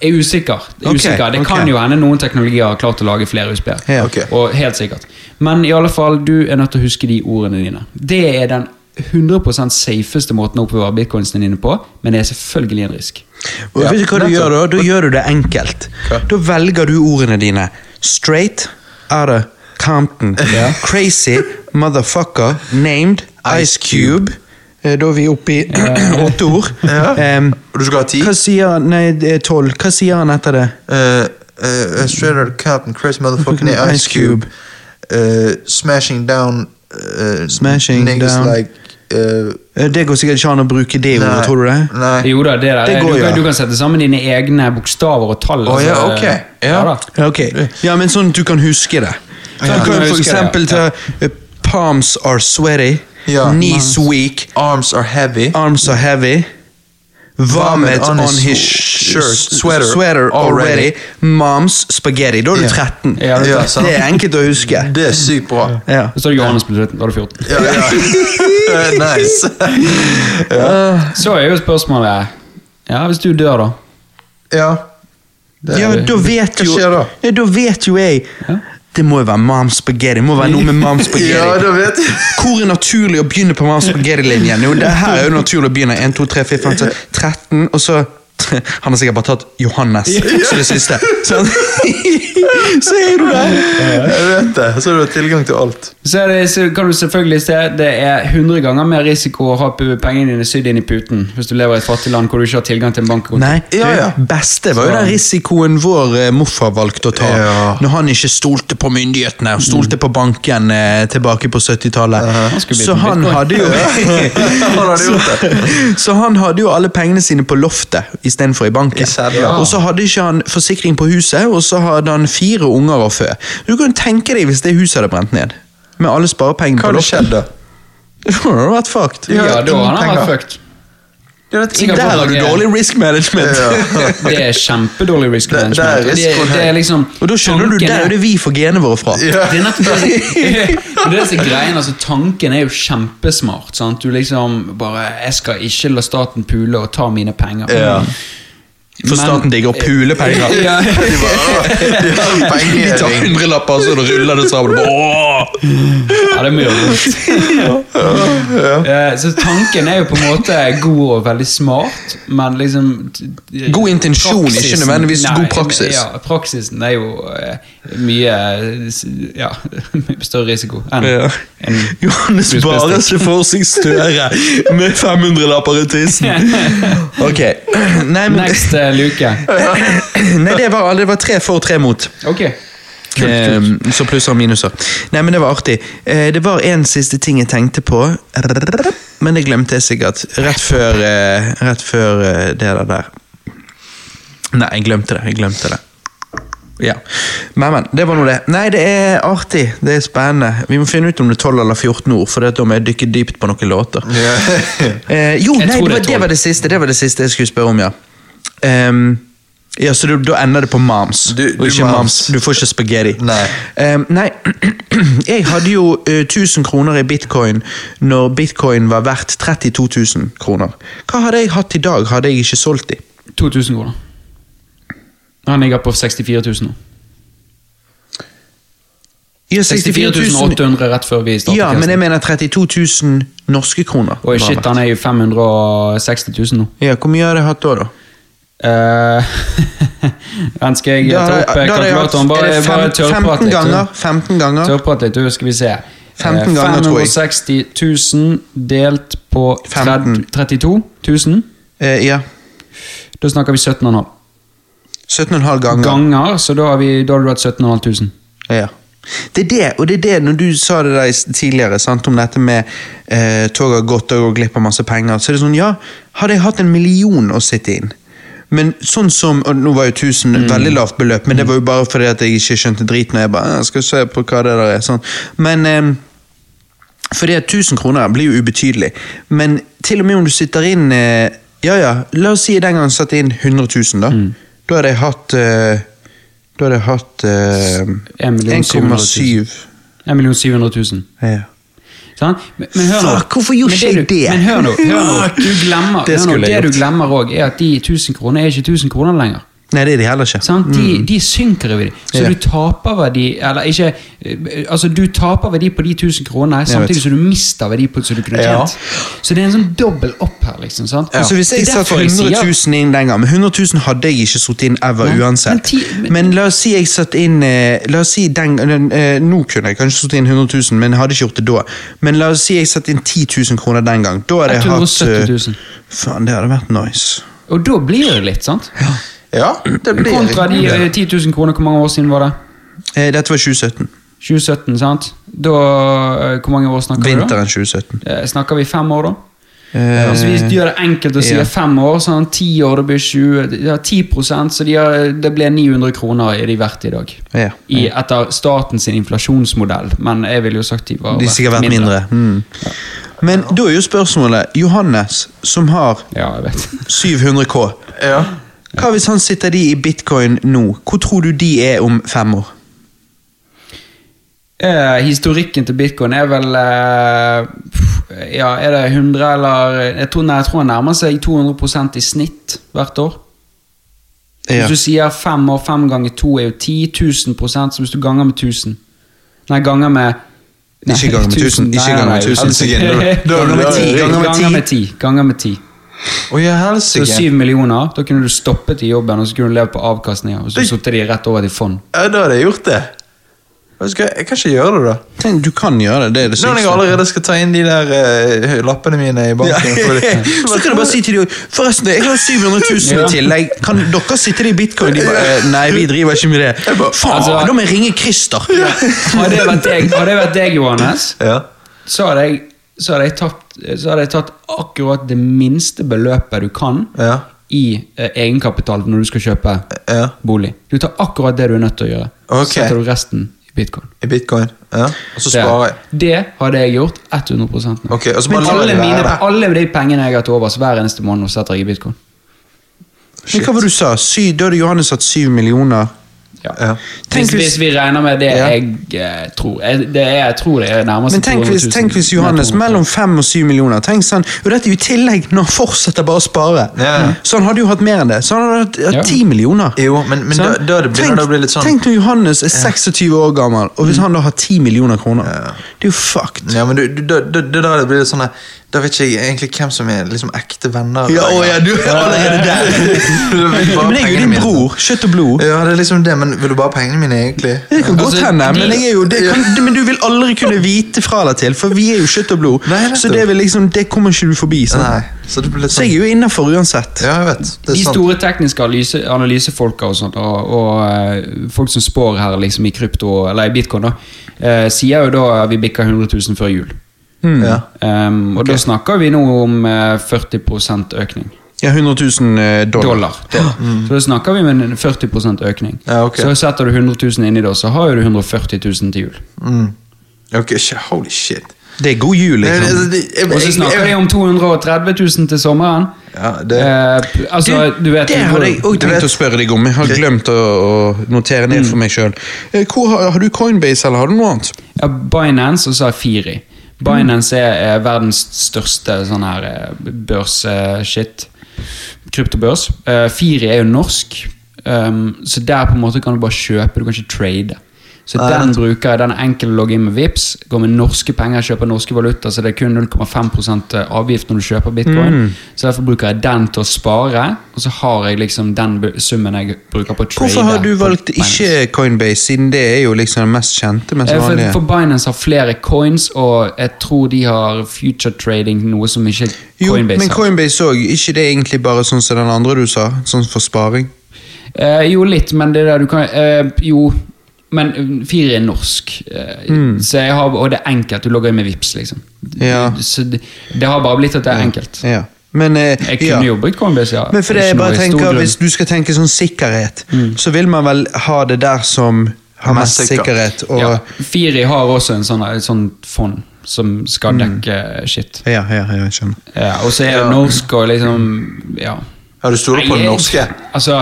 Jeg er usikker. Det, er okay, usikker. det okay. kan jo hende noen teknologier har klart å lage flere USB-er. Ja. okay. Og helt sikkert. Men i alle fall, du er nødt til å huske de ordene dine. Det er den 100% safeste måten å oppbevare bitcoinsene dine på, men det er selvfølgelig en risk. Og Ja, vet du hva du nettopp. gjør da? Da gjør du det enkelt. Hva? Da velger du ordene dine. Straight, out of Compton, crazy, motherfucker, named, Ice Cube. Eh, Da er vi oppe i åtte ord. Ja. Um, du skal ha ti? hva sier han Nei, det er tolv. Hva sier han etter det? Uh, uh, straight out of Captain Chris motherfucking Ice Cube. Cube. Uh, smashing down uh, Smashing niggas down. like eh, Eh, Det går sikkert ikke an å bruke det ordet, tror du det? Nei. Jo da, det. Det går, du, ja. kan, du kan sette sammen dine egne bokstaver og tall. Oh, ja, okay. Ja. Ja, okay. Ja, men sånn at du kan huske det. Så Ja, du kan for eksempel ta eh, Palms are sweaty, Ja. knees weak, Arms are heavy. arms are heavy, vomit on, his shirt, sweater sweater already, already. mom's spaghetti. Da er du 13. Ja, det, er ja. Det er enkelt å huske. Det er sykt bra. Ja. Så er det Johannes på slutten. Da er du 14. Ja, ja. nice. Så er jo spørsmålet Ja, hvis du dør, da? Ja. Det er- Ja, da vet Hva jo skjer da? Ja, da vet jo jeg Det må jo være mom's spaghetti. Det må være noe med mom spaghetti. Ja, da vet jeg. Hvor er naturlig å begynne på mom's spaghetti-linjen? Jo, det her er jo naturlig å begynne. 1, 2, 3, 4, 5, 6, 13, og så Han har sikkert bare tatt Johannes som det siste. Så, så er du der. Jeg vet det. Så du har tilgang til alt. Så, er det, så kan du selvfølgelig se det er 100 ganger mer risiko å ha pengene dine sydd inn i puten hvis du lever i et fattig land hvor du ikke har tilgang til en bankkonto. Nei, Ja, ja. beste var jo den risikoen vår eh, morfar valgte å ta. Ja. Når han ikke stolte på myndighetene og stolte på banken eh, tilbake på 70-tallet. skulle blitt Så han hadde jo Han hadde. Så han hadde jo alle pengene sine på loftet istedenfor i banken. I sedler. Og så hadde ikke han forsikring på huset, og så hadde han fire unger å fø. Du kan tenke deg hvis det huset hadde brent ned. Med alle sparepengene Hva hadde skjedd da? Det hadde vært fucked. Ja, Ja, da hadde han vært fucked. Er Sikkert Der har du dårlig risk management. Det er kjempedårlig risk Det- det er management. og det, det er liksom Og da skjønner du, der er jo det vi får genene våre fra. Ja. Det er nettopp det, som greien. Altså, tanken er jo kjempesmart. Sant? Du liksom bare 'Jeg skal ikke la staten pule og ta mine penger'. Ja. For Men- staten digger å pule penger. Ja. De bare, de penger. De tar hundrelapper, og så ruller det sammen. Ja, det er mye vondt. Eh, Så tanken er jo på en måte god og veldig smart, men liksom God intensjon, ikke praksisen- nødvendigvis god praksis. Ja, praksisen er jo eh, mye Ja, større risiko enn Ja. en Johannes bare ser for seg Støre med 500-lapper i tissen. Ok. Nei, men, Next eh, luke. nei det, var, det var tre for og tre mot. Ok. Eh, så plusser og minuser. Nei, men det var artig. Eh, det var en siste ting jeg tenkte på, men det glemte jeg sikkert. Rett før, eh, rett før det der. Nei, jeg glemte det. Jeg glemte det. Ja. Men, men. Det var nå det. Nei, det er artig. Det er spennende. Vi må finne ut om det er 12 eller 14 ord, for da må jeg dykke dypt på noen låter. Yeah. Eh, jo, nei, det var, det var det siste Det var det siste jeg skulle spørre om, ja. Ehm, ja, Så du, da ender det på mams. Du- du ikke moms. moms. Du får ikke spagetti. Nei. Um, nei, jeg hadde jo uh, 1000 kroner i bitcoin når bitcoin var verdt 32 000 kroner. Hva hadde jeg hatt i dag, hadde jeg ikke solgt de? 2000 kroner. Han ligger på 64 000 nå. Ja, 64 800 rett før vi startet. Ja, men jeg mener 32 000 norske kroner. Oi, shit, han er jo 560 000 nå. Ja, Hvor mye har jeg hatt da, da? Uh, den skal jeg Da ta opp jeg kalkulatoren. Bare, bare tørrprat litt. ganger. 15 ganger. Tørrprat litt, du, skal vi se. 15 Eh, ganger, 560 000 delt på 15. 32 000. Eh, ja. Da snakker vi 17,5 17,5 ganger. ganger, så da har, vi, da har du hatt 17,5 000. Ja. Det er det, og det er det når du sa det der tidligere, sant, om dette med eh, toget har gått og går glipp av masse penger, så er det sånn, ja, hadde jeg hatt en million å sitte inn, men sånn som, og nå var jo 1000 mm. veldig lavt beløp, men det var jo bare fordi at jeg ikke skjønte drit når jeg bare, jeg skal se på hva det der er, sånn. Men, eh, fordi at 1000 kroner blir jo ubetydelig, men til og med om du sitter inn, eh, ja ja, la oss si den gangen satte inn 100 000 da, da hadde jeg hatt, eh, da hadde jeg hatt eh, 1 million 1,7. 1 700 000. Ja. Sant? Men, men hør nå. Fuck, hvorfor gjorde ikke jeg det? Men hør nå, hør nå. Du glemmer, Det hør nå, det du glemmer òg, er at de 1000 kroner er ikke 1000 kroner lenger. Nei, det er de heller ikke. Sant? De, de synker i verdi. Så Mm. Ja. du taper verdi Eller ikke eh, Altså, du taper verdi på de 1000 kronene, samtidig som du mister verdi på som du kunne Ja. tjent. Så det er en sånn dobbel opp her, liksom. sant? Altså Hvis jeg satt jeg 100 000 inn den gang, men 100 000 hadde jeg ikke satt inn ever Nei, uansett. men ti- men- Men la oss si jeg satt inn eh, La oss si den, eh, Nå kunne jeg kanskje satt inn 100 000, men jeg hadde ikke gjort det da. Men la oss si jeg satte inn 10 000 kroner den gang. Da hadde jeg hatt 170 000. eh, Faen, det hadde vært nice. Og da blir det litt, sant? Ja, det blir Kontra de eh, 10 000 kroner, hvor mange år siden var det? Eh, dette var 2017. 2017, sant? Da, eh, hvor mange år snakker vi da? Vinteren 2017. Eh, Snakker vi fem år, da? Eh, Altså, hvis du gjør det enkelt å si ja. fem år, sånn ti år, det blir 20, de har 10 så de har, det blir 900 kroner er de verdt i dag. Ja. I, etter statens inflasjonsmodell, men jeg ville jo sagt de var De har sikkert vært mindre. Mm. Men da er jo spørsmålet Johannes, som har Ja, jeg vet. 700 K. Ja. Hva hvis han sitter de i bitcoin nå? Hvor tror du de er om fem år? Eh, historikken til bitcoin er vel eh, Ja, er det 100 eller Jeg tror, nei, jeg tror han nærmer seg 200 i snitt hvert år. Ja. Hvis du sier fem år, fem ganger to er jo 10 000 så hvis du ganger med 1000 Nei, ganger med Nei, ikke ganger med 1000. Ikke ganger med 1000. Altså, ganger med ti Ganger med 10. Oh, så syv millioner, da kunne du stoppet i jobben og så kunne du levd på avkastninger. Og så satte de rett over til fond. Ja, da hadde jeg gjort det. Jeg, skal, jeg kan ikke gjøre det, da. Tenk, du kan gjøre det, det, er det Når jeg allerede skal ta inn de der uh, lappene mine i banken. Ja. så kan du bare si til dem Forresten, jeg har 700 000 ja. i tillegg. Kan dere sitte i bitcoin? De bare, eh, Nei, vi driver ikke med det. Faen, altså, da må jeg ringe Christer! Ja. Hadde det vært deg, Johannes, så hadde jeg, så jeg tapt så hadde jeg tatt akkurat det minste beløpet du kan Ja. i eh, egenkapital når du skal kjøpe ja. bolig. Du tar akkurat det du er nødt til å gjøre. Okay. Så setter du resten i bitcoin. I bitcoin. Ja. Og så sparer jeg. det hadde jeg gjort 100 nå. Ok, og så Men alle, mine, alle de pengene jeg har til overs hver eneste måned, setter jeg i bitcoin. Men hva var det du sa? Sy, da hadde Johannes hatt 7 millioner. Ja. Ja. Tenk Hvis, hvis- vi regner med det Ja. jeg eh, tror jeg, det er, jeg tror det er nærmest Men tenk hvis, 000. tenk hvis Johannes Nei, 200 000. mellom 5 og 7 millioner Tenk sånn, Og dette er jo i tillegg når han fortsetter bare å spare. Ja. Så han hadde jo hatt mer enn det. Så han hadde hatt, Ja. hatt 10 millioner. Jo, men, men da, da det begynner det å bli litt sånn Tenk når Johannes er 26 år gammel, og hvis han da har 10 millioner kroner. Det er jo fucked. Ja, men du, du, da, da, da, blir det sånn Da vet ikke jeg egentlig hvem som er liksom ekte venner. Ja, å ja, du er allerede der. Men jeg er jo din bror. Kjøtt og blod. Ja, det er liksom det, men vil du bare ha pengene mine, egentlig? Det kan godt Altså, hende, men, jo, kan, men du vil aldri kunne vite fra eller til, for vi er jo kjøtt og blod. Nei, så det, liksom, det kommer ikke du forbi. Sånn. Nei, så det blir litt Så jeg sånn er jo innafor uansett. Ja, jeg vet. Det er De sant. store tekniske analyse, analysefolka og sånt, og, og eh, folk som spår her liksom i krypto, eller i bitcoin, da, eh, sier jo da at vi bikker 100 000 før jul. Ja. Um, og da snakker vi nå om eh, 40 økning. Ja, 100 000 dollar. dollar. Mm. Så da snakker vi med en 40 økning. Ja, okay. Så setter du 100 000 inni da, så har du 140 000 til jul. Mm. Okay, holy shit. Det er god jul, liksom. det- det- jeg- Og så snakker vi de om 230 000 til sommeren. Ja, det Eh, altså, du vet det hadde jeg òg Du tenkt å spørre deg om. Jeg har glemt å, å notere ned for meg sjøl. Har, har du Coinbase, eller har du noe annet? Ja, Binance og så har Firi. Binance er, er verdens største sånn her eh, børs-shit. Kryptobørs. Eh, Firi er jo norsk, um, så der på en måte kan du bare kjøpe, du kan ikke trade. Så den bruker jeg, den er enkel å logge inn med Vips går med norske penger, kjøper norske valuta, så det er kun 0,5% avgift når du kjøper bitcoin. Så derfor bruker jeg den til å spare, og så har jeg liksom den summen jeg bruker på å trade. Hvorfor har du valgt ikke Coinbase, siden det er jo liksom den mest kjente? Mest Eh, For, for Binance har flere coins, og jeg tror de har future trading, noe som ikke Jo, Coinbase men har. Coinbase òg. Ikke det egentlig bare sånn som den andre du sa? Sånn for sparing? Eh, jo, litt, men det der du kan eh, Jo, men eh, Firi er norsk. mm. så jeg har, og det er enkelt. Du logger inn med Vips liksom. Mm. Ja. Så det, det har bare blitt at det er enkelt. Ja. Men, eh, Jeg ja. kunne jo brukt Coinbase, ja. Men for det jeg bare tenker. Hvis du skal tenke sånn sikkerhet, så vil man vel ha det der som har mest sikkerhet. Og, ja, Firi har også en sånn, et sånt fond som skal Mm. dekke shit. ja, ja, ja, jeg skjønner. Ja, og så er det Ja. norsk og liksom Ja. Har du stoler på det norske? Altså,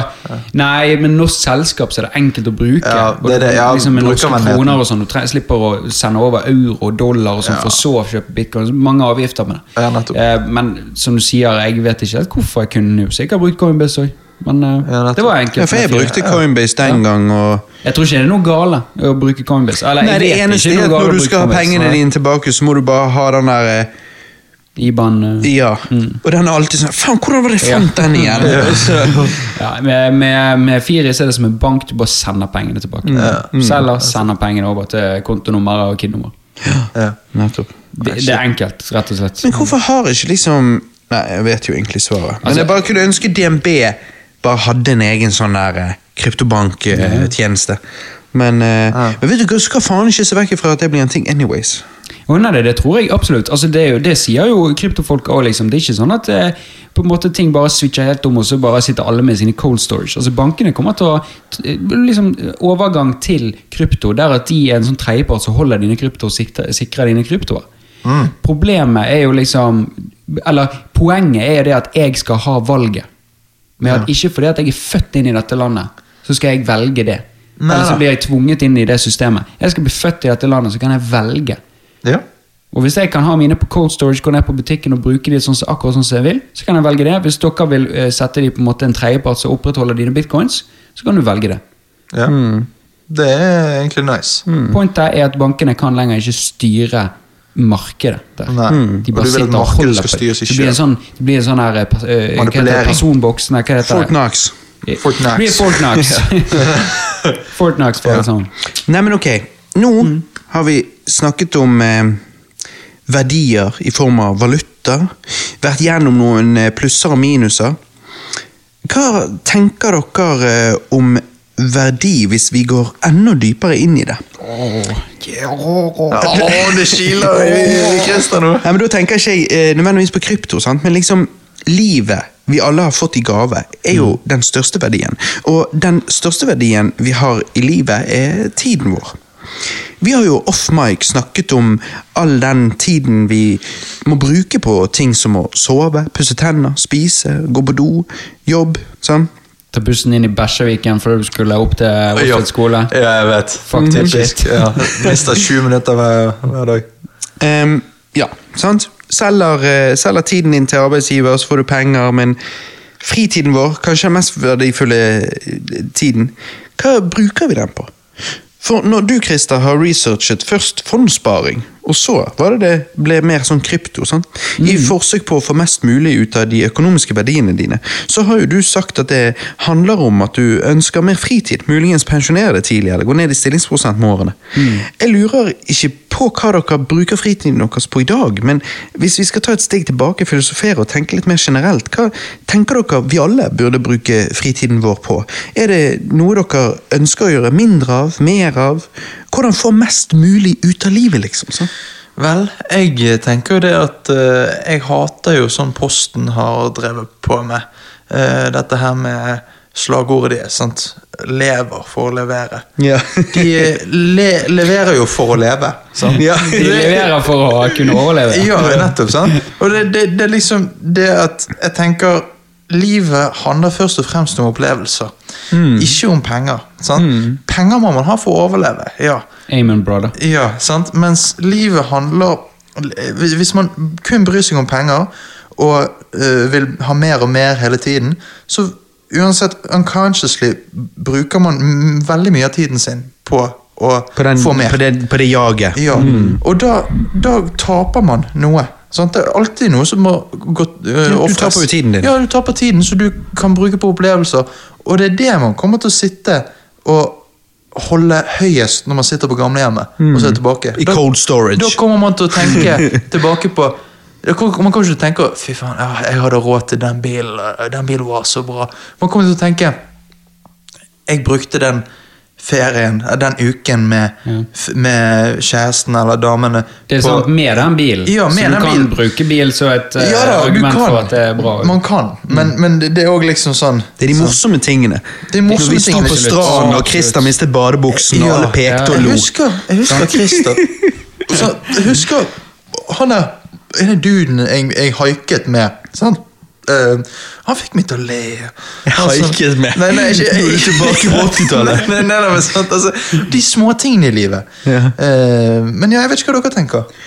Nei, men norsk selskap så er det enkelt å bruke. Ja, det er det, ja, liksom med norske kroner og sånn. Du slipper å sende over euro og dollar og sånn, for så å kjøpe bitcoin. Mange avgifter med det. Ja, eh, men som du sier, jeg vet ikke helt hvorfor jeg kunne. Så jeg har brukt Coinbase òg. Men eh, Ja, det var enkelt. Ja, for jeg brukte Coinbase den gang, og Jeg tror ikke det er noe gale å bruke Coinbase. Eller, Nei, det eneste er at når du skal ha pengene dine tilbake, så må du bare ha den der eh, IBAN Ja, Ja. Og den er alltid sånn Faen, hvordan var det jeg fant den igjen? ja, med, med, med Firis er det som en bank, du bare sender pengene tilbake. Mm. Selger, sender pengene over til kontonummer og KID-nummer. Ja. Nettopp. Det, det er enkelt, rett og slett. Men hvorfor har ikke liksom Nei, jeg vet jo egentlig svaret. Men Altså- jeg bare kunne ønske DNB bare hadde en egen sånn der eh, kryptobanktjeneste. Men, eh, Ja. men vet du hva, skal faen ikke se vekk fra at det blir en ting anyways. Og nei, det, det tror jeg absolutt. Altså, det, jo, det sier jo kryptofolk òg, liksom. Det er ikke sånn at eh, på en måte ting bare switcher helt om, og så bare sitter alle med sine cold storage. Altså, Bankene kommer til å t- liksom, Overgang til krypto, der at de er en sånn tredjepart som holder dine krypto og sikrer, dine kryptoer. Problemet er jo liksom Eller poenget er jo det at jeg skal ha valget. Men at Ikke fordi at jeg er født inn i dette landet, så skal jeg velge det. Nei, Eller så blir jeg tvunget inn i det systemet. Jeg skal bli født i dette landet, så kan jeg velge. Ja. Og Hvis jeg kan ha mine på cold storage, gå ned på butikken og bruke de sånn, akkurat sånn som jeg vil, så kan jeg velge det. Hvis dere vil eh, sette de på en måte en tredjepart som opprettholder dine bitcoins, så kan du velge det. ja. Det er egentlig nice. Pointet er at bankene kan lenger ikke styre markedet. Der. Nei. De Og bare du vil at sitter og markedet skal på styre seg det. blir en sånn, det blir en sånn her, eh, pas- eh, hva heter det, Manipulering. personboks Nei, hva heter det? Fortnox. Fortnox. Det blir Fort Knox. For Ja. sånn. Nei, men ok. Nå har vi snakket om eh, verdier i form av valuta. Vært gjennom noen eh, plusser og minuser. Hva tenker dere eh, om verdi hvis vi går enda dypere inn i det? Ja, det kiler i Christer nå. Ja, men Da tenker ikke jeg eh, nødvendigvis på krypto, sant? men liksom livet vi alle har fått i gave, er jo den største verdien. Og den største verdien vi har i livet, er tiden vår. Vi har jo off-mic snakket om all den tiden vi må bruke på ting som å sove, pusse tenner, spise, gå på do, jobb. sånn. Ta bussen inn i Bæsjaviken før du skulle opp til Oslo skole. Ja, jeg vet. Faktisk. Mm. Ja. Mister 20 minutter hver, hver dag. Um, ja, sant? Selger, eh, selger tiden din til arbeidsgiver, så får du penger, men fritiden vår, kanskje den mest verdifulle eh, tiden, hva bruker vi den på? For når du, Christer, har researchet først fondssparing, og så var det det ble mer sånn krypto, sant? i forsøk på å få mest mulig ut av de økonomiske verdiene dine, så har jo du sagt at det handler om at du ønsker mer fritid, muligens pensjonere deg tidligere, eller gå ned i stillingsprosent med årene. Jeg lurer ikke på hva dere bruker fritiden deres på i dag, men hvis vi skal ta et steg tilbake, filosofere og tenke litt mer generelt, hva tenker dere vi alle burde bruke fritiden vår på? Er det noe dere ønsker å gjøre mindre av, mer av? Hvordan få mest mulig ut av livet, liksom? Så? Vel, jeg tenker jo det at uh, jeg hater jo sånn Posten har drevet på med. Uh, dette her med slagordet deres, sant. Lever for å levere. Ja. De le leverer jo for å leve. Sant? Ja. De leverer for å kunne overleve. Ja, nettopp. sant? Og det, det, det er liksom det at jeg tenker Livet handler først og fremst om opplevelser, ikke om penger. sant? Penger må man ha for å overleve, ja. Amen, brother. Ja, sant? Mens livet handler Hvis man kun bryr seg om penger og uh, vil ha mer og mer hele tiden, så uansett unconsciously bruker man mm, veldig mye av tiden sin på å På, den, få mer. på, det, på det jaget. Ja, og da, da taper man noe. Sant? Det er alltid noe som må gå øh, du offres. taper jo tiden din. Ja, du taper tiden så du kan bruke på opplevelser. Og det er det man kommer til å sitte og holde høyest når man sitter på gamlehjemmet og ser tilbake. I Da- cold storage. Da kommer man til å tenke tilbake på man kommer ikke til å tenke Fy faen, jeg hadde råd til den bilen. Den bilen var så bra. Man kommer til å tenke Jeg brukte den ferien, den uken med, ja. med kjæresten eller damene Det er på- sant, med den bilen. Ja, så du kan bilen. bruke bil som et eh, Ja da, argument kan. for at det er bra. Man kan, men, men det er òg liksom sånn Det er de morsomme tingene. Det er morsomme Når vi står på stranden, og. Christer mistet badebuksen, og alle pekte og Jeg husker, jeg husker Christer. Så, jeg husker han er en av duden jeg, jeg haiket med. Sant? Eh, han fikk meg til å le. Altså, ikke med? Nei, nei, ikke, jeg, du tilbake på 80-tallet. Nei, nei, nei, sant, altså, de små tingene i livet. Ja. Uh, men ja, jeg vet ikke hva dere tenker.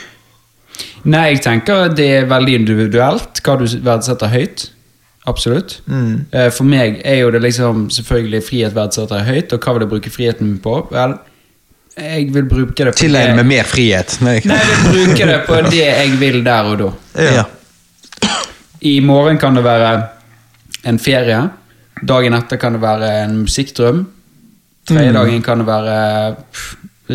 Nei, jeg tenker det er veldig individuelt hva du verdsetter høyt. Absolutt. Mm. Eh, For meg er jo det liksom selvfølgelig frihet verdsetter høyt, og hva vil jeg bruke friheten min på? Vel, jeg vil bruke det på det meg mer frihet. Nei, jeg vil bruke det på det jeg vil der og da. Ja. I morgen kan det være en ferie. Dagen etter kan det være en musikkdrøm. Tredje dagen kan det være pff,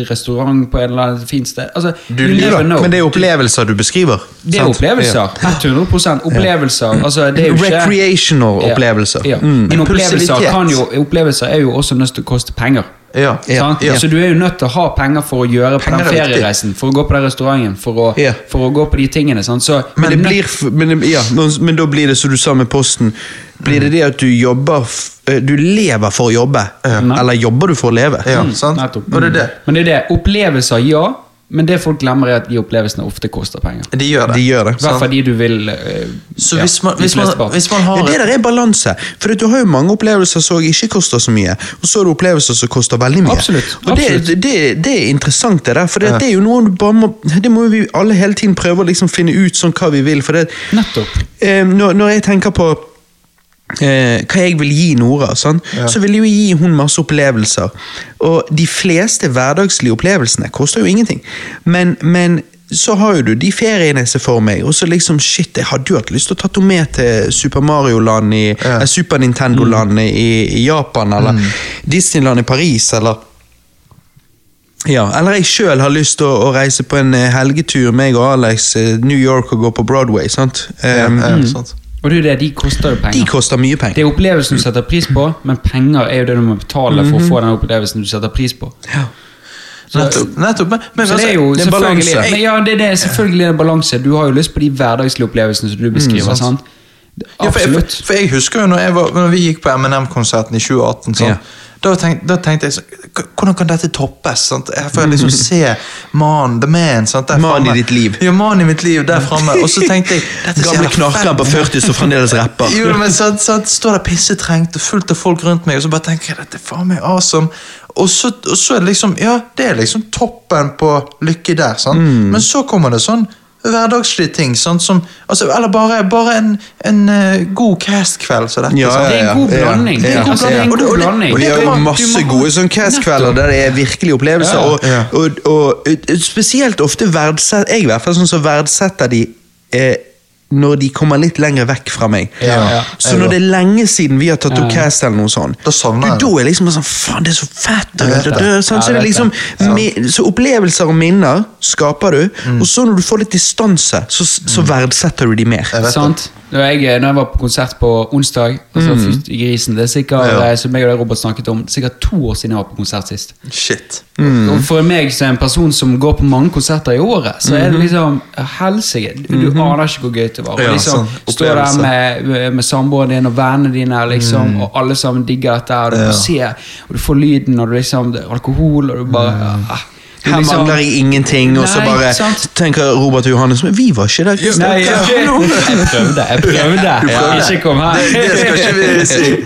restaurant på en eller annet fint sted. Altså, Du Ja. Men det er opplevelser du beskriver. Det er sant? opplevelser. 100 opplevelser. Altså, det er jo ikke Recreational opplevelser. Ja. Mm. Opplevelser, kan jo, opplevelser er jo også nødt til å koste penger. Ja. Ja, ja. Så du er jo nødt til å ha penger for å gjøre på den er feriereisen, for å gå på den restauranten, for å, Ja. for å gå på de tingene. Så, Men, det blir, men, ja, men, men da blir det som du sa med posten Blir det det at du jobber f- Du lever for å jobbe Eller jobber du for å leve Ja, Mm, sant? nettopp. Det det. Men det er det. Opplevelser, ja. Men det folk glemmer, er at de opplevelsene ofte koster penger. De gjør det. De gjør det I hvert fall de du vil eh, Så ja, hvis, man, hvis, man, hvis man har ja, det der er balanse. For du har jo mange opplevelser som ikke koster så mye, og så er det opplevelser som koster veldig mye. Absolutt, Og det, absolutt. det, det er interessant, det der. For det, det er jo noe du bare må Det må vi alle hele tiden prøve å liksom finne ut sånn hva vi vil. For det, Nettopp. eh, når, når jeg tenker på eh, hva jeg vil gi Nora, sånn, så vil jeg jo gi hun masse opplevelser. Og de fleste hverdagslige opplevelsene koster jo ingenting. Men, men så har jo du de feriene jeg ser for meg, og så liksom shit, jeg hadde jo hatt lyst til å ta med til Super Mario-land i eh, Super Nintendo-land i, i Japan, eller Disneyland i Paris, eller ja, eller jeg sjøl har lyst til å, å reise på en eh, helgetur, meg og Alex, eh, New York og gå på Broadway. sant? Um, ja, sant. Og det er jo det, de koster jo penger. De koster mye penger. Det er opplevelsen du setter pris på, men penger er jo det du må betale for Mhm. å få den opplevelsen du setter pris på. Nettopp. nettopp. Men, men, Så det er jo det er selvfølgelig men Ja, det er det, selvfølgelig en balanse. Du har jo lyst på de hverdagslige opplevelsene som du beskriver. Mm, sant. sant? Ja, for, jeg, Absolutt. for, jeg husker jo når, var, når vi gikk på M&M-konserten i 2018 sånn, Ja. da, tenkte, da tenkte jeg sånn "K- Hvordan kan dette toppes? Sant? Jeg får liksom se mannen, the man sant, i ditt liv. Ja, mannen i mitt liv der framme. Og så tenkte jeg Gamle knarkeren på fett. 40 som fremdeles rapper. Jo, men så, sant, står der pissetrengt og fullt av folk rundt meg, og så bare tenker jeg dette er faen meg awesome. Og så, og så er det liksom Ja, det er liksom toppen på lykke der, sant? Mm. men så kommer det sånn hverdagslige ting. sånn Som, altså, eller bare, bare en, en uh, god cast-kveld som dette. Ja, sant? Det er en god ja, ja. blanding. Det er en god blanding. Og vi og. Og de har jo masse må- gode sånn cast-kvelder der det er virkelige opplevelser. Ja, og, ja. og, og, spesielt ofte verdsetter Jeg i hvert fall sånn som verdsetter de eh, når de kommer litt lenger vekk fra meg. Ja, ja. Så når det er lenge siden vi har tatt opp Ja. cast, eller noe sånt, Da du, da er liksom sånn Faen, det er så fett! Det, det. det, sant? Så, det liksom, det. så opplevelser og minner skaper du, og så når du får litt distanse, så, så verdsetter du de mer. Jeg. Sant? Når jeg, når jeg var på konsert på onsdag, altså Fyrt i grisen Det er sikkert, Ja. ja. som jeg og Robert snakket om, sikkert to år siden jeg var på konsert sist. Shit. Og for meg som en person som går på mange konserter i året, så er det liksom helsike. Du, du aner ikke hvor gøy det var. Og Ja, liksom, sånn Stå der med, med samboeren din og vennene dine, liksom, og alle sammen digger dette. Og du Ja. får og du får lyden, og du liksom, det er alkohol, og du bare ah, Her liksom- mangler jeg ingenting, og så bare sant. tenker Robert og Johannes Men vi var ikke der. Nei, jeg, jeg prøvde. Jeg prøvde. prøvde. Ikke kom her. Det, det skal ikke vi si.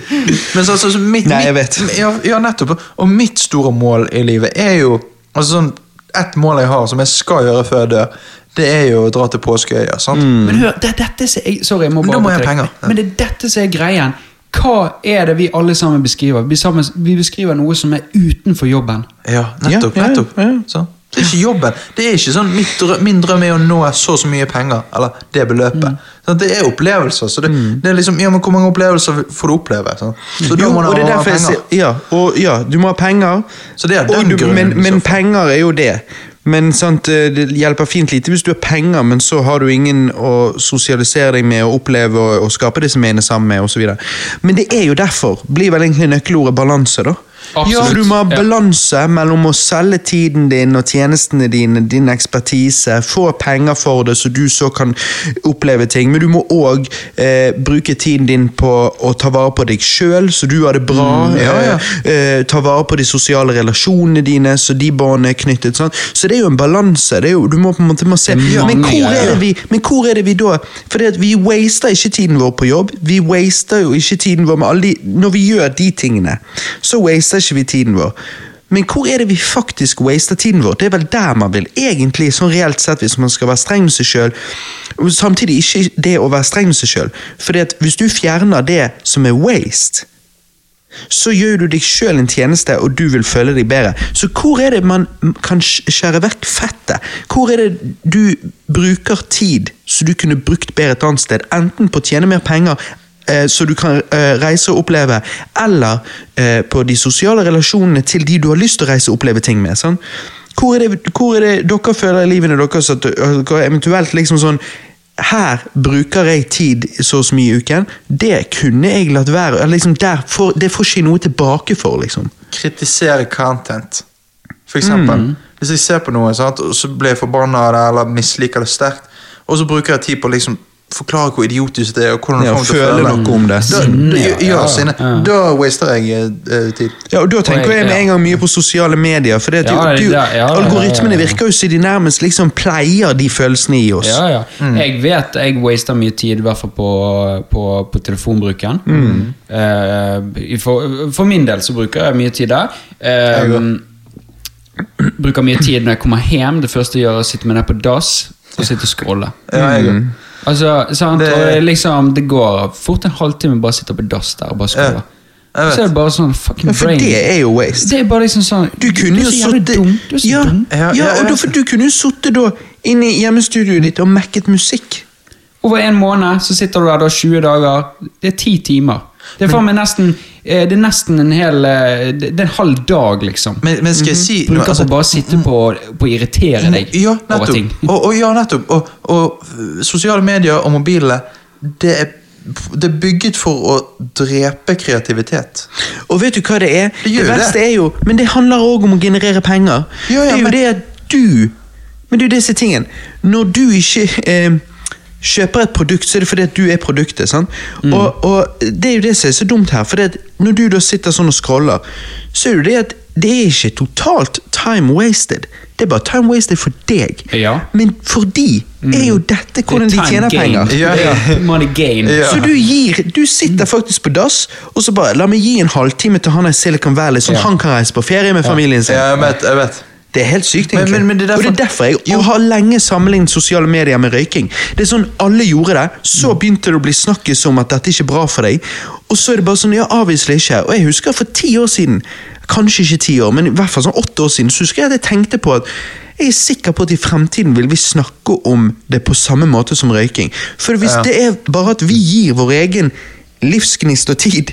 Men så, så, så mitt, Nei, jeg vet. Ja, ja, nettopp. Og mitt store mål i livet er jo altså sånn, Et mål jeg har som jeg skal gjøre før jeg dør, det er jo å dra til Påskeøya. sant? Men hør, det er dette som er Sorry, jeg må Men bare da må jeg penger. Ja. Men det er dette som er greien. Hva er det vi alle sammen beskriver? Vi, sammen, vi beskriver noe som er utenfor jobben. Ja, nettopp. Ja, ja, nettopp. ja. Sånn. Det er ikke jobben. Det er ikke sånn mitt drø Min drøm er å nå så og så mye penger. Eller det beløpet. Sånn, det er opplevelser. Så det, det er liksom, ja, men Hvor mange opplevelser får du oppleve? Sånn? Så da må og det du ha penger. sier ja, og, ja, du må ha penger. Så det er den du, grunnen, men, men penger er jo det. Men sant, eh, det hjelper fint lite hvis du har penger, men så har du ingen å sosialisere deg med og oppleve og, og skape disse minnene sammen med osv. Men det er jo derfor blir vel egentlig nøkkelordet balanse, da. Ja, du må ha balanse mellom å selge tiden din og tjenestene dine, din ekspertise, få penger for det så du så kan oppleve ting, men du må òg eh, bruke tiden din på å ta vare på deg sjøl, så du har det bra. ja, ja. Eh, eh, ta vare på de sosiale relasjonene dine, så de båndene er knyttet. Sånn. Så det er jo en balanse. Jo, du må på en måte må se men hvor, er det vi, men hvor er det vi da For vi waster ikke tiden vår på jobb. Vi waster jo ikke tiden vår med alle de Når vi gjør de tingene, så waster ikke vi tiden vår. Men hvor er det vi faktisk waster tiden vår? Det er vel der man vil. Egentlig, sånn reelt sett, hvis man skal være streng med seg sjøl. Samtidig ikke det å være streng med seg sjøl. For hvis du fjerner det som er waste, så gjør du deg sjøl en tjeneste, og du vil føle deg bedre. Så hvor er det man kan skjære vekk fettet? Hvor er det du bruker tid så du kunne brukt bedre et annet sted? Enten på å tjene mer penger, så du kan eh, reise og oppleve, eller eh, på de sosiale relasjonene til de du har lyst til å reise og oppleve ting med. Sånn? Hvor, er det, hvor er det dere føler i livene deres at dere eventuelt liksom sånn her bruker jeg tid så og så mye i uken. Det kunne jeg latt være. Liksom får, det får ikke noe tilbake for, liksom. kritisere content. For eksempel, hvis jeg ser på noe, sant, og så blir jeg forbanna eller misliker det sterkt, og så bruker jeg tid på liksom forklare hvor idiotisk det er, og hvordan Ja, det kommer til å føle føle. noe om det. Da, da, ja, ja. sinne. Da waster jeg uh, tid. Ja, og Da tenker jeg- med en gang mye på sosiale medier. For det at Ja, du, du, ja, ja, ja, algoritmene ja, ja. virker jo så de nærmest liksom pleier de følelsene i oss. Ja, ja. Jeg vet jeg waster mye tid, i hvert fall på, på, på telefonbruken. Mm. Uh, for, for min del så bruker jeg mye tid der. Uh, bruker mye tid når jeg kommer hjem. Det første jeg gjør, er å sitte meg ned på dass og sitte og scrolle. Ja, jeg, Altså, sant? Det- Og det, liksom, det går fort en halvtime bare å sitte på dass der og bare scrolle. Ja. Så er det bare sånn fucking Men for brain. det er jo waste. Det er bare liksom sånn Du kunne jo sittet ja. Ja, ja, ja, og ja. da, du kunne jo sittet da inne i hjemmestudioet ditt og mekket musikk. Over en måned så sitter du der da 20 dager. Det er 10 timer. Det er men, nesten eh, Det er nesten en hel eh, Det det er en halv dag, liksom. men, men skal jeg si noe, Bruker altså, på bare å sitte på, på å irritere deg ja, over ting. Og, og, ja, nettopp. Og, og øh, sosiale medier og mobilene, det er, det er bygget for å drepe kreativitet. Og vet du hva det er? Det gjør jo verste det. er jo Men det handler òg om å generere penger. Ja, ja, det er jo men- det at du Men det er jo disse tingene. Når du ikke eh, kjøper et produkt, så er det fordi at du er produktet. sant? Mm. Og, og det er jo det som er så dumt her. For når du da sitter sånn og scroller, så er det at det er ikke totalt time wasted. Det er bare time wasted for deg. Ja. Men for de er jo dette hvordan Det de er tjener gain. penger. Ja, ja. Money gain. Ja. Så du gir, du sitter faktisk på dass, og så bare la meg gi en halvtime til han i Silicon Valley, sånn Ja. han kan reise på ferie med familien sin. Ja, jeg vet, jeg vet. Det er helt sykt, egentlig. men- men det er Og det er derfor- derfor jeg jo. har lenge sammenlignet sosiale medier med røyking. Det er sånn Alle gjorde det, så begynte det å bli snakkes om at dette ikke er bra for deg. Og så er det bare sånn, ja, avviselig ikke. Og jeg husker for ti år siden, kanskje ikke ti år, men i hvert fall sånn åtte år siden, så husker jeg at jeg tenkte på at jeg er sikker på at i fremtiden vil vi snakke om det på samme måte som røyking. For hvis Ja. det er bare at vi gir vår egen livsgnist og tid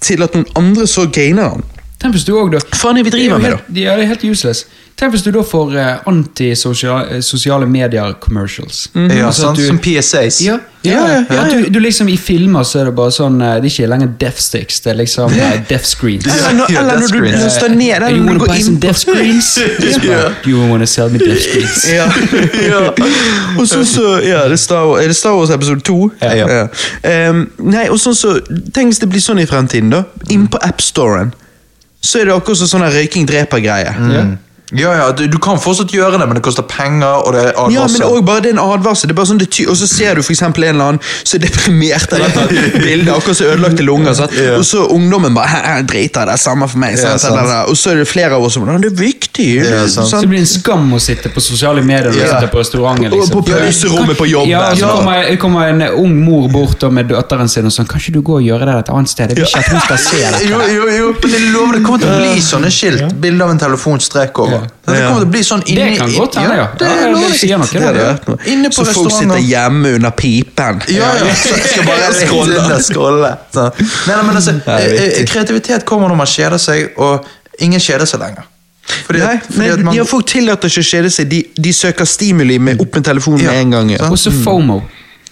til at noen andre så gainer den Tenk hvis du òg, da Faen er vi driver er med, da? Ja, det er helt useless. Tenk hvis du da får uh, antisosiale medier-commercials. Ja, Altså sant? du- Som PSAs. Ja, ja, Ja, ja, ja, du, du liksom I filmer så er det bare sånn eh, Det er ikke lenger death sticks, det er liksom uh, death screens. Eller når, eller når du står ned Eh, den you når du går inn death screens? Do you wanna sell me death screens? Ja. Og sånn så Ja, det er Star Wars, er det Star Wars episode 2? Ja. um, nei, og sånn så Tenk hvis det blir sånn i fremtiden, da. Inn på AppStoren. Så er det akkurat sånn røyking dreper-greie. Ja. Ja, ja, du, du kan fortsatt gjøre det, men det koster penger, og det er Ja, men også bare det er en advarsel. Det er bare sånn det ty og så ser du for eksempel en eller annen som er deprimert av dette bildet, akkurat som ødelagte lunger. Sant? Ja. Og så ungdommen bare «Hæ, hæ, Drit i det, samme for meg. Ja, Sant? sant. Og så er det flere av oss som «Nei, Det er viktig. Ja, sant. Så det blir en skam å sitte på sosiale medier når sitte på restauranten. Og Liksom. på pauserommet på jobb. Ja, og så Ja. kommer, kommer en ung mor bort og med datteren sin og sånn Kan ikke du gå og gjøre det et annet sted? Jeg vil ikke at hun skal se dette. Jo, jo, jo, men jeg lover det kommer til å bli sånne skilt. Bilde av en telefonstrek over. Det Ja. kommer til å bli sånn inni Det kan godt hende, ja. det, Ja, lover det sier noe, det. Inne på så folk sitter hjemme under pipen. Ja, ja. Så skal bare skrolle. scrolle. Nei, nei, men altså, det er eh, kreativitet kommer når man kjeder seg, og ingen kjeder seg lenger. Fordi, Nei, men fordi at man, ja, Folk tillater ikke å kjede seg. De, de søker stimuli med opp med telefonen Ja, med en gang. Og så FOMO.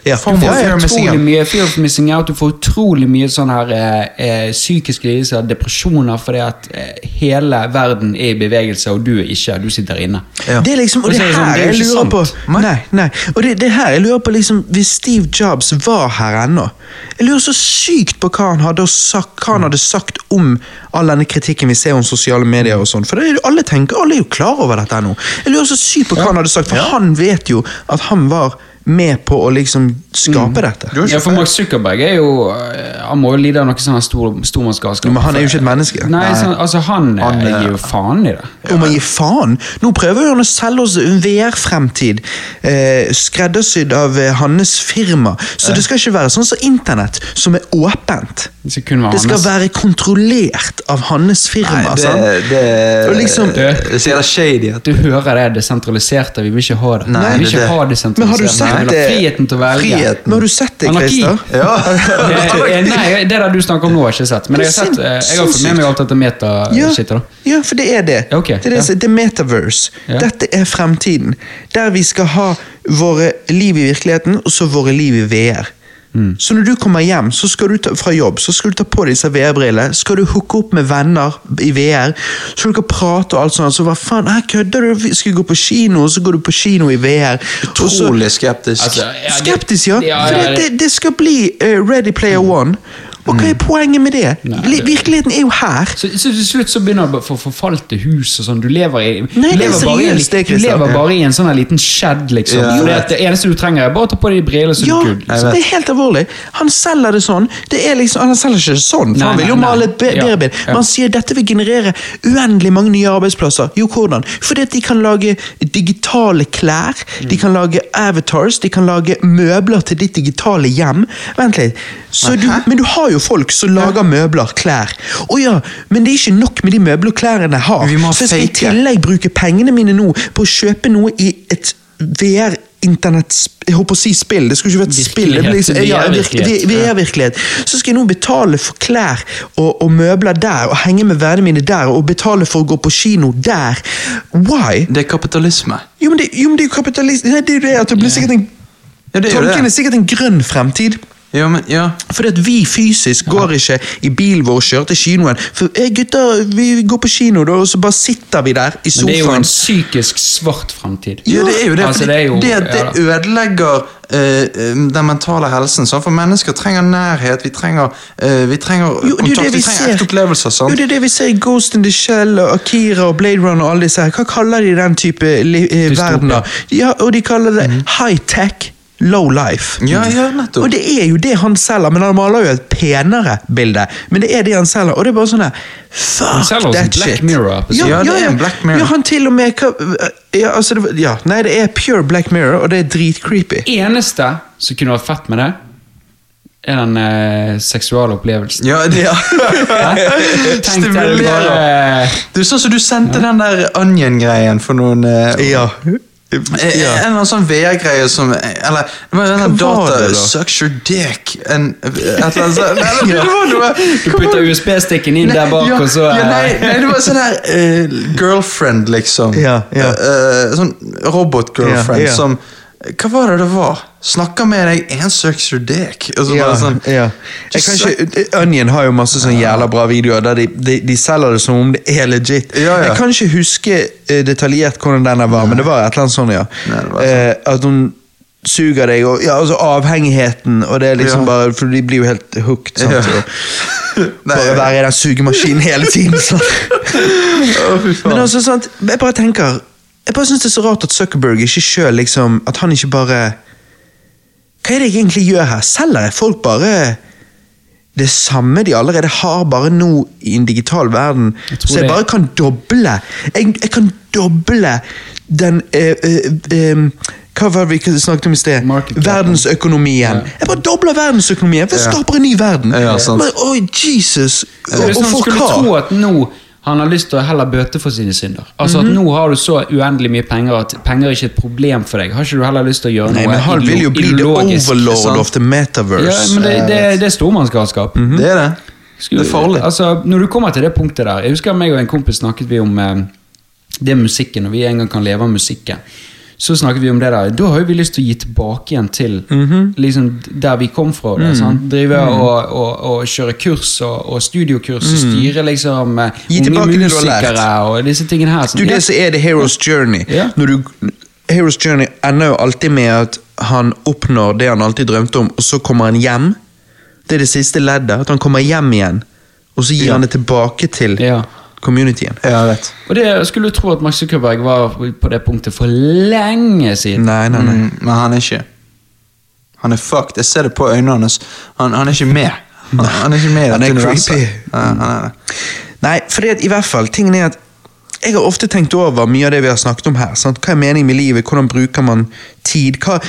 Ja. Du får of utrolig mye fear of missing out. Du får utrolig mye sånn her eh, psykiske lidelser, depresjoner, fordi at eh, hele verden er i bevegelse, og du er ikke. Du sitter inne. Ja. Det er liksom, og det, det er det her sånn, det er jeg lurer på. Nei, nei. Og det, det her jeg lurer på liksom Hvis Steve Jobs var her ennå Jeg lurer så sykt på hva han hadde sagt, hva han hadde sagt om all denne kritikken vi ser om sosiale medier og sånn. For det er jo, alle tenker, alle er jo klar over dette nå. Jeg lurer så sykt på hva han hadde sagt, for han vet jo at han var med på å liksom skape dette. Har ikke Ja, for Mark Zuckerberg er jo eh, Han må jo lide av noe sånn stor, stormannsgalskap. Men han er jo ikke et menneske. Nei, sånn, altså han, eh, Han, er, gir jo faen i det. Om han gir faen! Nå prøver han å selge oss en VR-fremtid, eh, skreddersydd av eh, hans firma. Så det skal ikke være sånn som internett, som er åpent. Det skal være Det skal være kontrollert av hans firma. Nei, det, sant? det, Og liksom- det er så det shady. Du hører det desentraliserte, vi vil ikke ha det. Nei, vi vil det- ikke det- ha Men har du sett vil ha friheten til å velge. Frihet. Men har du sett det. Christer? Ja. Eh, eh, Nei, det der du snakker om nå, har jeg ikke sett. Men jeg har, sett, eh, jeg har fått med meg alt dette meta-shitet. Ja. ja, for det er det. Okay. det, er det, ja. det er metaverse. Dette er fremtiden. Der vi skal ha våre liv i virkeligheten, og så våre liv i VR. Så når du kommer hjem så skal du ta, fra jobb, så skal du ta på deg disse VR-brillene. Skal du hooke opp med venner i VR, så skal dere prate og alt sånt. Så hva faen, her kødder du? Skal vi gå på kino, og så går du på kino i VR. Utrolig skeptisk. Altså, ja, det- Skeptisk, ja. Ja, For ja, det, det- det, det skal bli uh, Ready Player One. Og hva er poenget med det? Nei, det- Virkeligheten er jo her. Så, så til slutt så begynner det å få forfalte hus og sånn. Du lever, i, Nei, du er lever, bare, i, en- det, du lever bare i en sånn liten shed, liksom. Ja, at det eneste du trenger, er bare å ta på deg briller, så Ja, du good. Det er helt alvorlig. Han selger det sånn. Det er liksom, han selger ikke sånn, for Nei, han vil jo male et be- bedre bilde. Men han sier dette vil generere uendelig mange nye arbeidsplasser. Jo, hvordan? Fordi at de kan lage digitale klær, de kan lage avatars, de kan lage møbler til ditt digitale hjem. Vent litt. Så du, men du har jo folk som lager møbler, klær. Å ja, men det er ikke nok med de møbler og klærne jeg har. Så jeg skal i tillegg bruke pengene mine nå på å kjøpe noe i et VR internett Jeg holdt på å si spill, det skulle ikke vært spill. Det blir ja, VR-virkelighet. virke- VR-virkelighet. Så skal jeg nå betale for klær og, og møbler der, og henge med vennene mine der, og betale for å gå på kino der. Why? Det er kapitalisme. Jo, men det, jo, men det er jo kapitalist... Det er jo det at det blir sikkert en Ja, det er jo Tanken er sikkert en grønn fremtid. Ja, men, ja. Fordi at vi fysisk går ikke i bilen vår og kjører til kinoen. For hey, gutter, vi går på kino, da, og så bare sitter vi der i Men det er jo en psykisk svart fremtid. Ja, det er jo det. Altså, det, er jo, det, det ødelegger eh, den mentale helsen. Sant? For mennesker trenger nærhet, vi trenger, uh, vi trenger Jo, kontakt, vi vi trenger ekte opplevelser. Jo, det er det vi ser i Ghost in the Shell og Akira og Blade Runner og alle disse her. Hva kaller de den type verdener? Ja, og de kaller det high-tech, low life. Ja, ja, nettopp. Og det er jo det han selger, men han maler jo et penere bilde. Men det er det han selger, og det er bare sånn der Han Fuck selger that Black shit. Mirror, ja, Ja, ja, ja. Black Mirror. Ja, han til og med ja, altså, det, ja, Nei, det er pure Black Mirror, og det er dritcreepy. eneste som kunne vært fett med det, er den eh, seksuale opplevelsen. Ja, det, ja. Stimulerer. Du, sånn som du sendte den der Onion-greien for noen eh, Ja. Eh, En eller annen sånn VR-greie som Eller det var en data det da? Sucks your dick en, et eller annet sånt. Du putter USB-stikken inn der bak, ja, og så ja, nei, nei, det var sånn der uh, girlfriend, liksom. Ja, ja. Uh, uh, sånn robot-girlfriend Ja, ja. som Hva var det det var? Snakka med deg, en your dick. Og Ja, sånn ja. Ikke, Onion har jo masse sånne jævla bra videoer der de, de, de selger det som om det er legit. Ja, ja. Jeg kan ikke huske eh, detaljert hvordan den var, var, men det var et eller annet sånt, ja. Nei, sånn. Eh, at hun suger deg, og ja, altså avhengigheten, og det er liksom bare For de blir jo helt hooked. Sant? Nei, bare være i den sugemaskinen hele tiden. Sånn. oh. Men altså, sant, jeg bare tenker Jeg bare synes det er så rart at Zuckerberg ikke selv liksom At han ikke bare Hva er det jeg egentlig gjør her? Selger jeg folk bare det samme de allerede har, bare nå i en digital verden? Jeg Så jeg bare kan doble Jeg, jeg kan doble den øh, øh, øh, Hva var det vi snakket om i sted? Verdensøkonomien. Ja. Jeg bare dobler verdensøkonomien, jeg skaper en ny verden. Ja, sant. Men, oi, Jesus! Og, og for skulle hva? tro at nå han har lyst til å heller bøte for sine synder. Altså at Nå har du så uendelig mye penger at penger er ikke et problem for deg. Har ikke du heller lyst til å gjøre Nei, noe men han vil jo bli the overlord sant? of the metaverse. Ja, men det, det, det er stormannsgalskap. Det er det. Skulle- Det er farlig. Altså, når du kommer til det punktet der Jeg husker meg og en kompis snakket vi om eh, det musikken, og vi en gang kan leve av musikken. Så snakket vi om det der. Da har vi lyst til å gi tilbake igjen til Mhm. liksom der vi kom fra. Da, sant? Drive og, og, og kjøre kurs og, og studiokurs og styre liksom eh. Gi tilbake det du har lært. musikere og disse tingene her. Du, sånn. det som er The Hero's Journey. Ja. Du, Hero's Journey ender jo alltid med at han oppnår det han alltid drømte om, og så kommer han hjem. Det er det siste leddet. At han kommer hjem igjen, og så gir Ja. han det tilbake til Ja. Communityen. Ja, vet. Og det skulle du tro at Max Zuckerberg var på det punktet for lenge siden. Nei, nei, nei. Mm, men han er ikke. Han er fucked. Jeg ser det på øynene hans. Han, han er ikke med. Han, han er ikke med i Han dette er universet. Ja, han er det. Nei, at i hvert fall, tingen er at jeg har ofte tenkt over mye av det vi har snakket om her. Sant? Hva er meningen med livet? Hvordan bruker man tid? Hva,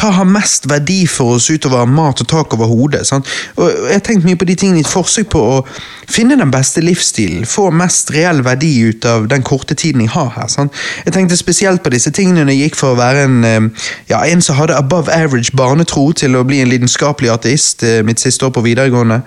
hva har mest verdi for oss utover mat og tak over hodet? Sant? Og jeg har tenkt mye på de tingene i et forsøk på å finne den beste livsstilen. Få mest reell verdi ut av den korte tiden jeg har her. Sant? Jeg tenkte spesielt på disse tingene når jeg gikk for å være en, eh, ja, en som hadde above average barnetro til å bli en lidenskapelig ateist eh, mitt siste år på videregående.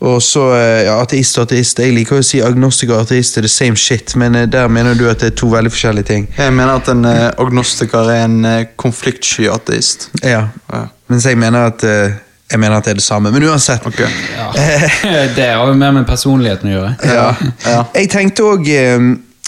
Og så, eh, ja, ateist og ateist. Jeg liker å si agnostiker og ateist er the same shit, men eh, der mener du at det er to veldig forskjellige ting. Jeg mener at en uh, agnostiker er en uh, konfliktsky ateist. Ja. Ja. Mens jeg mener at uh, jeg mener at det er det samme, men uansett. Ok. Ja. Det har jo mer med personligheten å gjøre. Ja. Ja. Jeg tenkte også,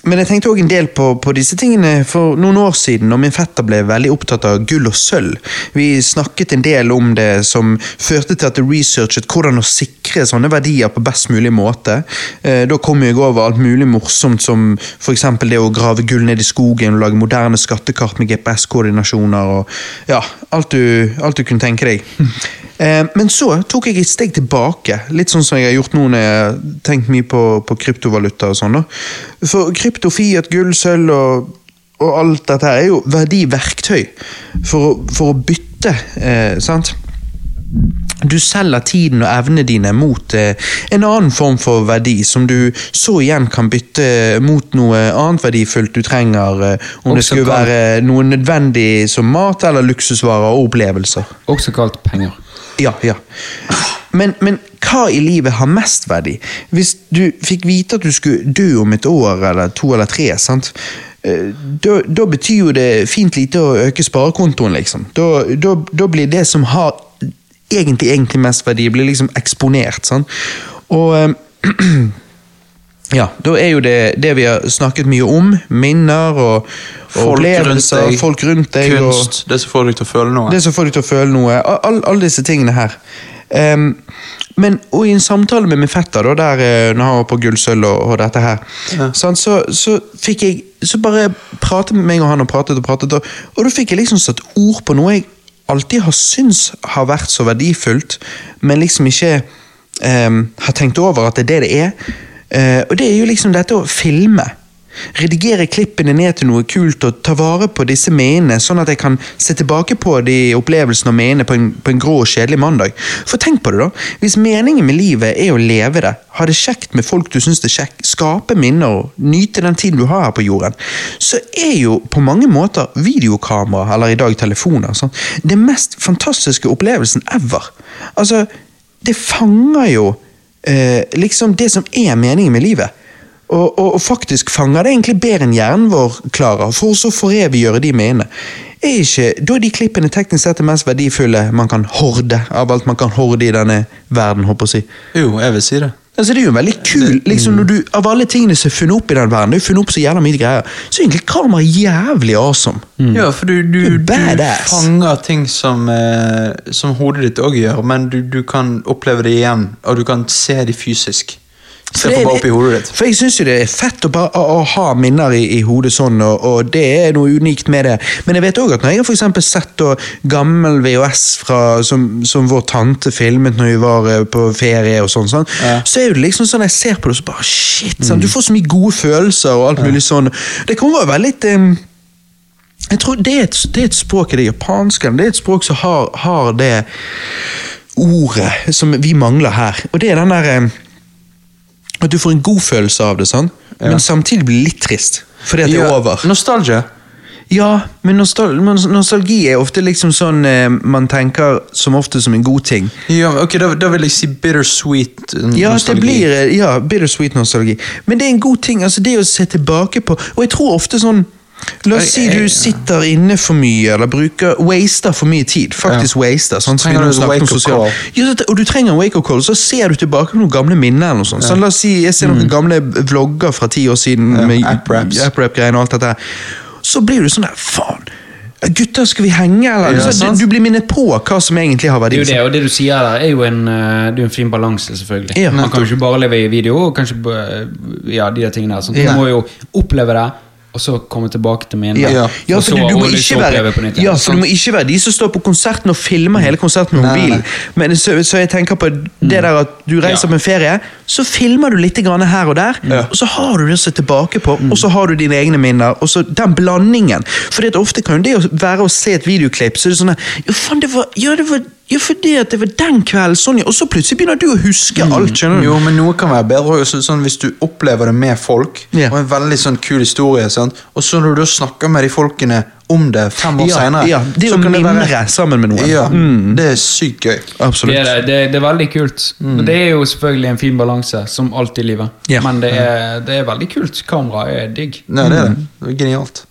Men jeg tenkte òg en del på, på disse tingene for noen år siden, når min fetter ble veldig opptatt av gull og sølv. Vi snakket en del om det som førte til at jeg researchet hvordan å sikre sånne verdier på best mulig måte. Eh, Da kom jeg over alt mulig morsomt, som f.eks. det å grave gull ned i skogen, og lage moderne skattekart med GPS-koordinasjoner og ja, alt du, alt du kunne tenke deg. Eh, Men så tok jeg et steg tilbake, litt sånn som jeg har gjort nå når jeg har tenkt mye på, på kryptovaluta og sånn. For krypto, fiat, gull, sølv og, og alt dette her er jo verdiverktøy for for å bytte, eh, sant? Du selger tiden og evnene dine mot eh, en annen form for verdi, som du så igjen kan bytte mot noe annet verdifullt du trenger, eh, om det Også skulle kalt... være noe nødvendig som mat eller luksusvarer og opplevelser. Også kalt penger. Ja, ja. Men, men hva i livet har mest verdi? Hvis du fikk vite at du skulle dø om et år eller to eller tre, sant? Eh, Da, da betyr jo det fint lite å øke sparekontoen, liksom. Da, da, da blir det som har egentlig, egentlig mest verdi, blir liksom eksponert. Sant? Og eh, ja, da er jo det det vi har snakket mye om. Minner og, og Folk rundt deg, folk rundt deg. og- Det som får deg til å føle noe. det som får deg til å føle noe. All- Alle disse tingene her. Um, men og i en samtale med min fetter, da, der, eh, når han var på Gullsølv og, og dette her, sant, så, så fikk jeg Så bare pratet med meg og han og pratet og pratet, og, og da fikk jeg liksom satt ord på noe jeg alltid har syntes har vært så verdifullt, men liksom ikke um, har tenkt over at det er det det er. Eh, og det er jo liksom dette å filme. Redigere klippene ned til noe kult og ta vare på disse minnene, sånn at jeg kan se tilbake på de opplevelsene og minnene på, på en grå og kjedelig mandag. For tenk på det, da. Hvis meningen med livet er å leve det, ha det kjekt med folk du syns er kjekt, skape minner og nyte den tiden du har her på jorden, så er jo på mange måter videokamera, eller i dag telefoner, sånn, det mest fantastiske opplevelsen ever. Altså, det fanger jo eh, liksom det som er meningen med livet. Og, og, og faktisk fanger det egentlig bedre enn hjernen vår klarer, for så foreviggjøre de menene. Er ikke, da er de klippene teknisk sett det mest verdifulle man kan horde av alt man kan horde i denne verden, håper jeg. Jo, jeg vil si det. Altså, det er jo en veldig kul, liksom når du, Av alle tingene som er funnet opp i den verden, Du har funnet opp så jævla mye greier, så er egentlig kamera jævlig awesome. Ja, for du, du, Du er fanger ting som, eh, som hodet ditt òg gjør, men du, du kan oppleve det igjen, og du kan se det fysisk. For bare opp i hodet ditt. For jeg syns jo det er fett å, å, å ha minner i, i hodet sånn, og, og det er noe unikt med det. Men jeg vet òg at når jeg har for eksempel sett da, gammel VHS fra, som, som vår tante filmet når vi var eh, på ferie, og sånn, sånn Ja. så er det liksom sånn jeg ser på det, så bare shit, sånn, du får så mye gode følelser og alt mulig sånn. Det kan være veldig um, jeg tror det er, et, det er et språk i det japanske, det er et språk som har, har det ordet som vi mangler her. Og det er den der eh, At du får en god følelse av det, sånn, men samtidig blir det litt trist. Fordi at det er over. Nostalgia. Ja, men nostal nostalgi er ofte liksom sånn eh, man tenker som ofte som en god ting. Ja, ok, da, da vil jeg si bittersweet nostalgi. Ja, det blir eh, ja, bittersweet nostalgi. Men det er en god ting. altså Det å se tilbake på Og jeg tror ofte sånn La oss si du sitter inne for mye, eller bruker waster for mye tid. Faktisk waster. sånn, Så vi trenger nå du wake-up sosial-. Ja, og du trenger en wake-up call, så ser du tilbake på noen gamle minner. eller noe sånt. Så la oss si Jeg ser noen gamle vlogger fra ti år siden Ja, med app-rap-greiene og alt dette. Så blir du sånn der Faen! Gutter, skal vi henge, eller? Ja, du, du blir minnet på hva som egentlig har verdi. Det det, og det du sier der, er jo en, eh, det er en fin balanse, selvfølgelig. Ja, Man kan jo ikke bare leve i video, og kanskje eh, ja, de der tingene der. sånn. Ja. Du må jo oppleve det, og så komme tilbake til minnet. Ja, Ja. ja for du, du, må ikke være, nytt ja, for du må ikke være de som står på konserten og filmer hele konserten med mobil. Men så, så jeg tenker på det der at du reiser Ja. på en ferie, så filmer du litt grann her og der, Ja. og så har du det å se tilbake på, og så har du dine egne minner, og så den blandingen. For ofte kan det å være å se et videoklipp, så er det sånn at, jo faen, det var, ja, det var, ja, fordi at det var den kvelden, sånn, ja, og så plutselig begynner du å huske alt, skjønner du? Jo, men noe kan være bedre også, sånn hvis du opplever det med folk, Ja. og en veldig sånn kul historie, sant? og så når du snakker med de folkene om det fem år Ja, senere ja, det så å mimre være... sammen med noen. Ja, Mm. det er sykt gøy. Absolutt. Det er, det, det, det er veldig kult. Men det er jo selvfølgelig en fin balanse, som alt i livet. Ja. Men det er, det er veldig kult. Kamera er digg. Nei, det er det. Det er genialt.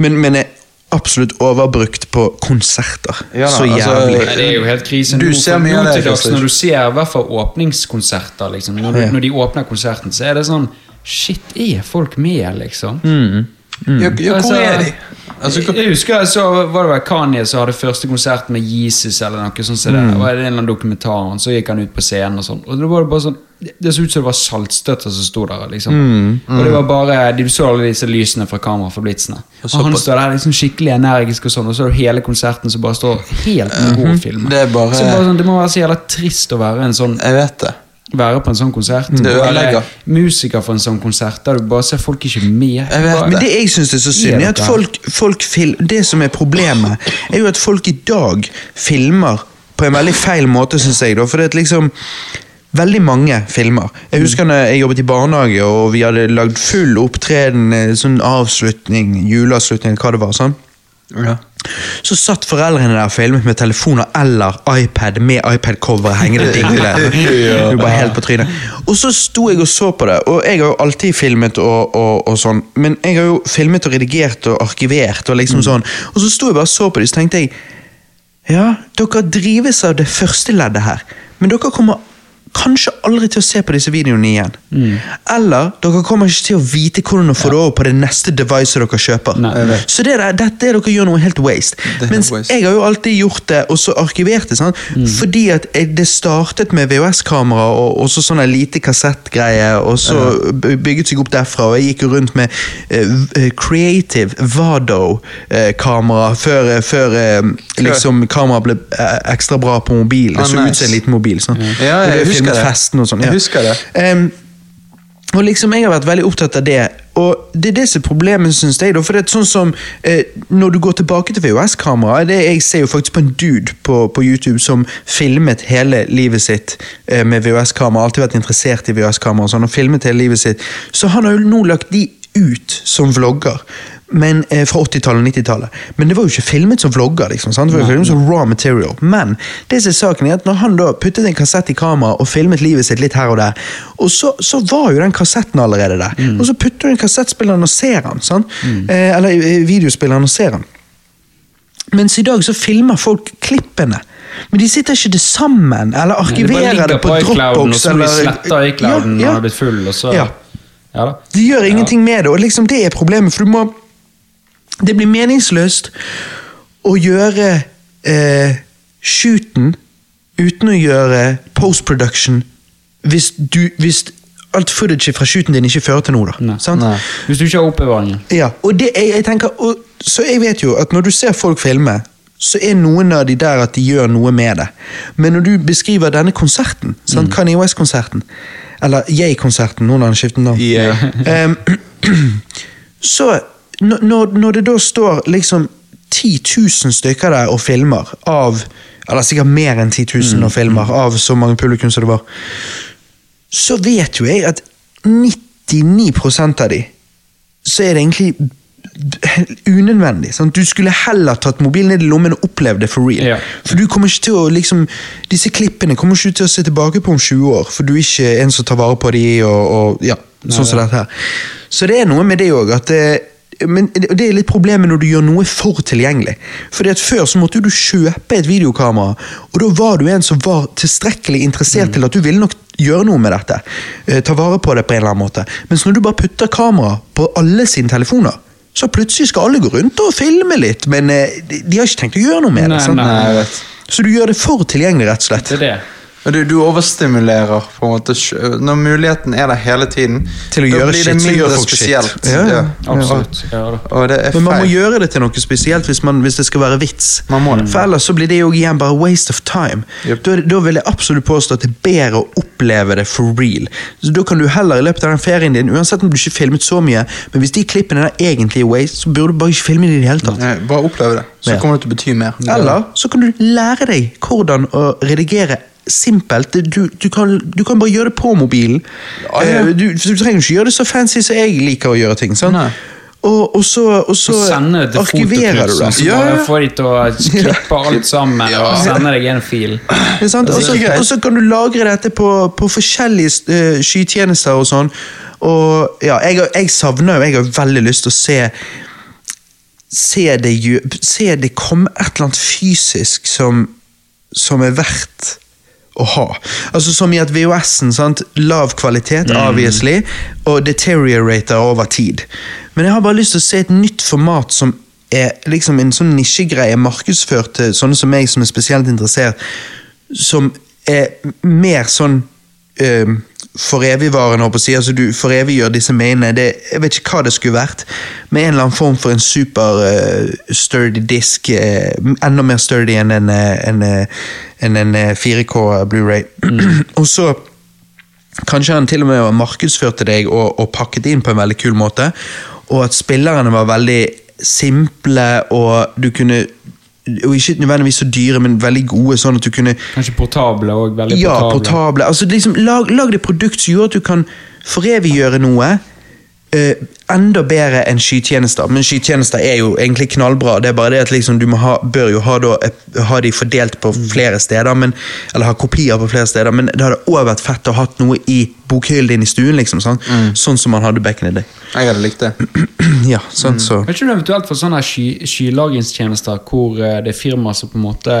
Men, men eh, absolutt overbrukt på konserter. Ja da, så altså, jævlig. Nei, det er jo helt krise. Du Nå- ser mye av det, dags, Når du ser i hvert fall åpningskonserter, liksom, når, du, Ja. når de åpner konserten, så er det sånn Shit, er folk med, liksom? Ja, ja, Altså, hvor er de? Altså, jeg, jeg husker jeg så var det vel Kanye som hadde første konsert med Jesus eller noe sånt. Så det, Mm. det var en eller annen dokumentar, og så gikk han ut på scenen og sånn. Og det var bare sånn Det det så ut som det var saltstøtter som sto der. liksom Mm. Og det var bare Du så alle disse lysene fra kameraet fra blitsene. Og han såpass. står der liksom skikkelig energisk, og sånn Og så er det hele konserten som bare står helt med god film. Det bare- Så bare sånn, det må være så jævla trist å være en sånn Jeg vet det. Være på en sånn konsert. Det Og musiker for en sånn konsert der du bare ser folk ikke med. Jeg vet, Men det jeg syns er så synd, er at folk, folk fil Det som er problemet, er jo at folk i dag filmer på en veldig feil måte, syns jeg. da, For det er liksom Veldig mange filmer. Jeg husker når jeg jobbet i barnehage, og vi hadde lagd full opptreden, eh, sånn avslutning, juleavslutning, hva det var. sånn. Ja. Så satt foreldrene der og filmet med telefoner eller iPad med iPad-cover hengende dingle. Du var helt på trynet. Og så sto jeg og så på det, og jeg har jo alltid filmet og, og, og sånn, men jeg har jo filmet og redigert og arkivert og liksom sånn, og så sto jeg bare og så på det, så tenkte jeg ja, dere drives av det første leddet her, men dere kommer kanskje aldri til å se på disse videoene igjen. Eller dere kommer ikke til å vite hvordan å få det over på det neste devicet dere kjøper. Nei, jeg. Så det der, dette er dere gjør noe helt waste. Er Mens waste. jeg har jo alltid gjort det, og så arkivert det. Sant? Fordi at jeg, det startet med VHS-kamera og, og så sånn lite kassettgreie, og så ja. bygget seg opp derfra. Og jeg gikk jo rundt med uh, creative Vado-kamera før, eh, før uh, liksom kameraet ble ekstra bra på mobil. Det Ah, så ut nice. som en liten mobil. Sånn. Ja, jeg Og det husker det. festen og sånn. Jeg husker det. Um, og liksom, Jeg har vært veldig opptatt av det. Og det er det som er problemet, syns jeg. da, for det er sånn som eh, Når du går tilbake til VHS-kamera Jeg ser jo faktisk på en dude på, på YouTube som filmet hele livet sitt eh, med VHS-kamera. Alltid vært interessert i VHS-kamera og sånn, og filmet hele livet sitt. Så han har jo nå lagt de ut som vlogger. Men, eh, fra 80-tallet og 90-tallet. Men det var jo ikke filmet som vlogger. liksom, sant? Det var jo filmet som raw material. Men det som er saken er at når han da puttet en kassett i kamera og filmet livet sitt litt her og der, og så, så var jo den kassetten allerede der. Og så putter du en kassettspilleren og ser den. sant? Eh, eller eh, videospilleren og ser den. Mens i dag så filmer folk klippene. Men de sitter ikke det sammen, eller Det arkiverer ligger det på og Dropbox. så må i clouden slette iClouden når Ja, den ja. blitt full, og så Ja. Ja. De gjør ingenting med det, og liksom det er problemet, for du må Det blir meningsløst å gjøre eh, shooten uten å gjøre post-production hvis, du, hvis alt footage fra shooten din ikke fører til noe. da. Nei. Sant? Nei. Hvis du ikke har oppbevaringen. Ja, og det, jeg, jeg tenker, og, så jeg vet jo at når du ser folk filme, så er noen av de der at de gjør noe med det. Men når du beskriver denne konserten, sant, Kanye West-konserten, eller Yay-konserten, noen har skiftet navn, yeah. um, så når, når- det da står liksom 10 000 stykker der og filmer av Eller sikkert mer enn 10 000 og filmer av så mange publikum som det var, så vet jo jeg at 99% av de så er det egentlig unødvendig. Sant? Du skulle heller tatt mobilen ned i lommen og opplevd det for real. Ja. For du kommer ikke til å liksom Disse klippene kommer ikke til å se tilbake på om 20 år, for du er ikke en som tar vare på de, og, og ja, sånn som dette her. Så det er noe med det òg, at det, men det er litt problemet når du gjør noe for tilgjengelig. Fordi at Før så måtte du kjøpe et videokamera, og da var du en som var tilstrekkelig interessert til at du ville nok gjøre noe med dette. Eh, ta vare på det på en eller annen måte. Mens når du bare putter kamera på alle sine telefoner, så plutselig skal alle gå rundt og filme litt, men eh, de, har ikke tenkt å gjøre noe med Nei, det. nei, vet. Så du gjør det for tilgjengelig, rett og slett. Det er det. Du, du overstimulerer på en måte Når muligheten er der hele tiden, Til å gjøre blir shit, så gjør folk spesielt. shit. Ja, ja. Absolutt. Ja. Og det er Men man må gjøre det til noe spesielt hvis, man, hvis det skal være vits. Man må det. For ellers så blir det jo igjen bare waste of time. Yep. Da, er da vil jeg absolutt påstå at det er bedre å oppleve det for real. Så Da kan du heller i løpet av den ferien din, uansett om du ikke filmet så mye, men hvis de klippene der egentlig er waste, så burde du bare ikke filme det i det hele tatt. Ja, Bare oppleve det, så kommer det til å bety mer. Eller så kan du lære deg hvordan å redigere simpelt. Du, du, kan, du kan bare gjøre det på mobilen. Ja, ja. Eh, Du, du trenger ikke gjøre det så fancy som jeg liker å gjøre ting. Sant? Nei. Og, og så, og så det arkiverer du det. Ja, ja. få de til å klippe alt sammen og sende deg en fil. Det sant? Og så- Og så kan du lagre dette på, på forskjellige uh, skytjenester og sånn. Og ja, jeg, jeg savner jo Jeg har veldig lyst til å se se det, se det komme et eller annet fysisk som, som er verdt å ha. Altså Som i at VHS-en, lav kvalitet, obviously, og deteriorater over tid. Men jeg har bare lyst til å se et nytt format som er liksom en sånn nisjegreie markedsført til sånne som meg som er spesielt interessert, som er mer sånn eh, for evigvarende, håper jeg. Altså, du for evig gjør disse mainene. Det, jeg vet ikke hva det skulle vært, med en eller annen form for en super uh, sturdy disk. Uh, enda mer sturdy enn en, en, en, eh, en eh, 4K Blu-ray. og så Kanskje han til og med markedsførte deg og, og pakket inn på en veldig kul måte. Og at spillerne var veldig simple, og du kunne Og ikke nødvendigvis så dyre, men veldig gode, sånn at du kunne Kanskje portable òg. ja, portable. portable. Altså, liksom, lag, lag det produkt som gjør at du kan foreviggjøre noe eh, enda bedre enn skytjenester. Men skytjenester er jo egentlig knallbra. Det er bare det at liksom, du må ha, bør jo ha, da, ha de fordelt på flere steder, men, eller ha kopier på flere steder. Men det hadde òg vært fett å ha noe i bokhyllen din i stuen, liksom, sånn, sånn som man hadde back in the day. Jeg hadde likt det. ja, sånn så Vet ikke du eventuelt for sånne sky, skylagringstjenester hvor eh, det er firmaer som på en måte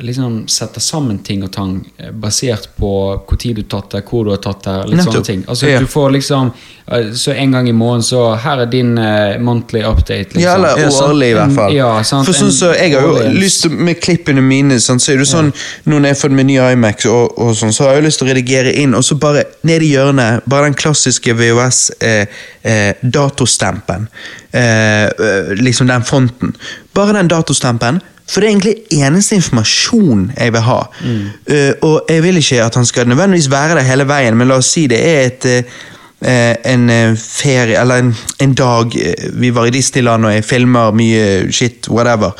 liksom sette sammen ting og tang eh, basert på hvor tid du tatt det, hvor du har tatt det, litt Nettopp. sånne ting. Altså Ja. du får liksom eh, Så en gang i måneden så Her er din uh, monthly update, liksom. Ja, eller Ja, årlig, i hvert fall. Ja, sant, For sånn en så Jeg har jo årlig- lyst til Med klippene mine, sånn, så er det sånn Nå når jeg har fått med ny iMac, og, og sånn, så har jeg jo lyst til å redigere inn, og så bare ned i hjørnet, bare den klassiske VHS-datostempen. Eh, eh, liksom den fonten. Bare den datostempen. For det er egentlig eneste informasjon jeg vil ha. Eh, og jeg vil ikke at han skal nødvendigvis være der hele veien, men la oss si det er et eh, en eh, ferie, eller en, en dag eh, vi var i Disneyland og jeg filmer mye shit, whatever,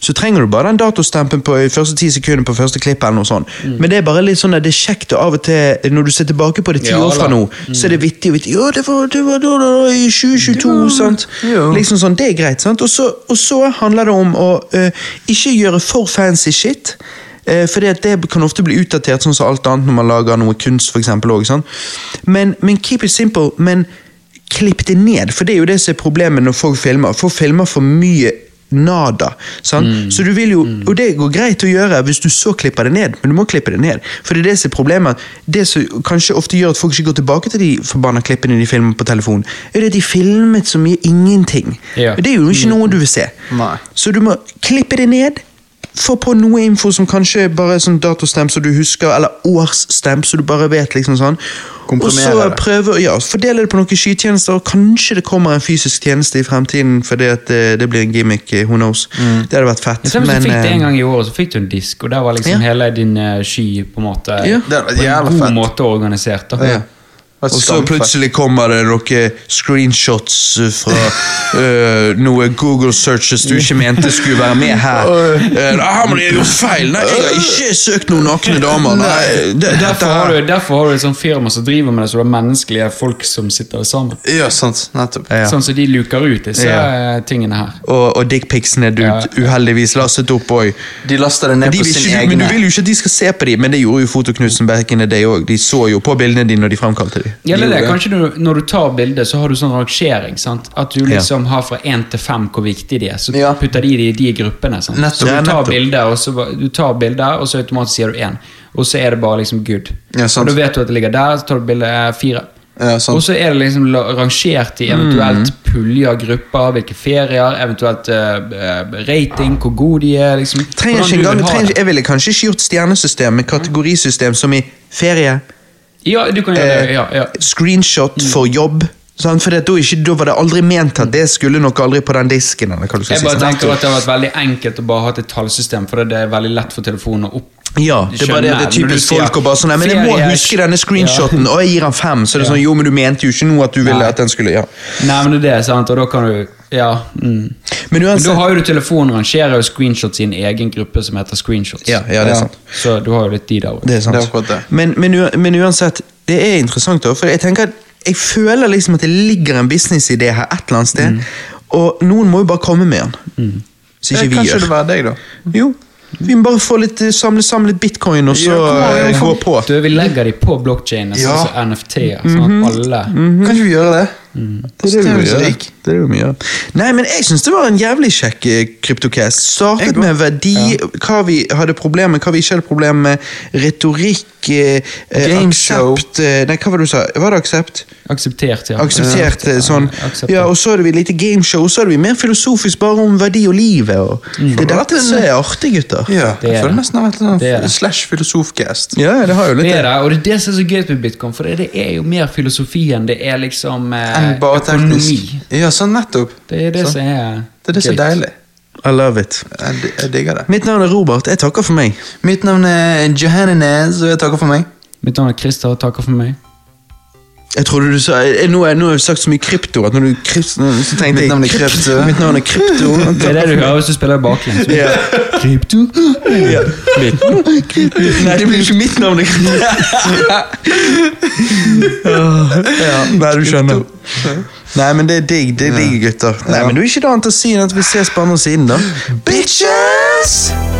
så trenger du bare den datostempen på første ti sekunder på første klipp. eller noe sånt. Men det er bare litt sånn at det er kjekt og av og til, når du ser tilbake på det ti Ja, år fra nå, nå, så er det vittig og vittig. Ja, det var, det var da, da, i 2022, sant? Ja. Liksom sånn, Det er greit. sant? Og så, og så handler det om å uh, ikke gjøre for fancy shit. Eh, fordi det kan ofte bli utdatert, sånn som alt annet når man lager noe kunst. For eksempel, også, sånn. Men, men keep it simple. Men klipp det ned, for det er jo det som er problemet når folk filmer. Folk filmer for mye nada. Mm. Så du vil jo, Og det går greit å gjøre hvis du så klipper det ned, men du må klippe det ned. For det er det som er problemet. Det som kanskje ofte gjør at folk ikke går tilbake til de forbanna klippene de filmer på telefon, er det at de filmet så mye ingenting. Ja. Det er jo ikke noe du vil se. Nei. Så du må klippe det ned. Få på noe info som kanskje bare er sånn datostemp så du husker, eller årsstemp så du bare vet. liksom sånn. Og så prøve, ja, fordele det på noen skytjenester, og kanskje det kommer en fysisk tjeneste i fremtiden fordi at det, det blir en gimmick. eh, Who knows. Det hadde vært fett. Hvis du fikk det eh, en gang i året, så fikk du en disk, og der var liksom Ja. hele din eh, sky på en måte Ja. På en god fett. måte organisert. da ja. Og så plutselig kommer det noen screenshots fra uh, noe Google searches du ikke mente skulle være med her. Uh, her må de ha gjort feil! Nei, jeg har ikke søkt noen nakne damer. Nei, det, dette Derfor har, du, derfor har du et sånt firma som driver med det, så det er menneskelige folk som sitter sammen. Ja, sant. Nettopp. Ja. Sånn så de luker ut disse Ja. eh, tingene her. Og, og dickpicsene du Ja. uheldigvis lastet opp òg. De laster det ned De på sin egen. Men du vil jo ikke at de skal se på dem, men det gjorde jo Fotoknutsen back in the day òg. De så jo på bildene dine når de fremkalte dem. Gjelder det kanskje når, når du tar bildet, så har du sånn rangering. sant? At du liksom har fra én til fem hvor viktig de er. Så Ja. putter de de i de gruppene. sant? Nettopp. Så du tar bilder, og så, du tar bilder, og så automatisk sier du én. Og så er det bare liksom good. Ja, og da vet du at det ligger der, så tar du bilde eh, fire. Ja, og så er det liksom rangert i eventuelt puljer, grupper, hvilke ferier, eventuelt eh, rating, hvor gode de er. liksom. Trenger ikke du engang, vil ha det. jeg ville kanskje ikke gjort stjernesystem med kategorisystem som i ferie. Ja, du kan gjøre det. eh, ja, ja. Screenshot for jobb. Sant? For da, ikke, da var det aldri ment at det skulle nok aldri på den disken. Jeg si. bare sant? tenker at det har vært veldig enkelt å bare ha et tallsystem, for det er veldig lett for telefonen å opp... Ja, det er bare det det er typisk sier folk og bare sånn Nei, men jeg må huske denne screenshoten, og jeg gir han fem. Så er det sånn, jo, men du mente jo ikke noe at du ville Nei. at den skulle Ja. Nei, men det er det, sant, og da kan du Ja. Mm. Men Men da har jo du telefonen rangerer jo screenshots i en egen gruppe som heter screenshots. Ja, ja, det er Ja. sant. Så du har jo litt de der òg. Det er sant. Det er akkurat det. Men, men, men uansett, det er interessant, da, for jeg tenker at jeg føler liksom at det ligger en businessidé her et eller annet sted, Mm. og noen må jo bare komme med den. Så Ja, ikke vi gjør. Kanskje det var deg, da. Jo, vi må bare få litt, samle, samle litt bitcoin, og så Ja, eh, ja, gå på. Du, vi legger de på blockchain, Ja. sånn NFT-er. Sånn at alle Kan ikke vi gjøre det? Det er det gjør. Det er det vi gjør. Nei, men jeg syns det var en jævlig kjekk eh, kryptocast. Startet med verdi, hva vi hadde problemer med, hva vi ikke hadde problemer med. Retorikk, eh, eh, Gameshow. aksept eh, Nei, hva var det du sa? Var det aksept? Akseptert, ja. Akseptert ja, sånn. akseptert. Ja, og så hadde vi lite gameshow, og så hadde vi mer filosofisk bare om verdi og livet. Og Det er dette som er artig, gutter. Ja, Det er jeg føler det. nesten det har vært en er sånn slash filosofcast. Ja, det har jo litt Det er det, og det er det som er så gøy med bitcoin, for det er jo mer filosofi enn det er liksom eh, Enn bare økonomi. teknisk. Ja, sånn nettopp. Det er det Sånn. som er Det er det som er deilig. I love it. Jeg, jeg digger det. Mitt navn er Robert. Jeg takker for meg. Mitt navn er Johannes, og jeg takker for meg. Mitt navn er Christer, og takker for meg. Jeg trodde du sa jeg, Nå, jeg, nå har jeg sagt så mye krypto at når du krypt, så tenkte Mitt jeg navn er krypto. Mitt navn er krypto. Det er det du hører hvis du spiller baklengs. Ja. Krypto. Ja. Mitt krypto. Nei, det blir ikke mitt navn. er ja. Nei, du skjønner. Nei, men det er digg, det er digg, gutter. Nei, men du er ikke noe annet å si enn at vi ses på andre siden, da. Bitches!